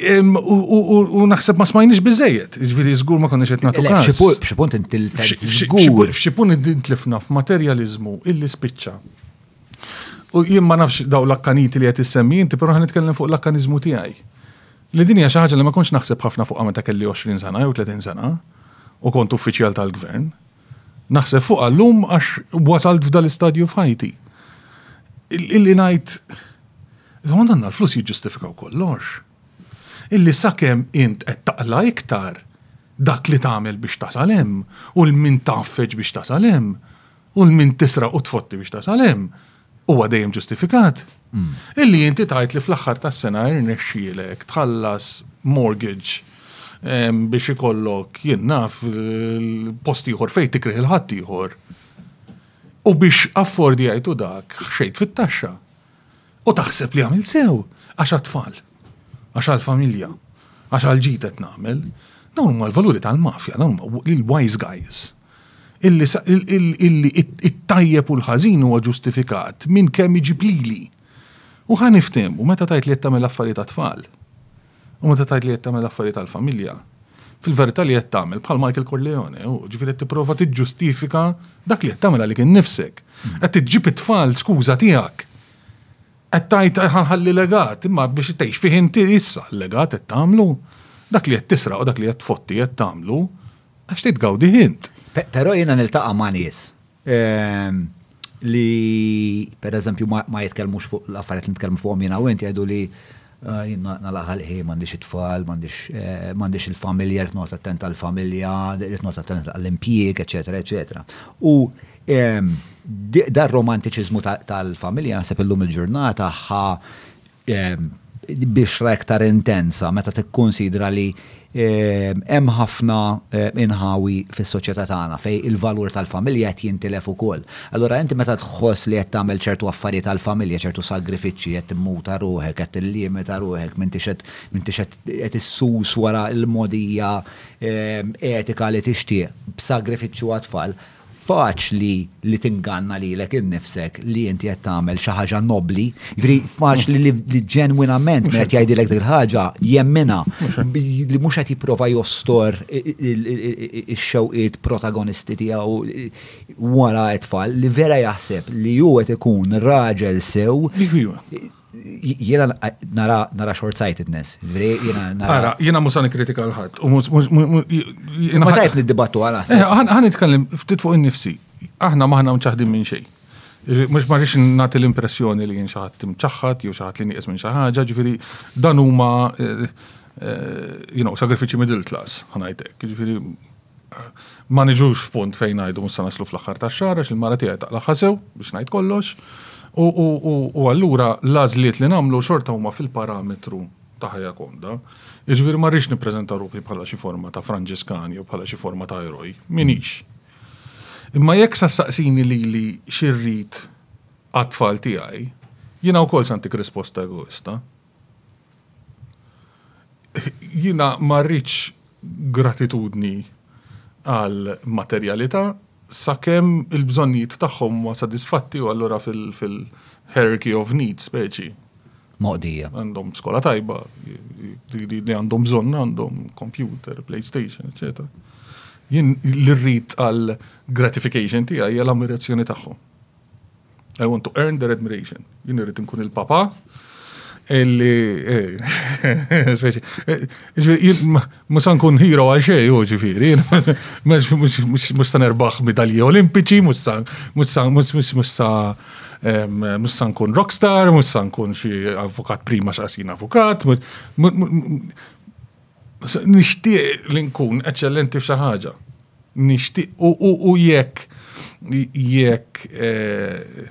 U naħseb ma smajniex biżejjed, ġviri żgur ma konniex qed nagħtu każ. F'xi punt intilfet żgur. F'xi punt intilfna f'materjaliżmu illi spiċċa. U jien ma nafx daw l-akkaniti li qed issemmi inti, però ħan nitkellem fuq l-akkaniżmu tiegħi. Li din hija xi ħaġa li ma kontx naħseb ħafna fuqha meta kelli 20 sena jew 30 sena u kont uffiċjal tal-gvern. Naħseb fuqha llum għax wasalt f'dal istadju f'ħajti. Illi ngħid Għandanna l-flus jiġġustifikaw kollox. Illi sakemm int qed taqla iktar dak li tagħmel biex tasal hemm u l-min taffeġ biex tasal hemm u l-min tisra u tfotti biex tasal hemm, huwa dejjem ġustifikat illi inti tajt li fl-aħħar tas-sena irnexxielek tħallas mortgage biex ikollok jien naf post ieħor fejn tikrih il-ħadd ieħor. U biex affordi għajtu dak, xejt fit-taxxa. U taħseb li għamil sew, għax għat-tfal, għax għal-familja, għax għal-ġitet namel. Dawn huma l-valuri tal-mafja, dawn huma l-wise guys. illi it-tajjeb u l-ħażin huwa ġustifikat minn kemm iġib lili. U ħa niftehmu, meta tgħid li qed tagħmel affarijiet għat-tfal, u meta tgħid li qed tagħmel affarijiet għall-familja, fil-verità li qed tagħmel bħal Michael Corleone, u ġifieri qed tipprova tiġġustifika dak li qed tagħmel għalik innifsek. Mm. Qed tiġġib it-tfal skuża tiegħek. Qed tgħid ħalli legat, imma biex tgħix fih inti issa legat qed tagħmlu. Dak li qed tisra u dak li qed tfotti qed tagħmlu Għax li tgawdi int. Però jiena niltaqa' ma' nies ehm, li per eżempju ma jitkellmux fuq l-affarijiet li nitkellmu fuqhom jiena u inti jgħidu li eh, jien nalaħa li ħin m'għandix it-tfal, m'għandix eh, il-familja, rrid noqgħod attent għall-familja, rrid noqgħod attent għall-impjieg, eċetera, eċetera. U ehm, dar romantiċiżmu tal-familja naħseb illum il-ġurnata ħa bixra iktar intensa meta tikkunsidra li hemm ħafna inħawi fis-soċjetà tagħna fejn il-valur tal-familja qed jintilef ukoll. Allura inti meta tħoss li qed tagħmel ċertu affarijiet għall-familja, ċertu sagrifiċċji, qed timmuta ruħek, qed tillimita ruħek, m'intix qed m'intix qed qed issus wara l-mogħdija etika li tixtieq b'sagrifiċċju għat-tfal, Faċli li tinganna lilek innifsek li inti qed tagħmel xi ħaġa nobbli, jiġri faċli li ġenwinament meta qed jgħidilek dik il-ħaġa jemmina li mhux qed jipprova jostor ix-xewqiet protagonisti tiegħu wara t-tfal li vera jaħseb li hu qed ikun raġel sew. Jiena nara nara short sightedness. Vri, jiena nara. Ara, jiena mhux se nikkritika l-ħadd. u mhux- mhux- mhux- jiena- Ma tajb niddibattu għal Eh, naħseb. ħan ħan nitkellem ftit fuq innifsi. Aħna maħna mċaħdin minn xejn. Ġi- Mhux ma rridx nagħti l-impressjoni li jien xi ħadd imċaħħad jew xi ħadd li nieqes minn xi ħaġa, ġifieri dan huma eh, eh, you know, sagrifiċċji middle class, ħanajtek. Ġifieri ma niġux f'punt fejn ngħidu mhux se naslu fl-aħħar tax-xahar għax il-mara tiegħi taqla' ħasew biex ngħid kollox. U allura l-għażliet li nagħmlu xorta huma fil-parametru ta' ħajja komda. Jiġifieri ma rridx nippreżenta ruħi bħala xi forma ta' Franġiskan jew bħala xi forma ta' eroj. Minix. Imma jekk sa saqsini lili xirrid għat-tfal tiegħi, jiena wkoll santik risposta egoista. Jiena ma rridx gratitudni għal materjalità sakemm il-bżonnijiet tagħhom huma sodisfatti u allura fil-hierarchy of needs speċi. Moqdija. Għandhom skola tajba, li għandhom bżonn għandhom computer, PlayStation, etc. Jien l-rrit għal gratification tiegħi għal ammirazzjoni tagħhom. I want to earn their admiration. Jien irrid nkun il-papa illi. Mhux nkun hero għal xejn u ġifieri. Mhux sa nerbaħ midalji olimpiċi, mhux sa mhux sa nkun rockstar, mhux sa nkun xi avukat prima x'qasin avukat. Nixtieq li nkun eċċellenti f'xi ħaġa. Nixtieq u jekk jekk eh,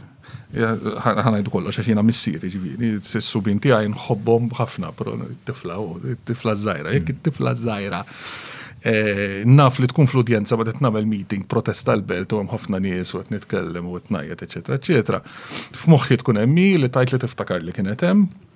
ħanajdu kollox għax jiena missieri ġifieri, s-subin tiegħi nħobbhom ħafna, però tifla tifla żgħira, jekk it-tifla żgħira eh, naf li tkun fl-udjenza ma qed nagħmel meeting protesta l-belt u hemm ħafna nies u qed nitkellem u qed ngħid eċetera eċetera. F'moħħi tkun hemm li tajt li tiftakar li kienet hemm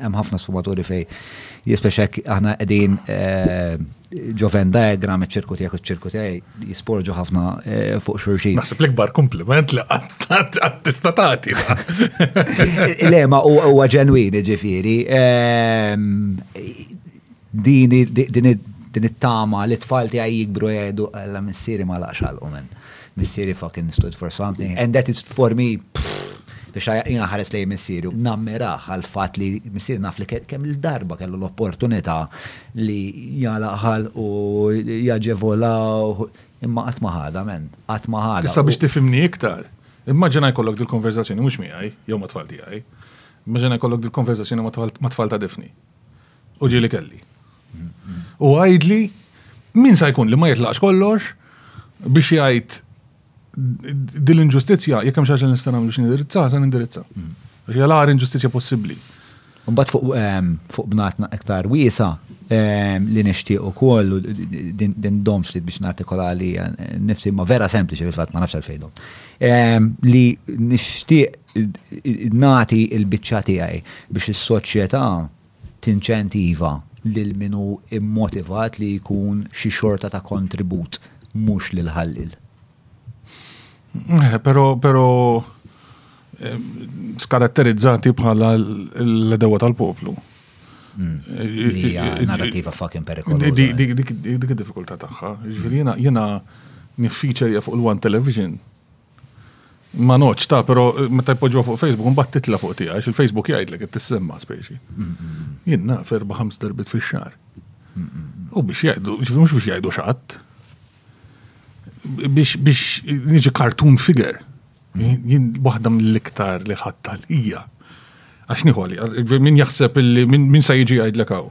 Hemm ħafna sfumaturi fej, jispex hekk aħna qegħdin eh, ġo Venn diagram iċ-ċirku tiegħek u ċ-ċirku tiegħi jisporġu ħafna eh, fuq xulxin. Naħseb l-ikbar kompliment li għattista tagħti. Le ma huwa ġenwini ġifieri. Ehm, Din din it-tama li t-tfal tiegħi jikbru jgħidu alla missieri ma laqx għalqu minn. Missieri fucking stood for something and that is for me biex jina ħares lej missieri u nammiraħ għal fatt li missieri naf li kemm il-darba kellu l-opportunità li jalaqħal u jaġevola imma qatt ma ħadha men, qatt ma ħadha. Issa biex tifimni iktar, immaġina jkollok dil-konverzazzjoni mhux miegħi jew ma tfal tiegħi. Immaġina jkollok dil-konverzazzjoni ma tfal ta' difni. U ġieli kelli. U għajdli, min sa jkun li ma jitlaqx kollox biex jgħid din l-inġustizzja, jekk hemm xi ħaġa nista' nagħmlu xi indirizza, sa nindirizza. Għax hija l-agħar inġustizzja possibbli. Mbagħad fuq ehm, fuq bnatna iktar wiesa ehm, li nixtieq ukoll din domx li biex nartikola li eh, nifsi ma vera sempliċi fil-fatt ma nafx għalfejn ehm, li nixtieq nagħti l-biċċa tiegħi biex is-soċjetà tinċentiva lil min hu mmotivat li jkun xi xorta ta' kontribut mhux lil ħalliel. Eh, però però eh, skaratterizzati bħala l-edewa tal-poplu. Mm. Eh, narrativa fucking perikolosa. Dik id-diffikultà tagħha. Ġifieri jiena niffiċerja fuq il-One Television Ma noċ ta' pero meta jpoġġuha fuq Facebook mbagħad titla' fuq tiegħi il-Facebook jgħidlek qed tissemma speċi. Jien naf erba' ħams darbit fix-xahar. U biex jgħidu, mhux biex jgħidu x'għadd. Biex biex niġi cartoon figure. Jien waħda mill-iktar li ħadd hija. Għax nieħu għalli, min jaħseb li min sa jiġi jgħidlek hawn.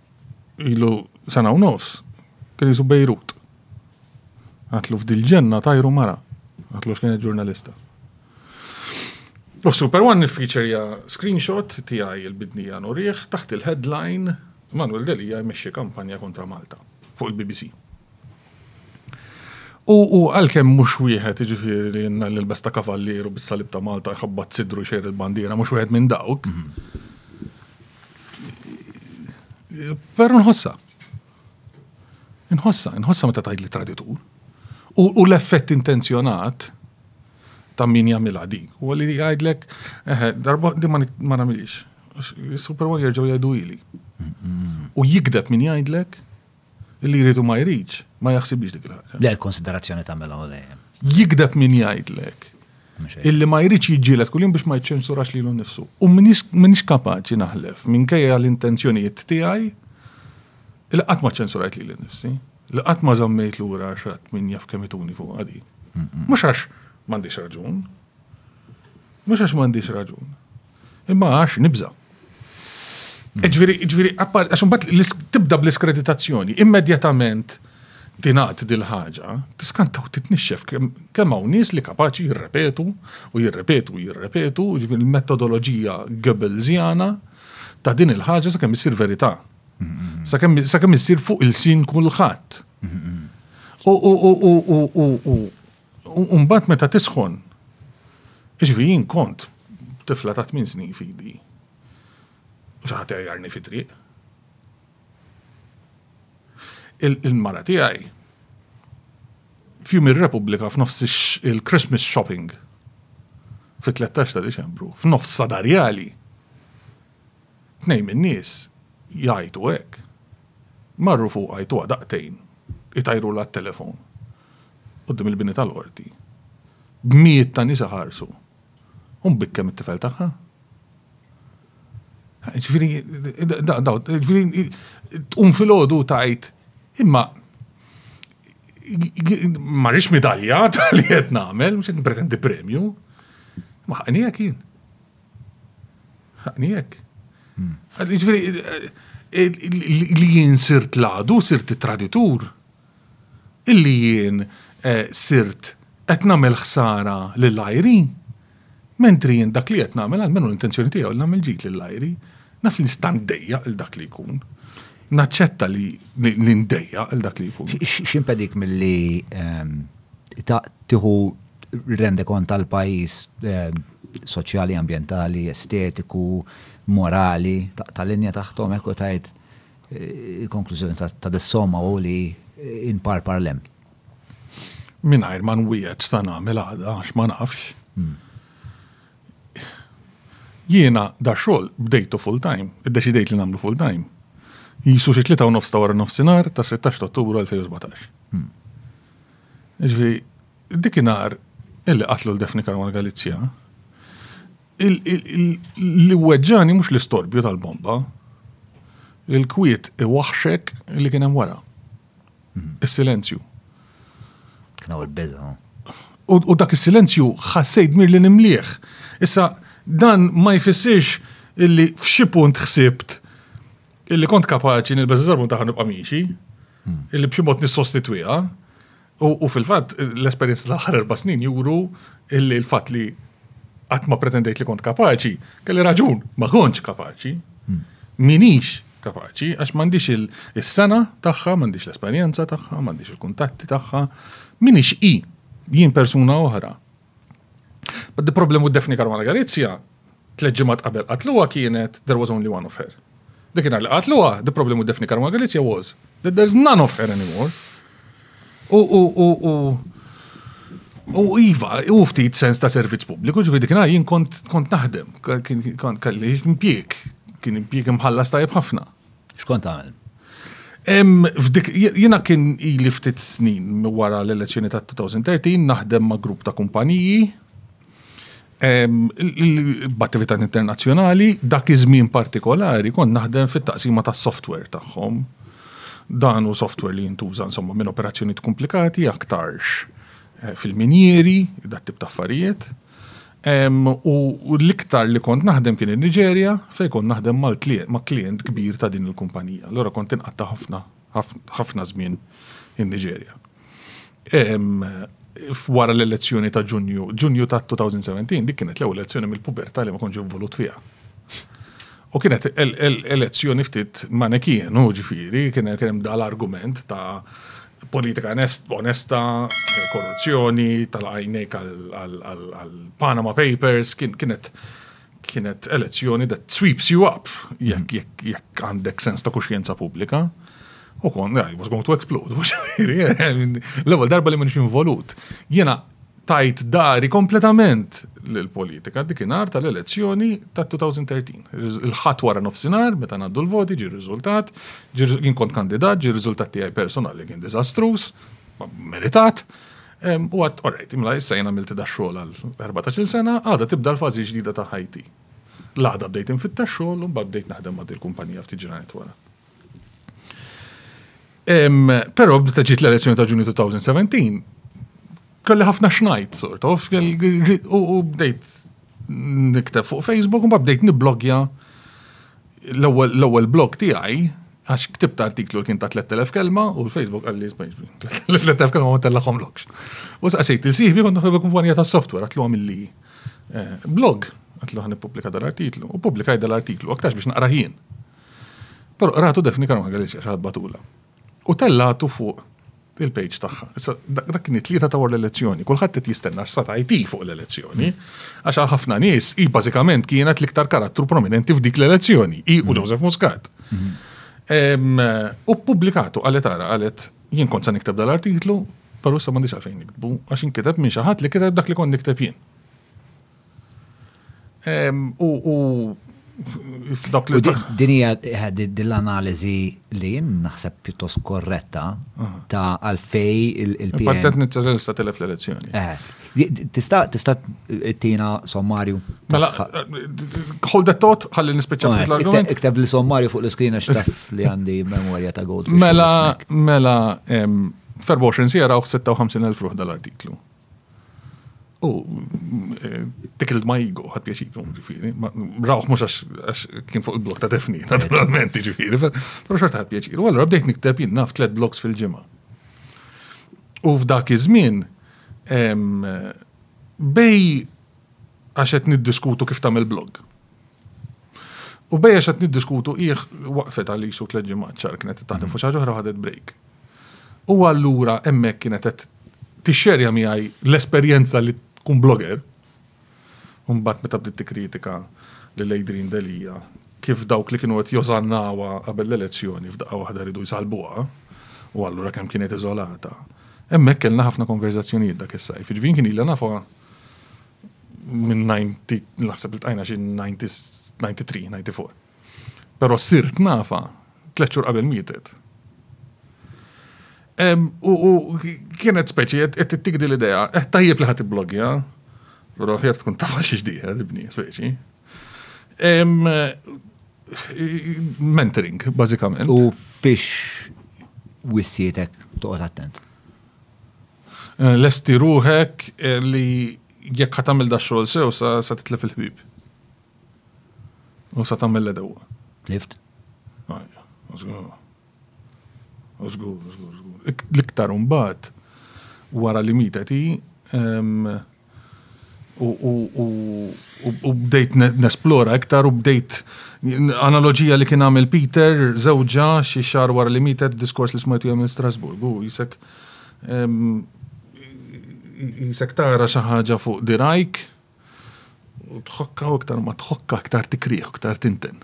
ilu sena u nofs, kien jisu Bejrut. Għatlu f'dil ġenna tajru mara. Għatlu x'kienet ġurnalista. U Super One il-feature ja screenshot tiegħi il-bidnija nurih taħt il-headline Manuel Delia jmexxi kampanja kontra Malta fuq il-BBC. U hu għalkemm mhux wieħed jiġifieri li jenna l-ilbes ta' kavallier u bis-salib ta' Malta jħabbat sidru jxejr il-bandiera mhux wieħed minn dawk. Però nħossa. Nħossa, nħossa meta tgħid li traditur. U l-effett intenzjonat ta' min jagħmilha dik. U li jgħidlek, eħe, darba di ma nagħmilix. Super Bowl jerġgħu jgħidu ili. U jikdeb min jgħidlek Illi jrid u ma jridx, ma jaħsibx dik il-ħaġa. Le l-konsiderazzjoni tagħmilha u dejjem. Jikdeb min jgħidlek. Illi ma jridx jiġġieled kuljum biex ma jċensurax lilu nnifsu. U minix kapaċi naħlef minkejja l-intenzjonijiet tiegħi li qatt ma ċensurajt lili nnifsi, li qatt ma żammejt lura xatt min jaf kemm ituni fuq għadi. Mhux għax m'għandix raġun. Mhux għax m'għandix raġun. Imma għax nibża. E ġviri, ġviri, għax mbatt tibda bl-iskreditazzjoni, immedjatament tinat dil-ħaġa, tiskanta u titnixxef kemm hawn nies li kapaċi jirrepetu u jirrepetu u jirrepetu, ġviri l-metodoloġija Goebbelsiana ta' din il-ħaġa sakemm issir verità. Sakemm issir fuq il-sin kulħadd. U U mbagħad meta tisħon, ġifi jien kont tifla ta' tmien snin fidi. U xi ħadd jarni fi triq. Il-mara tiegħi f'jum ir-Repubblika f'nofs il-Christmas shopping fit-13 ta' Diċembru, f'nofs sadarjali, Tnejn min-nies jgħajtu hekk. Marru fuq għajtuha daqtejn, itajrulha t-telefon, quddiem il-bini tal-Qorti. B'mijiet ta' nies iħarsu. U mbikkem it-tifel tagħha. Ġifieri, ġifieri, tqum filgħodu tgħid, imma ma rridx midalja tal-li qed nagħmel, mhux qed nippretendi premju. Ma ħaqnija kien. Ħaqni hekk. Jiġifieri li jien sirt l-għadu, sirt it-traditur. Illi jien eh, sirt qed nagħmel ħsara lil ajri. Mentri jien dak li qed nagħmel għal minnu l-intenzjoni tiegħu li nagħmel ġid lil ajri. Naf li nista' ndejja il dak li jkun. Naċċetta li ndejja il dak li jkun. X'impedik milli ehm, tieħu rendikont tal-pajjiż soċjali, ambjentali, estetiku, morali, ta' linja taħtom hekk u tgħid il-konklużjoni ta' dis-somma u li in par parlem. Mingħajr ma nwieġ sa nagħmel għada għax ma nafx. Hmm. Jiena da xogħol bdejtu full time, iddeċidejt li nagħmlu full time. Jisu xi tlieta u nofs ta' wara nofsinhar ta' 16 Ottubru 2017. Hmm. Ġifieri Dikinhar illi qatlu l-Defni Karwan Galizja, li weġġani mhux l-istorbju tal-bomba, il-kwiet iwaħxek li kien hemm wara. Mhm. Is-silenzju. Knaw il-biża. U dak is-silenzju ħassejt mir li nimlieħ. Issa dan ma jfissirx illi f'xi punt ħsibt illi kont kapaċi nil-beżżarbun taħan nibqa' miexi, hmm. illi b'xi mod nissostitwiha. U fil-fatt, l-esperjenza tal-aħħar erba' snin juru illi l-fatt li qatt ma pretendejt li kont kapaċi, kelli raġun, ma kontx kapaċi. Hmm. Minix kapaċi, għax m'għandix il-sena tagħha, m'għandix l-esperjenza tagħha, m'għandix il-kuntatti tagħha, minix i, jien persuna oħra. But the problem with Daphne Caruana Galizia, tliet ġimgħat qabel qatluha kienet there was only one of her. Dik li qatluha, the problem with Daphne Caruana Galizia was that there's none of her anymore. U u u u U iva, u ftit sens ta' servizz pubbliku, ġifi dik jien kont naħdem, kien kalli impjek, kien impjek imħallas tajb ħafna. Xkont għamil? Jina kien ili ftit snin wara l-elezzjoni ta' 2013 naħdem ma' grupp ta' kumpaniji b'attività internazzjonali, dak iż-żmien partikolari kont naħdem fit-taqsima tas-software tagħhom. Dan hu software li jintuża insomma minn operazzjonijiet komplikati aktarx eh, fil-minjieri, dat tip ta' affarijiet. U l-iktar li kont naħdem kien in-Niġerja fejn kont naħdem ma' klient kbir ta' din il-kumpanija. Allura kont inqatta' ħafna ħafna żmien in-Niġerja. Wara l-elezzjoni ta' Ġunju, Ġunju ta' 2017, dik kienet l-ewwel elezzjoni mill-pubertà li ma kontx involut fiha. U kienet elezzjoni ftit manekienu, ġifieri, kien hemm dal-argument ta' politika onesta, korruzzjoni, tal-għajnejk għal-Panama Papers, kienet kienet elezzjoni that sweeps you up jekk jekk għandek sens ta' kuxjenza pubblika. U kon, yeah, was going to explode. L-ewwel darba li minx involut. Jena tajt dari kompletament l-politika dik inhar tal-elezzjoni ta' 2013. Il-ħadd wara nofsinhar meta ngħaddu l-voti ġi riżultat, jien kont kandidat, ġi riżultat tiegħi personali kien diżastruż, meritat. U għat, orrejt, imla issa jena milti da xogħol għal 14 sena, għada tibda l-fazi ġdida ta' ħajti. L-għada bdejt infittex xogħol u mbagħad bdejt naħdem ma' il kumpanija ftit ġranet wara. Però b'ta ġiet l-elezzjoni ta' Ġunju 2017, kelli ħafna xnajt, sort of, u bdejt nikteb fuq Facebook, u bdejt nibblogja l-ewwel blog tiegħi għax ktibt artiklu kien ta' 3000 kelma u l-Facebook għalli 3000 kelma ma tellaħom lokx. U saqsejt il-siħbi kont naħdem kumpanija ta' software għatlu għamilli eh, blog għatlu għan publika dal-artiklu u publikaj dal-artiklu aktarx biex naqra jien. Però qratu Daphne Caruana Galizia xaħat batula. U tellatu fuq il-page tagħha. Issa dak kien it-tlieta ta' wara l-elezzjoni, kulħadd qed jistenna x'sa tajti fuq l-elezzjoni, għax għal ħafna nies hi bażikament kienet l-iktar karattru prominenti f'dik l-elezzjoni, hi u mhm. Joseph Muscat. Mhm. U publikatu għalet ara għalet jien kont sa nikteb dal-artiklu, però issa m'għandix għalfejn niktbu, għax inkiteb minn xi ħadd li kiteb dak li kont nikteb jien. U f'dak li. Din hija l-analiżi li jien naħseb pjuttost korretta ta' għalfej il-PN. Pattet nitteżel sta telef l-elezzjoni. Tista' tista' tina sommarju. Mela, hold that thought, ħalli nispiċċa ftit l-argument. Ikteb li sommarju fuq l-iskrin għax taf li għandi memorja ta' gold. Mela, mela, 24 sija rawh 56,000 ruħ dal-artiklu. U tickled my ego, ħad pjaċitu, ġifiri. Rawħ mux għax kien fuq il-blok ta' defni, naturalment, ġifiri. Pero xorta ħad pjaċitu. U għallura bdejt nikteb jinn naf tlet bloks fil-ġimma. U f'dak iż-żmien, bej għax qed niddiskutu kif tagħmel blog. U bej għax qed niddiskutu ih waqfet għal isu tliet ġimgħat ċarknet taħdem fuq xi ħaġa oħra ħadet break. U allura hemmhekk kienet qed tixxerja miegħi l-esperjenza li tkun blogger. U mbagħad meta bdiet tikkritika lil Adrian Delia kif dawk li kienu qed jożannawha qabel l-elezzjoni f'daqqa waħda rridu jsalbuha, u allura kemm kienet iżolata. Hemmhekk kellna ħafna konverżazzjonijiet dak is-sajf. Jiġifieri jien kien ilha nafha minn 90 naħseb li ltqajna xi 93, 94. Però sirt nafa tliet xhur qabel mietet. U kienet speċi, qed tittik din l-idea, eh, tajjeb li ħadd ibbloggja, però ħjar tkun tafa xi ġdieħ l-ibni speċi. Mentoring, bażikament. U fiex wissietek toqgħod attent. Eh, lesti ruħek eh, li jekk ħatamil da xogħol sew sa titlef il-ħbib. U sa tagħmel l-edew. Tlift? Ajja, użgur. Użgur, użgur, użgur. L-iktar mbagħad wara li mietet hi u bdejt nesplora iktar u bdejt analogija li kien għamil Peter, żewġa xi xar wara li mietet diskors li smajtu jagħmel Strasburg. U jisek jisek tara xi ħaġa fuq dirajk U tħokka u iktar ma tħokka iktar tikrih, iktar tinten.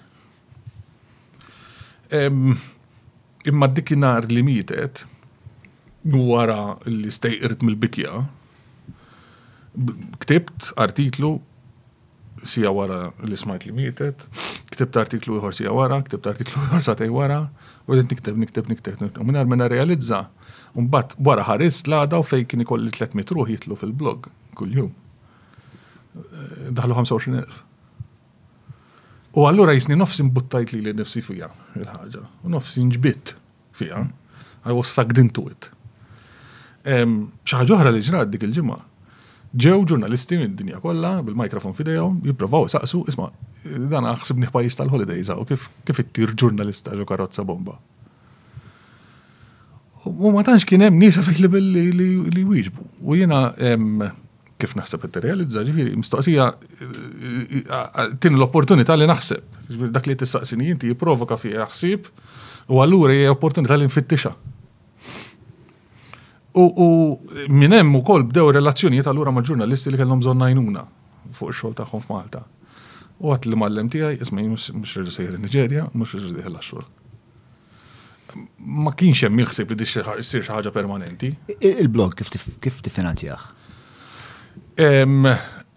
Imma dikinar li mietet, wara li stejqirt mill-bikja, ktibt artiklu sija wara li smajt li mietet, ktibt artiklu ieħor sija wara, ktibt artiklu ieħor satej wara, u rrid nikteb, nikteb, nikteb, nikteb. Minn għar minna realizza, mbagħad wara ħaris l-għada u fejn kien ikolli 300 ruħ jitlu fil-blog kuljum. daħlu 25,000. U allura jisni nofsi mbuttajt li li nifsi fija il-ħagġa. U nofsi nġbit fija. I was sucked into it. ċaħġa oħra li ġrat dik il-ġimma. Ġew ġurnalisti minn dinja kollha bil-mikrofon fidejhom jipprovaw saqsu, isma' dan ħsibni pajjiż tal-holidays u kif kif ittir ġurnalista ġo karozza bomba. U ma tantx kien hemm nies available li wieġbu. U jiena kif naħseb qed tirrealizza ġifieri mistoqsija tin l-opportunità li naħseb. Ġifieri dak li tistaqsini inti jipprovoka fi ħsieb u allura hija opportunità li nfittixha. U minn hemm ukoll bdew relazzjonijiet allura ma' ġurnalisti li kellhom bżonn għajnuna fuq ix-xogħol tagħhom f'Malta. U għad li mallem tiegħi isma' jien mhux sejjer in-Niġerja, mhux ħlas xogħol. ma kienx hemm jħsib li dixxi issir xi ħaġa permanenti. Il-blog kif tifinanzjah?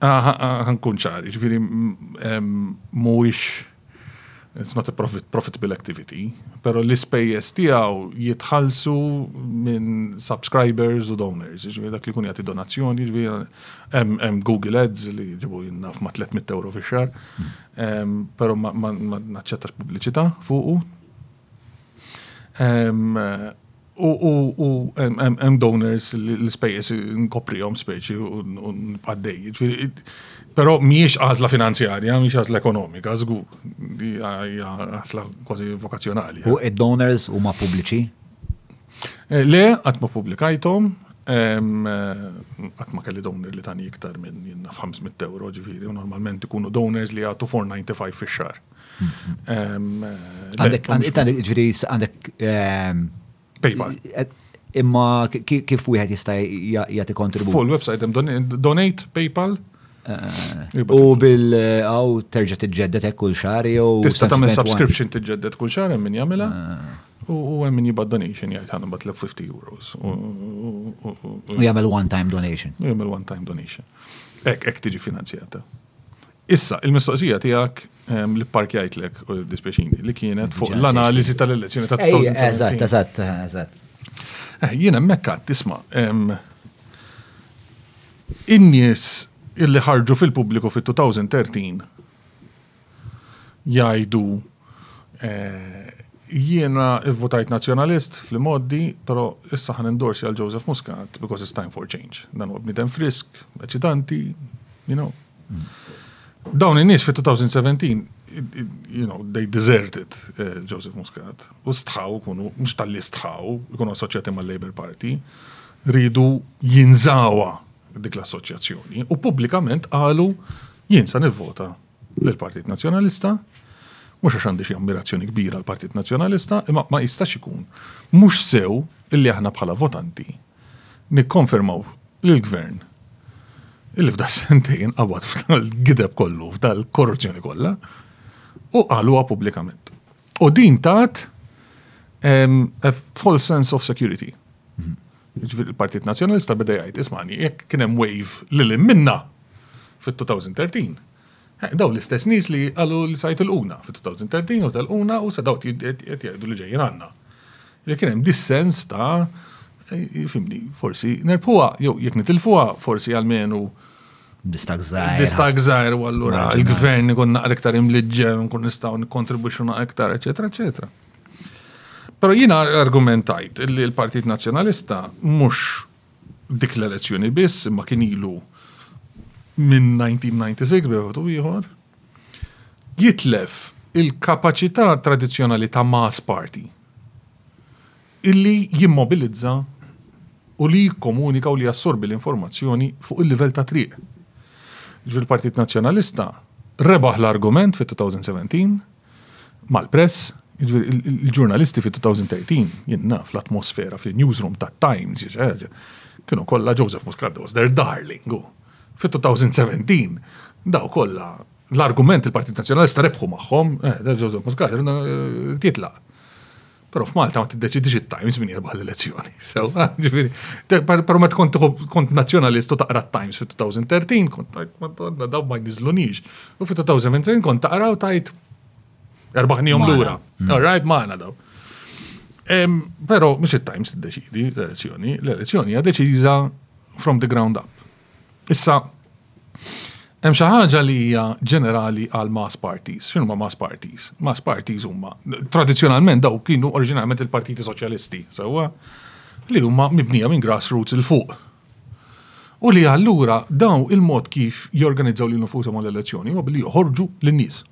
Ħankun ċar, ġifieri mhuwiex it's not a profit, profitable activity, pero l-ispejjeż tiegħu jitħallsu minn subscribers u donors, ġifieri dak li kun jagħti donazzjoni, ġifieri hemm Google Ads li ġibu jinnaf ma' 300 euro fix-xahar. Hmm. Pero ma naċċettax pubbliċità fuqu. U hemm donors l-ispejjeż nkoprihom speċi u nqaddej. Però mhijiex għażla finanzjarja, mhijiex għażla ekonomika, żgur. Hija għażla kważi vokazzjonali. U id-donors huma pubbliċi? Eh, le, qatt ma publikajthom, għatma kelli donor li tani iktar minn jenna 500 euro ġifiri, u normalment ikunu donors li għatu 495 fi xar. Għandek, għandek, ġifiri, għandek. PayPal. Eh, imma kif wieħed jista' jagħti kontribut? Full website hemm donate PayPal. Eh, u bil għaw terġa tiġġeddet hekk kull xar jew. Tista' tagħmel subscription tiġġeddet kull xar hemm min jagħmilha. Eh. U hemm min jibgħat donation jgħid ħana bat 50 euros. U jagħmel one time donation. U jagħmel one time donation. Ek, ek tiġi finanzjata. Issa, il-mistoqsija tiegħek ehm, li parkjajtlek u dispjaċini li kienet fuq l-analiżi tal-elezzjoni ta' 2017. Eżatt, eżatt, eżatt. Eh, jiena mekkat tisma' ehm, in-nies illi ħarġu fil-pubbliku fit-2013 jgħidu jiena votajt nazzjonalist fl-imgħoddi, però issa ħan indorsi għal Joseph Muscat because it's time for change. Dan huwa bniedem frisk, eċitanti, you know. Dawn in-nies fit-2017, you know, they deserted eh, Joseph Muscat. U stħaw, kunu, mux tal-li stħaw, kunu assoċjati mal-Labour Party, ridu jinżawa dik l-assoċjazzjoni u pubblikament qalu jien sa nivvota lill-Partit Nazzjonalista mhux għax għandi xi ammirazzjoni kbira għal Partit Nazzjonalista, imma ma jistax ikun mhux sew illi aħna bħala votanti nikkonfermaw lill-gvern illi f'da sentejn qabad f'dal-gideb kollu, f'dal-korruzzjoni kollha, u qaluha pubblikament. U din tat false sense of security. Mhm. Ġifieri l-Partit Nazzjonalista beda jgħid ismani jekk kien hemm wave lil hemm minna fit-2013. Eh, daw l-istess nies li qalu li sajt il-quna fit-2013 u tal-quna u se daw qed jgħidu li ġejjin għandna. Li kien hemm dissens ta' eh, fimni, forsi nerbħuha jew jekk nitilfuha forsi għalmenu distak zaħir. Distak zaħir u allura il-gvern ikun naqra iktar imliġġer, nkun nistgħu nikkontribwixxu naqra iktar, eċetera, eċetera. Pero jina argumentajt li l-Partit Nazjonalista mux dik l-elezzjoni biss imma kien ilu minn 1996 beħtu ieħor jitlef il-kapacità tradizjonali ta' mass party illi jimmobilizza u li jikkomunika u li jassorbi l-informazzjoni fuq il-livell ta' triq. Ġvil partit Nazjonalista rebaħ l-argument fit-2017 mal-press, il-ġurnalisti fit-2013, jien naf l-atmosfera fil-newsroom ta' Times, kienu kollha Joseph Muscat was their darling. Fit-2017, daw kollha l-argument il-Partit Nazzjonalista rebħu magħhom, eh, Joseph Muscat, eh, titlaq. Pero f'Malta ma tiddeċidix it-Times min jirbaħ l-elezzjoni. So, ġifiri, pero ma tkun kont nazjonalist u taqra t-Times fi 2013, kont tajt, madonna, daw ma jnizlunix. U fi 2020 kont taqra u tajt, erbaħnijom l-ura. Mm. Alright, maħna daw. Pero, mux it-Times t-deċidi l-elezzjoni, l-elezzjoni għad deċiza from the ground up. Issa, hemm xi ħaġa li hija ġenerali għal mass parties. X'inhu ma mass parties? Mass parties huma tradizzjonalment daw kienu oriġinalment il-Partiti Soċjalisti, sewwa li huma mibnija minn grassroots il fuq. U li allura daw il-mod kif jorganizzaw lil nfushom għall-elezzjoni huwa billi joħorġu lin-nies.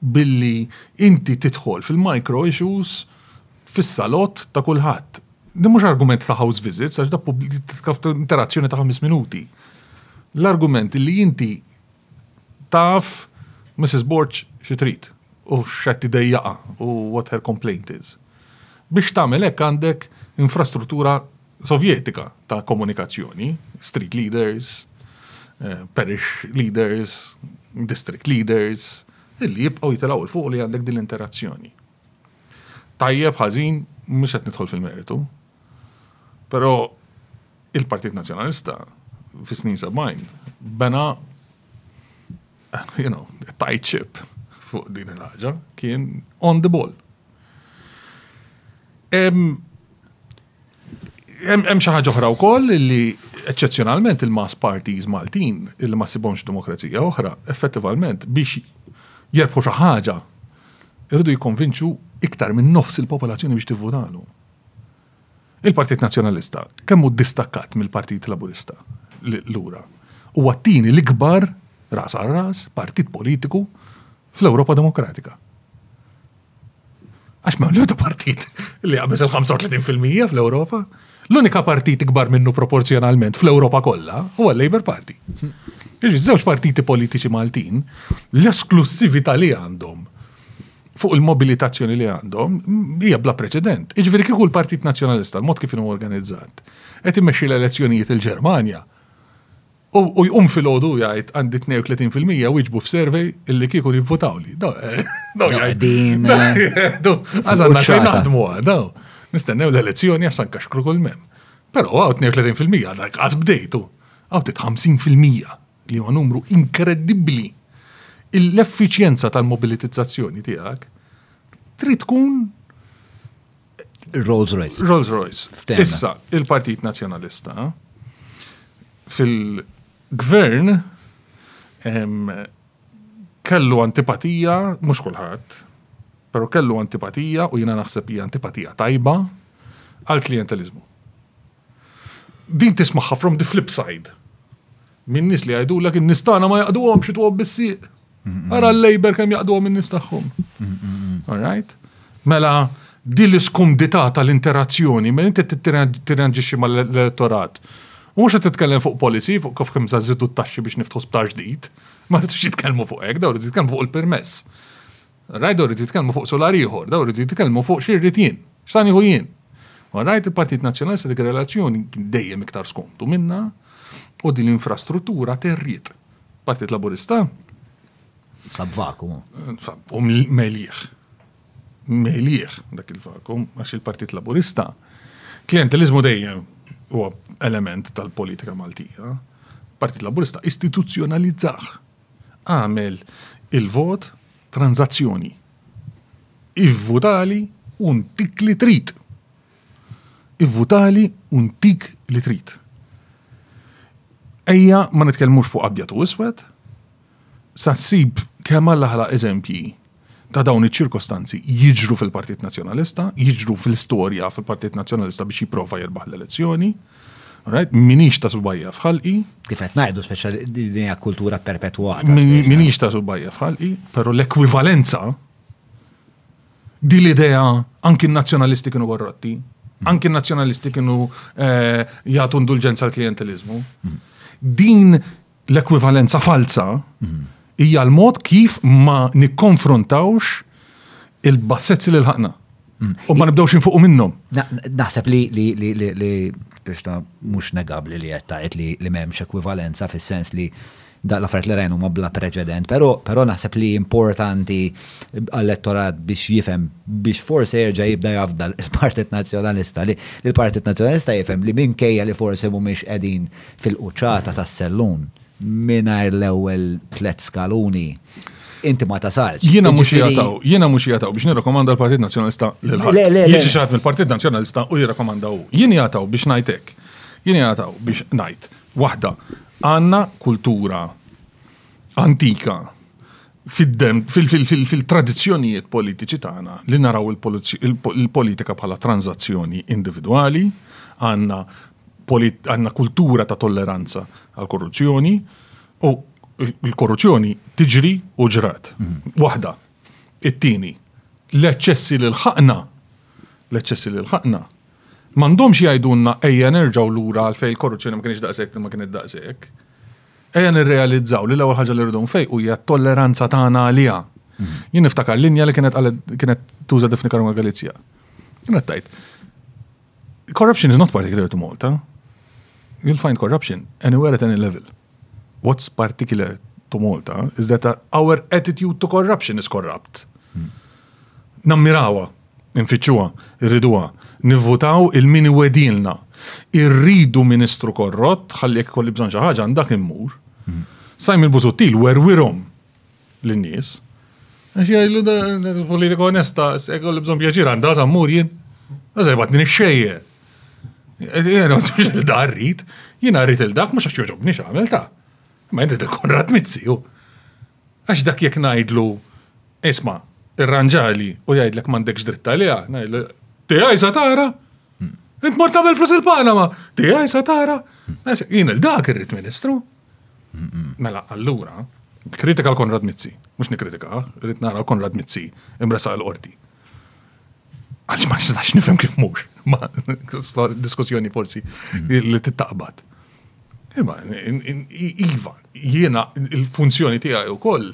Billi inti tidħol fil-micro issues fis-salott ta' kulħadd. Din mhux argument ta' house visits għax dak interazzjoni ta' ħames minuti. L-argument li inti taf Mrs. Borg xi trid u x'qed idejjaqha u what her complaint is. Biex tagħmel hekk għandek infrastruttura Sovjetika ta' komunikazzjoni, street leaders, eh, parish leaders, district leaders, illi jibqgħu jitilgħu il fuq li għandek din l-interazzjoni. Tajjeb ħażin mhux qed nidħol fil-meritu, però il-Partit Nazzjonalista fis-snin 70 bena you know, tight chip fuq din il-ħaġa kien on the ball. Em, Hemm xi ħaġa oħra wkoll li eċċezzjonalment il-mass parties Maltin illi ma sibhomx demokrazija oħra, effettivament biex jerbħu xi ħaġa irridu jikkonvinċu iktar minn nofs il-popolazzjoni biex tivvutalu. Il-Partit Nazzjonalista kemm hu distakkat mill-Partit Laburista lura. U għattini l-ikbar ras għal ras partit politiku fl-Ewropa Demokratika. Għax ma' l-ebda partit li għabez il-35% fl-Europa. L-unika partit ikbar minnu proporzjonalment fl-Europa kollha huwa l-Labour Party. Iġi, żewġ partiti politiċi Maltin, l-esklussivita li għandhom fuq il-mobilitazzjoni li għandhom hija bla preċedent. Iġveri kieku l-Partit Nazzjonalista, l-mod kif inhu organizzat, qed immexxi l-elezzjonijiet il-Ġermanja, U jqum filgħodu u jgħid għandi 32 fil-mija wieġbu f'survey illi kieku jivvotawli. Daw eh, din. Għażanna eh, fejn naħdmu daw. Nistennew l-elezzjoni għax sanka xkru kull mem. Però għaw 32 fil-mija dak għaz bdejtu. Għaw 50 fil-mija li huwa numru inkredibbli. L-effiċjenza tal-mobilitizzazzjoni tiegħek trid tkun Rolls Royce. Rolls Royce. Issa, il-Partit Nazjonalista fil-gvern kellu antipatija, mhux kulħadd, pero kellu antipatija u jiena naħseb hija antipatija tajba għal klientelizmu. Din tismaħħa from the flip side. Min nis li għajdu l-għak nistana ma jaqdu għom xitu għom bissiq. Għara l-lejber kem jaqdu għom nis taħħom. All right? Mela, di l-iskundità tal-interazzjoni, mela inti t-tiranġiċi mal-elettorat. U mux t-tkellem fuq policy, fuq kif kem zazzidu t-taxxi biex niftħu sptar ġdid. Ma rridux jitkellmu fuq hekk, daw rridu jitkellmu fuq il-permess. Rajt dawn iridu jitkellmu fuq sular ieħor, dawn iridu jitkellmu fuq xi rrid jien, x'sa nieħu jien. U rajt il-Partit Nazzjonalista dik ir-relazzjoni dejjem iktar skomdu minnha u din l-infrastruttura terriet. Partit Laburista. Sab vakum. Sab u melieħ. Melieħ dak il-vakum għax il-Partit Laburista. Klientelizmu dejjem huwa element tal-politika Maltija. Partit Laburista istituzzjonalizzaħ Agħmel il-vot tranżazzjoni. Ivvutali u ntik li trid. Ivvutali u ntik li trid. Ejja ma nitkellmux fuq abjad u iswed, sa ssib kemm għall-aħla eżempji ta' dawn iċ-ċirkostanzi jiġru fil-Partit Nazzjonalista, jiġru fl-istorja fil-Partit Nazzjonalista biex jipprova jirbaħ l-elezzjoni. Right? Minix ta' subajja fħalqi. Kif qed ngħidu speċa dinja kultura perpetwata. Minix ta' subajja fħalqi, però l-ekwivalenza di l-idea anki n-nazzjonalisti kienu korrotti, anki n-nazzjonalisti kienu eh, jagħtu indulġenza l klientelizmu Din l-ekwivalenza falza hija l-mod kif ma nikkonfrontawx il-bassezzi li l-ħakna. Mm. U ma nibdewx infuqu minnhom. Naħseb li li li li li biex ta' mhux negabli li qed tgħid li li m'hemmx ekwivalenza fis-sens li da l-affarijiet li rajnu ma bla preċedent, però però naħseb li importanti għall-elettorat biex jifhem biex forse jerġa' jibda jafdal il-Partit Nazzjonalista li l-Partit Nazzjonalista jifhem li minkejja li forse mhumiex qegħdin fil-quċċata tas-sellun mingħajr l-ewwel tliet skaluni inti ma tasalx. Jiena mhux jataw, jiena mhux jataw biex nirrakomanda l-Partit Nazzjonalista lil ħadd. Jiġi xaħat mill-Partit Nazzjonalista u jirrakomanda hu. Jien jataw biex ngħid hekk. Jien jataw biex ngħid. Waħda, għandna kultura antika fil-tradizzjonijiet politiċi tagħna li naraw il-politika bħala tranzazzjoni individwali, għandna għandna kultura ta' tolleranza għal korruzzjoni u l-korruzzjoni tiġri u ġrat. Mhm. Waħda, it-tieni, l-eċċessi li l-ħakna, l-eċċessi li l-ħakna, mandomx jajdunna ejja nerġaw lura għalfej il-korruzzjoni ma kienx daqsek ma kienet daqsek. Ejja nirrealizzaw li l-ewwel ħaġa li rridu nfej u hija tolleranza tagħna għaliha. Mhm. Jien niftakar linja li kienet kienet tuża Defni Karunga Galizja. Kienet tajt, Corruption is not particular to Malta. You'll find corruption anywhere at any level. What's particular to Malta is that our attitude to corruption is corrupt. Hmm. Nammirawa, nfittxuha, irriduha, nivvutaw il-mini wedilna. Irridu ministru korrott, ħalli jekk kolli bżonn xi ħaġa għandak immur. Hmm. Simon Busuttil werwirhom lin-nies. Għax jgħidlu da politika onesta, jgħidlu bżonn pjaċir għandha żammur jien. Għażel bat nixxejje. Jena mhux il-da rrid, jiena rrid il-dak mhux għax joġobni x'għamel ta' ma jrid ikun rat mizziju. Għax dak jekk ngħidlu, isma, irranġali u jgħidlek m'għandekx dritt għaliha, ngħidlu, tiegħi sa tara, int mort tagħmel flus il-Panama, tiegħi sa tara. Jien il-dak irrid Ministru, Mela, allura, kritika l-Konrad Mizzi, mux nikritika, rrit nara l-Konrad Mizzi, imresa l-qorti. Għalix ma nistax nifem kif mux, ma diskussjoni forsi mm-hmm. li tittaqbat. Iva, iva, jiena il-funzjoni tijaj u koll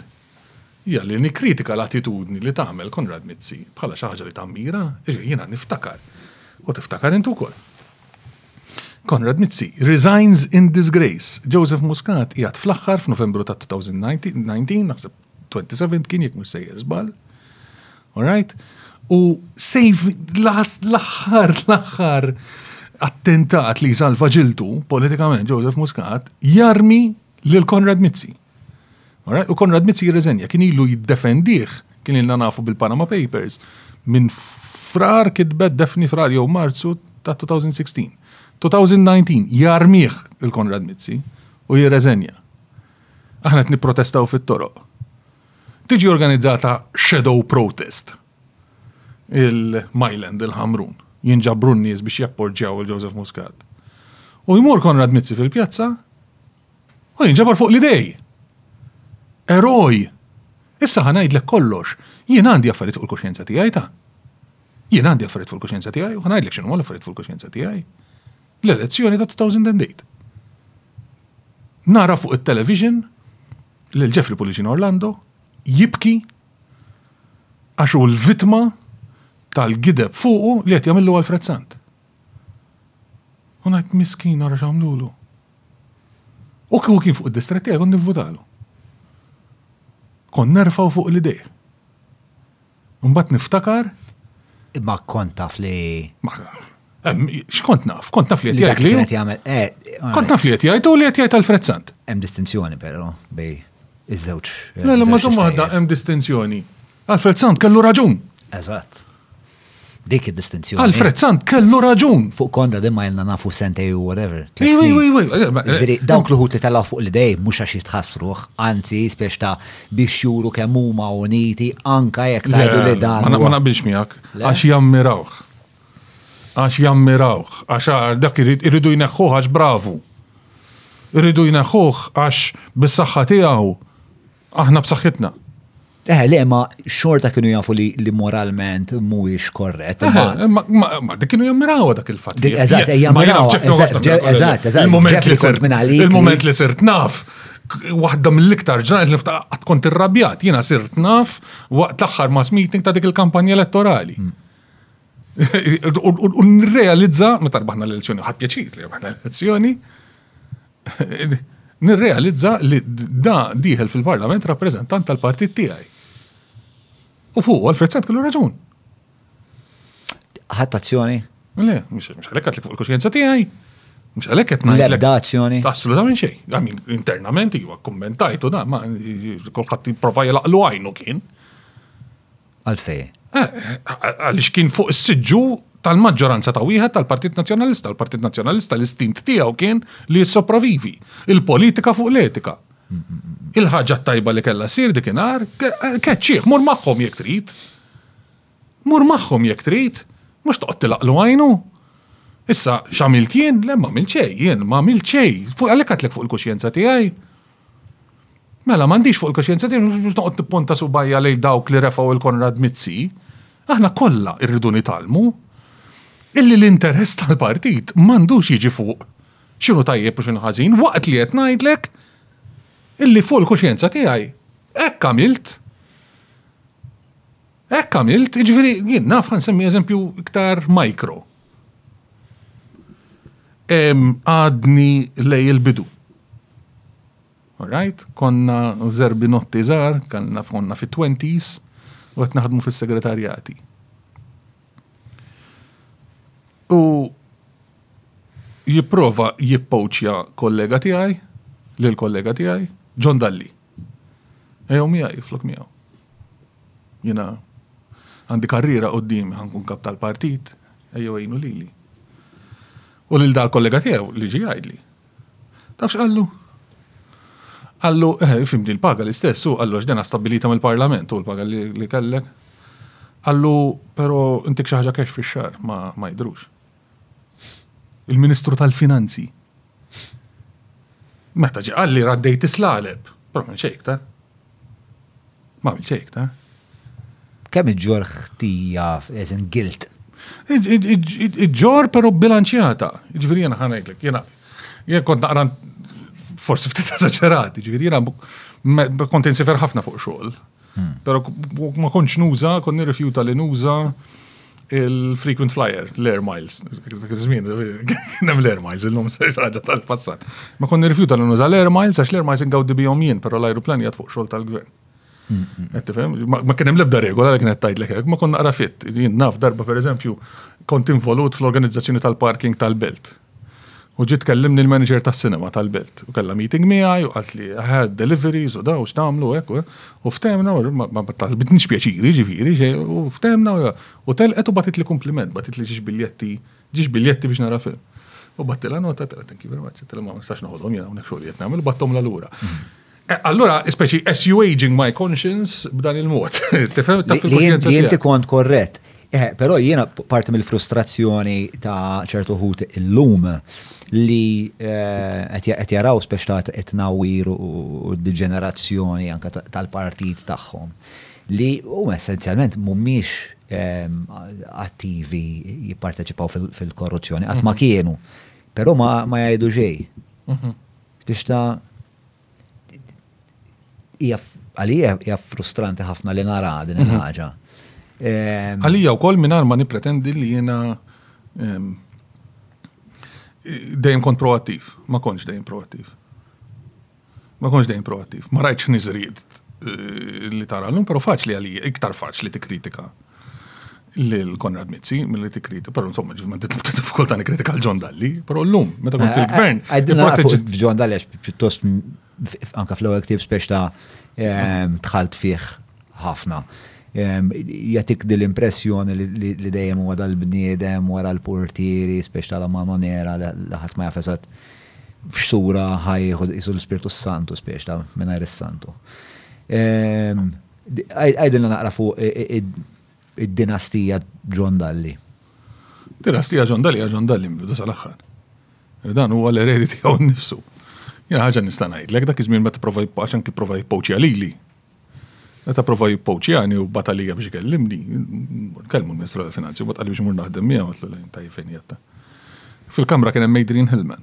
hija li nikkritika l-attitudni li tagħmel Konrad Mizzi bħala xi ħaġa li tammira, jiġifieri jiena niftakar, u tiftakar int ukoll. Konrad Mizzi resigns in disgrace. Joseph Muscat qiegħed fl-aħħar f'Novembru ta' 2019, naħseb 27 kien jekk mhux sejjer żball. All right? U save l-aħħar l-aħħar attentat li salva ġiltu politikament Joseph Muscat jarmi lil Konrad Mizzi. U Konrad Mizzi jirriżenja, kien ilu jiddefendih, kien ilna nafu bil-Panama Papers, minn frar kitbet defni frar jew marzu ta' 2016. 2019 jarmiħ il-Konrad Mizzi u jirreżenja. Aħna qed nipprotestaw fit-toroq. Tiġi organizzata shadow protest il-Myland, il-Ħamrun, jinġabru n-nies biex japporġjaw il-Joseph Muscat. U jmur Konrad Mizzi fil-pjazza U jinġabar fuq l-idej. Eroj. Issa ħanajdlek kollox. Jien għandi affarijiet fuq il-kuxjenza tiegħi ta' Jien għandi affarijiet fuq il-kuxjenza tiegħi u ħanajdlek x'inhuma l-affarijiet fuq il-kuxjenza tiegħi. L-elezzjoni ta' 2008. Nara fuq it-television lil Jeffrey Pulicin Orlando jibki għax hu l-vitma tal-gideb fuqu li qed jagħmillu Alfred Sant. U ngħid miskin ara x'għamlulu. U kieku kien fuq id-distrett tiegħi kont nivvutalu. Kont nerfgħu fuq l-idej. Imbagħad niftakar Imma kont taf li. X'kont naf? Kont naf li qed jgħid li. Eh, kont naf li qed jgħid u li qed jgħid Alfred Sant. Hemm distinzjoni però bej iż-żewġ. Eh, le, le, ma żomm waħda hemm distinzjoni. Alfred Sant kellu raġun. Eżatt. Dik id-distinzjoni. Alfred Sant kellu raġun. Fuq konda din ma jenna nafu sentej u whatever. Ġviri, dawk l-ħut li telaw fuq l-idej mux għax jitħassruħ, anzi, spiex ta' biex juru kemm huma uniti anka jekk tajdu li dan. Ma naqbilx miegħek, għax jammirawh. Għax jammirawh, għax dak irridu jneħħuh għax bravu. Irridu jneħħuh għax bis-saħħa tiegħu Aħna b'saħħitna. Eh, le, ma xorta kienu jafu li, li moralment mhuwiex korrett. Eh, eh, ma, ma, ma dik kienu jammirawa dak il-fatt. Dik eżatt, jammirawa. Eżatt, eżatt. Il-moment li sirt Il-moment li sirt naf waħda mill-iktar ġranet li niftaqa għat kont irrabjat, jiena sirt naf waqt l-aħħar mass meeting ta' dik il-kampanja elettorali. Mm. U nirrealizza, meta rbaħna l-elezzjoni, ħad pjaċir li rbaħna l-elezzjoni, Nirrealizza li da diħel fil-Parlament rappreżentant tal-partit tiegħi. U fuq, Alfred Sant kellu raġun. Ħadd azzjoni? Le, mhux għalhekk qed fuq il-kuxjenza tiegħi. Mhux għalhekk qed ngħid. L-ebda azzjoni. Assolutament xejn. Għamin, internament iva, kommentajt u da, ma kolħadd jipprova jilaqlu għajnu kien. Għalfej? Eh, għaliex kien fuq is-siġġu tal-maġġoranza ta' wieħed tal-Partit Nazzjonalista. Il-Partit Nazzjonalista l-istint tiegħu kien li jissopravivi. Il-politika fuq l-etika. Il-ħaġa tajba li kella sir dikinar, keċċieħ, mur magħhom jekk trid. Mur magħhom jekk trid, mhux toqgħod tilaqlu għajnu. Issa, xamilt jien, le ma milċej, jien ma milċej, fuq għalek għatlek fuq il-kuxjenza tijaj. Mela, m'għandix fuq il-koxjenza tiegħi mhux noqgħod nipponta subajja lejn dawk li refgħu il-Konrad Mizzi. Aħna kollha rridu nitalmu illi l-interess tal-partit m'għandux jiġi fuq x'inhu tajjeb u x'inhu ħażin waqt li qed ngħidlek illi fuq il-kuxjenza tiegħi hekk għamilt. Hekk għamilt, jiġifieri jien naf ħansemmi eżempju iktar mikro. Għadni lej il-bidu. Alright, konna zerbi notti żgħar, kellna konna fit-20s u qed naħdmu fis-segretarjati. U jipprova jippoċja kollega tiegħi, lil kollega tiegħi, John Dalli. Ejjew miegħi flok miegħu. Jiena għandi karriera qudiemi ħa nkun kap tal-partit, ejjew għinu lili. U lil dal kollega tiegħu li ġi jgħidli. Taf x'qallu? Qallu, eh, fimni l-paga l-istess, u qallu għax dena stabilita mill-parlament u l-paga li kellek. Qallu, pero intik xaħġa kex fi xar, ma, ma jidrux. il-Ministru tal-Finanzi. Meta ġie qalli raddejt islaleb, però minn xejn iktar. Ma minn xejn iktar. Kemm iġġor ħtija eżin gilt? Iġġor però bilanċjata. Ġifieri jiena ħanajtlek, jiena jien kont naqra forsi ftit eżaġerati, ġifieri jiena kont insifer ħafna fuq xogħol. Hmm. Pero ma konċ nuża, kon nirrifjuta li nuża il-frequent flyer, l-air miles. Zmin, kienem l-air miles, il-lum ħaġa tal-passat. Ma kon nirrifjuta li nuża l-air miles, għax l-air miles ingawdi bijom jien, pero l-aeroplan jgħat fuq xol tal-gvern. Ma kien hemm l-ebda regola li kienet tgħidlek hekk, ma konna naqra fit. Jien naf darba pereżempju kont involut fl-organizzazzjoni tal-parking tal-belt. U ġiet tkellimni l-manager tas-sinema tal-belt u kellha meeting miegħi u qaltli ħadd deliveries u daw x'nagħmlu hekk u u ftehmna u ma talbitniex pjaċiri ġifieri xejn u ftehmna u u telqet u bagħtitli kumpliment, bagħtitli ġiex biljetti ġiex biljetti biex nara film. U battilha nota tela thank you very much, tela ma nistax noħodhom jien hawnhekk xogħol li qed nagħmel u batthomlha lura. Mhm. Eh, allura, speċi, as you aging my conscience b'dan il-mod. Tifhem ta' fil-kuxjenza. Jinti kont korrett. Eh, pero jiena parti mill-frustrazzjoni ta' ċertu ħut illum li eh, qed jaraw speċ ta' etnawir u d-ġenerazzjoni anka tal-partit tagħhom li u essenzjalment mhumiex eh, attivi jipparteċipaw fil-korruzzjoni, qatt ma mhm. kienu, però ma jgħidu ġej. Mhm. Biex ta' Għalija hija frustranti ħafna li nara din mhm. il-ħaġa. Ehm, Għalija u koll minar ma nipretendi li jena ehm, dejjem kont proattiv, ma konċ dejjem proattiv. Ma konċ dejjem proattiv, ma rajċ nizrijiet eh, li tara l-lum, pero faċli għalija, iktar faċli ti kritika. lil Konrad Mizzi milli tikriti, però insomma ġiet m'għandi tibta diffikultà nikkritika l John Dalli, però llum meta kont eh, fil-gvern. Eh, Għajdin John Dalli għax pjuttost anka fl-ewwel ktieb spex ta' ehm, tħalt fih ħafna. Ehm, jatik dil impressjoni li dejjem huwa dal-bniedem wara l-portieri, spex ta' la mano nera li ħadd ma jafesat f'xura ħajħu jisu l-Spirtu Santu spex ta' mingħajr is-Santu. Ehm, Għidilna naqra fuq id-dinastija John Dalli. Dinastija John Dalli hija John Dalli mbidu sal-aħħar. Dan huwa l-eredi tiegħu nnifsu. Jena ħaġa nista' ngħidlek dak iż-żmien meta prova għax anki prova jippoċja lili. Meta prova jippoċjani u batalija biex ikellimni, kelmu l-Ministru tal-Finanzi u bad biex mur naħdem miegħu għatlu lejn tajjeb fejn jatta. Fil-kamra kien hemm Adrian Hillman.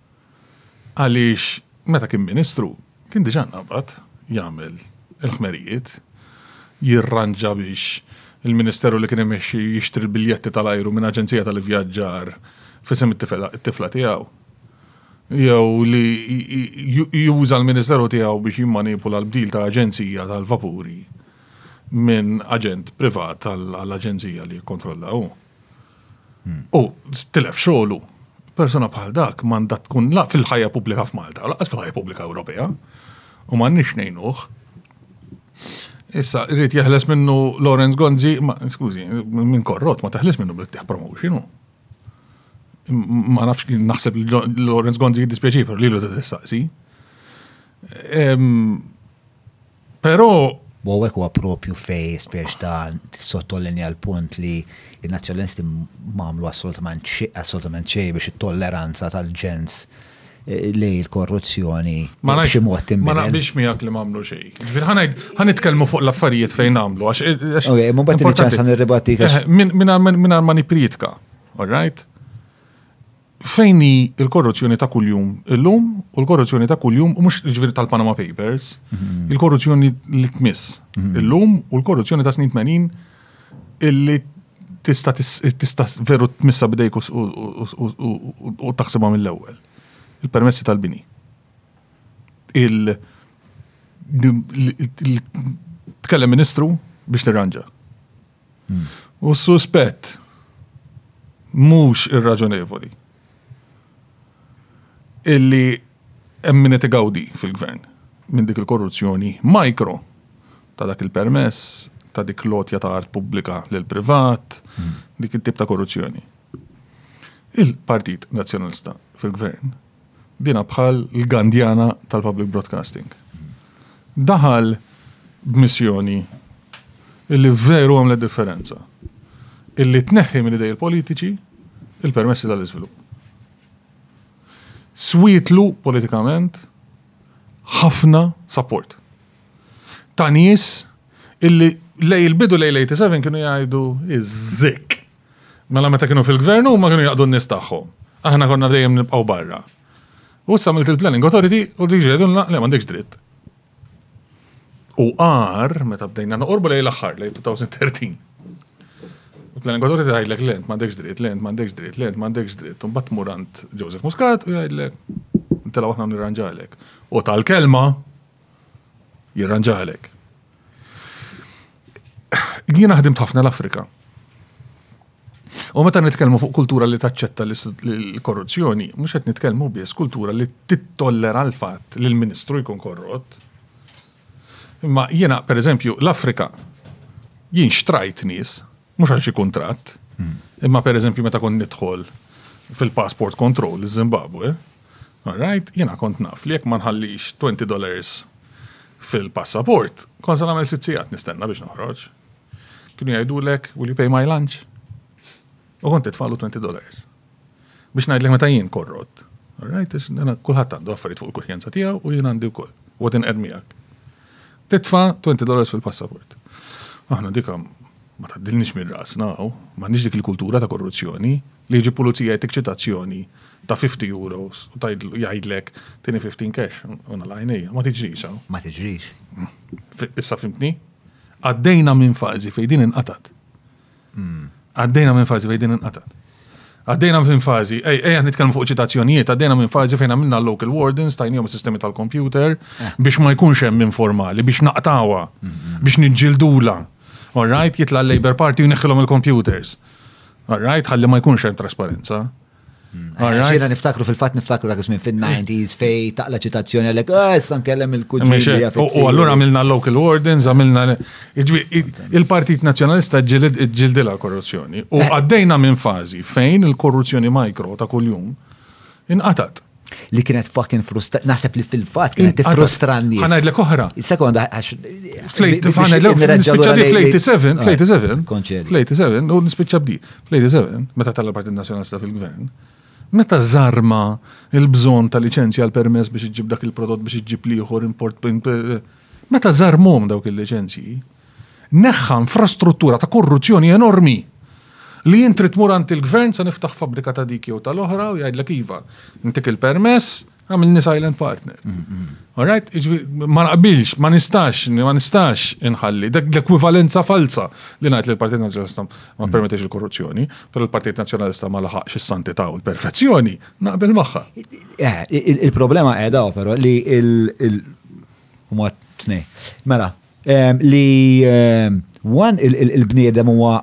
Għaliex meta kien Ministru kien diġà nqabad jagħmel il-ħmerijiet, jirranġa biex il-Ministeru li kien imexxi jixtri l-biljetti tal-ajru minn aġenzija tal-ivvjaġġar f'isem it-tifla tiegħu. Jew li juża l-Ministeru tiegħu biex jimmanipula l-bdil ta' aġenzija tal-vapuri minn aġent privat għall-aġenzija li jikkontrolla hu. U tilef xogħlu. Persuna bħal dak m'għandha tkun la fil-ħajja pubblika f'Malta, laqas fil-ħajja pubblika Ewropea. U m'għandniex ngħinuh. Issa, rrit jeħles minnu Lawrence Gonzi, ma, skużi, minn korrot, ma teħles minnu bl-tieħ promotion. Ma nafx naħseb li Lawrence Gonzi jiddispjaċi, per li l-u t-tessaqsi. Però U għawek huwa propju fej spiex ta' sottolinja l-punt li il-nazjonalisti mamlu assolutament xej biex it-tolleranza tal-ġens eh, li l-korruzzjoni ma nafx mod Ma naqbilx miegħek li mamlu xej. Ġifier ħanajd ħanitkellmu fuq l-affarijiet fejn għamlu għax. Eh, ok, ma bad il-ċans ħan irribatti. Eh, Minn ma nipritka, all right? Fejn hi l-korruzzjoni ta' kuljum illum u l-korruzzjoni ta' kuljum u mhux ġifieri tal-Panama Papers, mhm. il-korruzzjoni li tmiss mhm. illum u l-korruzzjoni ta' snin 80 illi tista' tista' veru tmissa bidejk u taħsibha mill-ewwel. Il-permessi tal-bini. Il tkellem ministru biex tirranġa. u s-suspett mhux irraġonevoli illi hemm min qed igawdi fil-gvern minn dik il-korruzzjoni mikro ta' dak il-permess, ta' dik lotja ta' art pubblika lil privat, dik it-tip ta' korruzzjoni. Il-Partit Nazzjonalista fil-gvern Dina bħal l-gandjana tal-public broadcasting. Daħal b'missjoni illi veru għamlet differenza. Illi tneħħi minn idej il-politiċi il-permessi tal-iżvilupp. Swietlu politikament ħafna support. Ta' nies illi lej il-bidu lej l-87 kienu jgħidu iż-żikk. Mela meta kienu fil-gvern huma kienu jaqdu n-nies tagħhom. Aħna konna dejjem nibqgħu barra. U issa milt il-planning authority u diġi jgħidulna le m'għandekx dritt. U għar, meta bdejna noqorbu lej l-aħħar, lej 2013. U planning authority għajdlek lent m'għandekx dritt, lent m'għandekx dritt, lent m'għandekx dritt. Un bat murant Joseph Muscat u jgħidlek, intela waħna nirranġalek. U tal-kelma, jirranġalek. Jiena ħdimt ħafna l-Afrika. U meta nitkellmu fuq kultura li taċċetta l-korruzzjoni, mhux qed nitkellmu biss kultura li tittollera l-fatt li l-Ministru jkun korrott. Imma jiena, pereżempju, l-Afrika jien xtrajt nies mhux għal xi kuntratt, imma pereżempju meta kont nidħol fil-passport control iż-Zimbabwe, alright, jiena kont naf li jekk ma nħallix 20 dollars fil-passaport, kont se nagħmel sitt sigħat nistenna biex noħroġ. Kienu jgħidulek, will you pay my lunch? U kont titfaqlu 20 dollars. Biex ngħidlek meta jien korrott. Alright, kulħadd għandu affarijiet fuq il-kuxjenza tiegħu u jien għandi wkoll. Wad inqed miegħek. Titfa' 20 dollars fil-passaport. Aħna dika ma tgħaddilniex minn rasna hawn, m'għandniex dik il-kultura ta' korruzzjoni li jiġi pulizija jtik ċitazzjoni ta' 50 euros u jgħidlek tieni 15 cash u nalajnejja, ma tiġrix hawn. Ma tiġrix. Issa fimtni? Għaddejna minn fażi fejn din inqatat. Għaddejna minn fażi fejn din inqatat. Għaddejna minn fażi, ej, ej, nitkellmu fuq ċitazzjonijiet, għaddejna minn fażi fejn għamilna local wardens, tajnijom sistemi tal-kompjuter, eh. biex ma jkunx hemm informali, biex naqtawa, mm-hmm. biex nġildula. All right, jitla l-Labor Party u neħħilhom il-computers. All right, ħalli ma jkunx hemm trasparenza. Xena niftakru fil-fat niftakru dak ismin fin-90s fej taqla ċitazzjoni għalek, ah, issa nkellem il-kuġġi. U għallura għamilna local wardens, għamilna il-Partit Nazjonalista ġildila korruzzjoni. U eh. għaddejna minn fazi fejn il-korruzzjoni mikro ta' kuljum inqatat. li kienet fucking frustra, nasab li fil-fat kienet frustrandi. Għanajd l oħra. Sekonda, għax. Fl-87, fl-87, u nispiċċa bdi, fl-87, meta tal-Partit Nazjonalista fil-Gvern, meta zarma il-bżon ta' licenzja għal permess biex iġib dak il-prodott biex iġib liħor import, meta zarmom dawk il-licenzji, Neħħa infrastruttura ta' korruzzjoni enormi li int trid tmur għand il-Gvern se niftaħ fabbrika ta' dik jew tal-oħra u jgħidlek iva, intik il-permess, għamilni silent partner. Alright? Ma naqbilx, ma nistax, ma nistax inħalli. Dak l-ekwivalenza falza li ngħid li l-Partit Nazzjonalista ma mm. permettix il-korruzzjoni, però l-Partit Nazzjonalista ma laħaqx is-santità u l-perfezzjoni, naqbel magħha. Eh, il-problema qiegħda però li il- huma tnej. Mela, Li wan il-bniedem huwa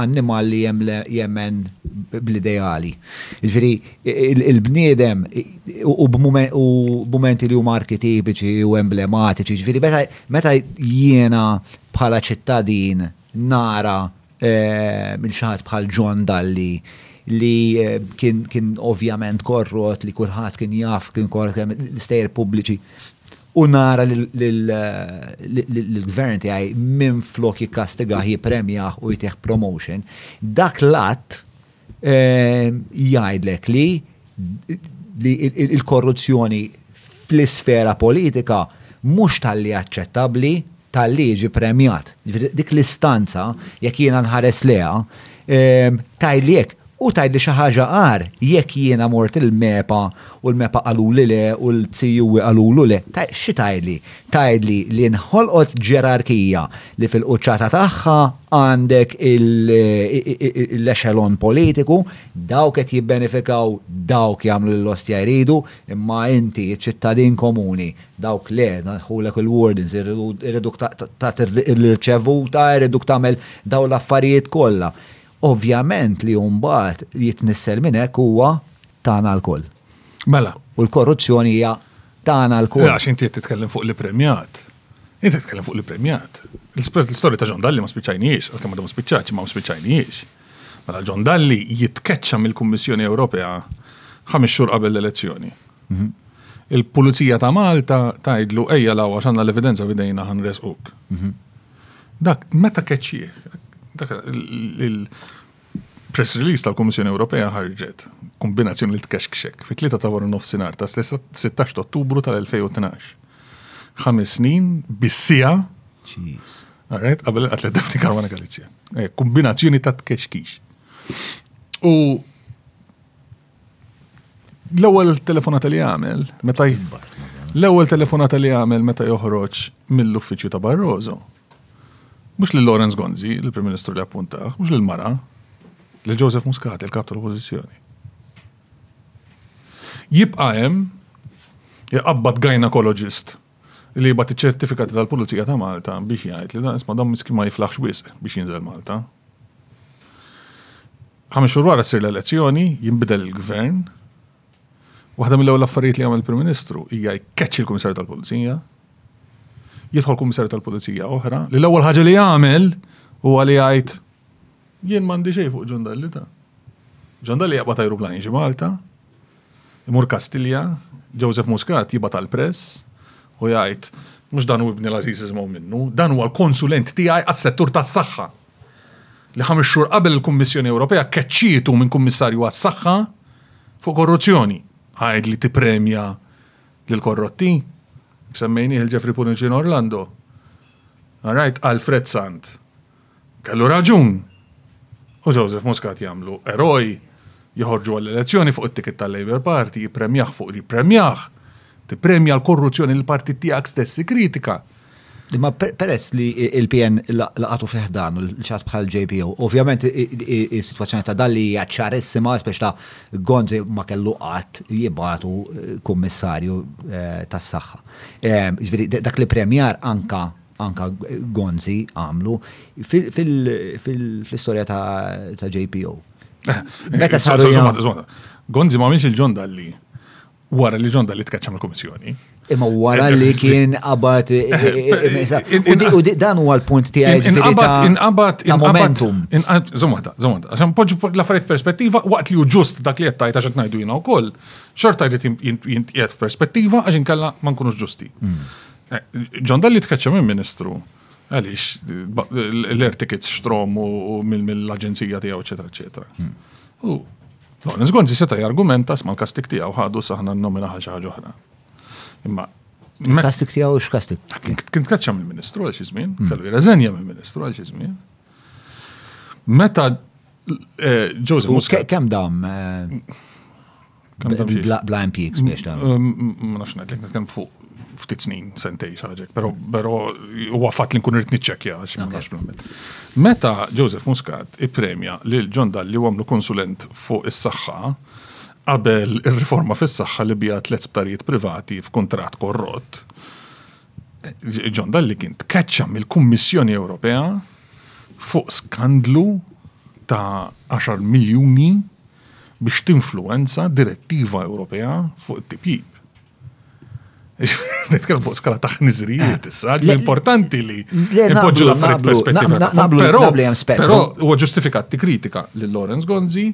annimal li jemmen bl-ideali. Ġifieri il-bniedem u b'mumenti li huma arkitipiċi u emblematiċi, ġifieri meta jiena bħala ċittadin nara lil xi ħadd bħal John Dalli li kien ovvjament korrott li kulħadd kien jaf kien l-istejjer pubbliċi. u nara l-gvern tiegħi minn flok jikkastigaħ jipremjaħ u jtih promotion, dak l-att eh, jgħidlek li li il-korruzzjoni fl-isfera politika mhux tal-li aċċettabbli talli jiġi premjat. Jiġifieri dik l-istanza jekk jiena nħares lejha tgħidli hekk u tgħidli xi ħaġa agħar jekk jiena mort il-MEPA u l-MEPA qaluli le u l-CUE qalulu le. Xi tgħidli? Tgħidli li nħolqot ġerarkija li fil-quċċata tagħha għandek l-echelon politiku, dawk qed jibbenefikaw, dawk jagħmlu lill-ostja jridu, imma inti ċ-ċittadin komuni Dawk le, naħħulek il-wardens, iriduk tagħti l-irċevuta, iriduk tagħmel dawn l-affarijiet kollha. Ovvjament li mbagħad jitnissel minn hekk huwa tagħna lkoll. Mela. U l-korruzzjoni hija tagħna lkoll. Għax inti qed titkellem fuq l-premjat. Inti qed titkellem fuq l-premjat. L-istorja ta' John Dalli ma spiċċajniex, għalkemm għadhom spiċċaċ ma spiċċajniex. Mela John Dalli jitkeċċa mill-Kummissjoni Ewropea ħames xhur qabel l-elezzjoni. Mhm. Il-Pulizija ta' Malta tajdlu ejja lawa xanna l-evidenza bidejna ħan resquk. Mhm. Dak, meta keċċieħ, il-press release tal-Komissjoni Ewropea ħarġet kombinazzjoni li tkexkxek fit tlieta ta' waru nofsinar ta' 16 ottubru tal-2012. Ħames snin, bissija, għarret, qabel il-qatlet Daphne Karwana Galizja. Eh, kombinazzjoni ta' tkexkix. U L-ewwel telefonata li għamel meta l-ewwel telefonata li għamel meta joħroġ mill-uffiċċju ta' Barroso. Mhux lil Lawrence Gonzi, il-Prim Ministru li appuntaħ, mhux lil Mara, lil Joseph Muscat, il-kap tal-Oppożizzjoni. Jibqa' hemm iqabbad gynecologist li jibgħat iċ-ċertifikati tal-Pulizija ta' Malta biex jgħid li dan isma' dan miskin ma jiflaħx wisq biex jinżel Malta. Ħames xhur wara ssir l-elezzjoni, jinbidel il-gvern. Waħda mill-ewwel affarijiet li jagħmel il-Prim Ministru hija jkeċċ il-Kummissarju tal-Pulizija. Jidħol Kummissarju tal-Pulizija oħra li l-ewwel ħaġa li jagħmel huwa li jgħid jien m'għandi xejn fuq ġondalli ta'. Ġondalli jaqbad ajruplan jiġi Malta, Imur Kastilja, Joseph Muscat jibgħat għall-press u jgħid mhux dan hu ibni l-għażiż iżmgħu minnu, dan huwa l-konsulent tiegħi għas-settur tas-saħħa. Li ħames xhur qabel il-Kummissjoni Ewropea keċċietu minn Kummissarju għas-Saħħa fuq korruzzjoni. Għid li tippremja lill-korrotti? Semmejnieh il-Jeffrey Punici in Orlando. All right, Alfred Sant. Kellu raġun! U Joseph Muscat jagħmlu eroj, joħorġu għall-elezzjoni fuq it-ticket tal-Labour Party, jippremjah fuq jippremjah, tippremja l-korruzzjoni li l-partit tiegħek stess ikkritika. Imma peress li l-PN laqatu fi ħdanu l-ċatt bħal JPO, ovvjament is-sitwazzjoni ta' Dalli hija ċarissima għax ta' Gonzi ma kellu qatt jibgħatu kummissarju tas-saħħa. Ġifieri dak l-ippremjar anke anka Gonzi għamlu, fil-istoria ta' JPO. Meta saru. Gonzi ma għamilx il-John Dalli wara li ġonda li tkaċċa mill-Kummissjoni. Imma wara li kien qabad. U dan huwa l-punt tiegħi ġifieri. Inqabad ta' momentum. Żomata, żomata. Għaxan poġġu l-affarijiet perspettiva waqt li hu ġust dak li qed tajt għax ngħidu jiena wkoll, xorta jrid jinqiegħed f'perspettiva għax inkella ma nkunux ġusti. Hmm. Eh, John Dalli tkeċċa minn ministru għaliex l-air tickets xtrom u mill-aġenzija tiegħu, eċetera, eċetera. Hmm. U Lawrence Gonzi seta' jargumenta sma' l-kastik tiegħu ħadu saħna n-nomina ħal xi ħaġa oħra. Imma Kastik tiegħu x'kastik? Kien tkeċċa mill-ministru għal xi żmien, hmm. kellu jirreżenja mill-ministru għal xi żmien. Meta eh, Joseph Muscat. Kemm dam? Eh? Bla impjieg spiex ta' Ma nafx ngħidlek nitkellem fuq ftit snin, sentej xaġek, pero pero huwa fatt li nkun rrid niċċekkja għax ma nafx bl-għamil. Meta Joseph Muscat ippremja lil John Dalli u għamlu konsulent fuq is-saħħa qabel ir-riforma fis-saħħa li bija tliet sptarijiet privati f'kuntratt korrott, John Dalli kien tkeċċa mill-Kummissjoni Ewropea fuq skandlu ta' 10 miljuni biex tinfluwenza direttiva Ewropea fuq it-tipjib. Nitkellem fuq skala ta' ħniżrijiet issa, importanti li npoġġu l-affarijiet perspettiva. Però però huwa ġustifikat tikkritika lil Lawrence Gonzi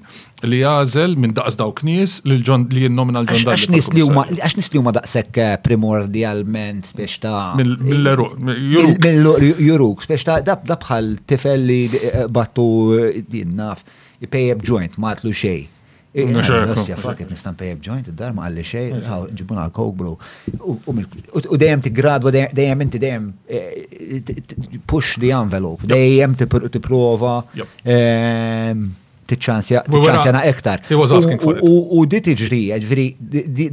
li jażel minn daqs dawk nies li jinnomina l-Ġon Għax nies li huma għax nies li huma daqshekk eh, primordjalment spiex ta' mill-eruq. Mill-eruq spiex ta' da bħal tifel li eh, battu eh, din naf Ipejjeb joint, ma għatlu xej. Osja, fakket nista' npejjeb joint id-dar, ma għalli xej, ġibun għal coke bro. U dejjem tigradwa, dejjem inti dejjem eh, push the envelope, dejjem tipprova ehm, tiċċansjana iktar. U di tiġri, ġviri,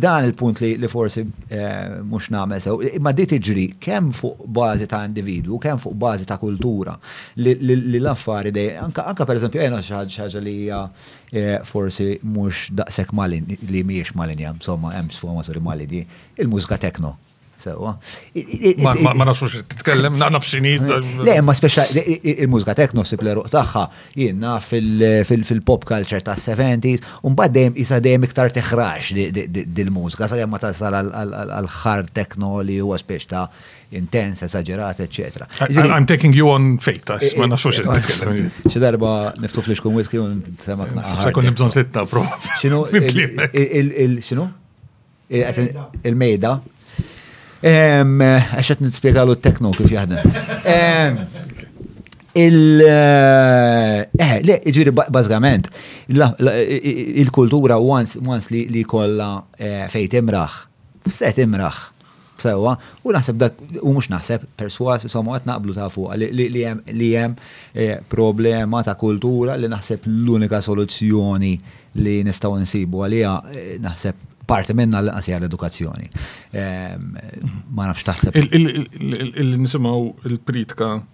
dan il-punt li forsi eh, mux namel sew, ma di tiġri kemm fuq bazi ta' individu, kemm fuq bazi ta' kultura. li l-affari dej, anka per eżempju, għena xaġa li hija eh, forsi mhux daqshekk malin, li mhijiex malinja, insomma, hemm sfumaturi malidi, il-mużika tekno. Sewa. Ma nafux titkellem, naf xini. Le, ma speċa il-mużika tekno sib l ruq tagħha jienna fil-pop culture ta' 70s, un bad dejjem isa dejjem iktar teħrax dil-mużika, sa' ma tasal għal-ħar tekno li huwa speċ ta' intens, esagerat, etc. I'm taking you on fate, għax ma nafxux eh, il-titkellem. Eh, Xi darba niftu flix kun whisky un sema tnaqqa. Xa kun nibżon sitta, pro. Xinu? Xinu? Il-mejda. Għaxet nitspiegalu t-tekno kif jahdem. Il- eh, eh, le, ġiri bazzgament, il-kultura once li kolla fejt imraħ, set imraħ, Sewwa, u naħseb dak, u mhux naħseb, perswas, insomma, qed naqblu ta' fuq li hemm eh, problema ta' kultura li naħseb l-unika soluzzjoni li nistgħu nsibu għaliha eh, naħseb parti minna l qasija l-edukazzjoni. Ehm, ma nafx taħseb. Il-nisimaw il-pritka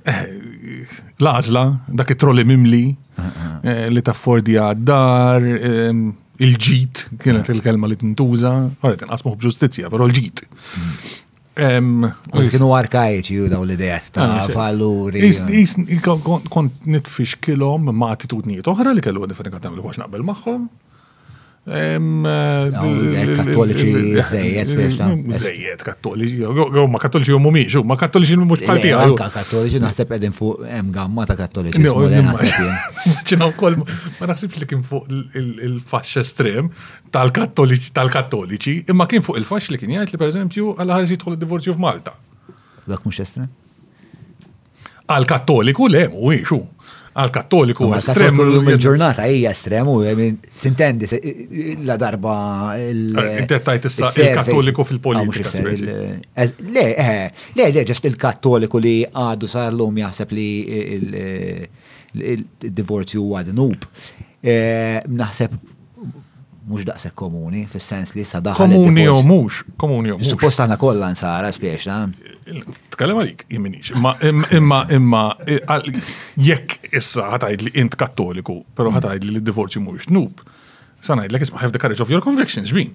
Eh, l-għażla, dak it-trolli mimli eh, li taffordja d-dar, ehm, il-ġit kienet il-kelma li tintuża, għarret nqasmu b'ġustizzja, però l-ġit. Ehm, kienu arkajċi u daw l-idejat ta' ah, valuri. Kont nitfix kilom ma' attitudnijiet oħra li kellu għadifenika tamil għax naqbel maħħom. Kattoliċi zzejiet, biex ta' zzejiet, kattoliċi, għu ma kattoliċi għu mumiex, għu ma kattoliċi mux parti għu. Għanka kattoliċi naħseb edin fuq em gamma ta' kattoliċi. ċina u kol, ma naħsibx li kien fuq il-faxx estrem tal-kattoliċi, imma kien fuq il-faxx li kien jgħajt li per eżempju għal-ħarġi tħol divorzju f'Malta. Dak mux estrem? Għal kattoliku le, mhuwiex hu. Għal kattoliku estrem. Il-ġurnata hija estrem u sintendi la darba il-dettajt eh, issa il-kattoliku fil-politika. Ah, eh, le, eh, le, le, ġest il-kattoliku li għadu sar l-lum jaħseb li il-divorzju huwa dnub. Eh, naħseb mhux daqshekk komuni, fis-sens li sa daħal. Komuni jew mhux, komuni jew mhux. Suppost aħna kollha nsara spiexa. Tkellem għalik, jiminix. Imma imma imma jekk issa ħatajd li int kattoliku, però ħatajd li d-divorzju mhux nub. Sa ngħidlek isma' have the courage of your convictions, ġbin.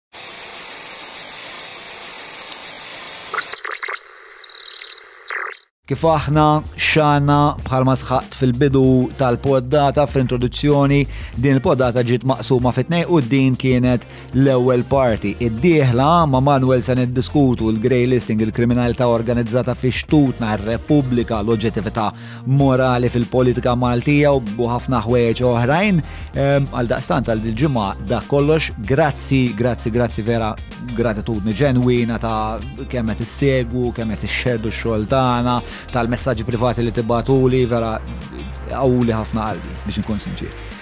Kif aħna xana bħalma sħaqt fil-bidu tal-poddata fl-introduzzjoni, din il-poddata ġiet maqsuma fitnej u din kienet l-ewwel parti. Id-dieħla ma' Manuel se niddiskutu l-grey listing, il-kriminalità organizzata fi xtutna, r-Repubblika, l-oġġettività morali fil-politika Maltija u ħafna ħwejġ oħrajn. Ehm, għal daqstant għal il-ġimgħa da kollox, grazzi, grazzi, grazzi vera gratitudni ġenwina ta' kemm qed issegwu, kemm qed ixxerdu x-xogħol tagħna, tal-messaġġi privati li tibatuli vera għawli ħafna qalbi biex nkun sinċier.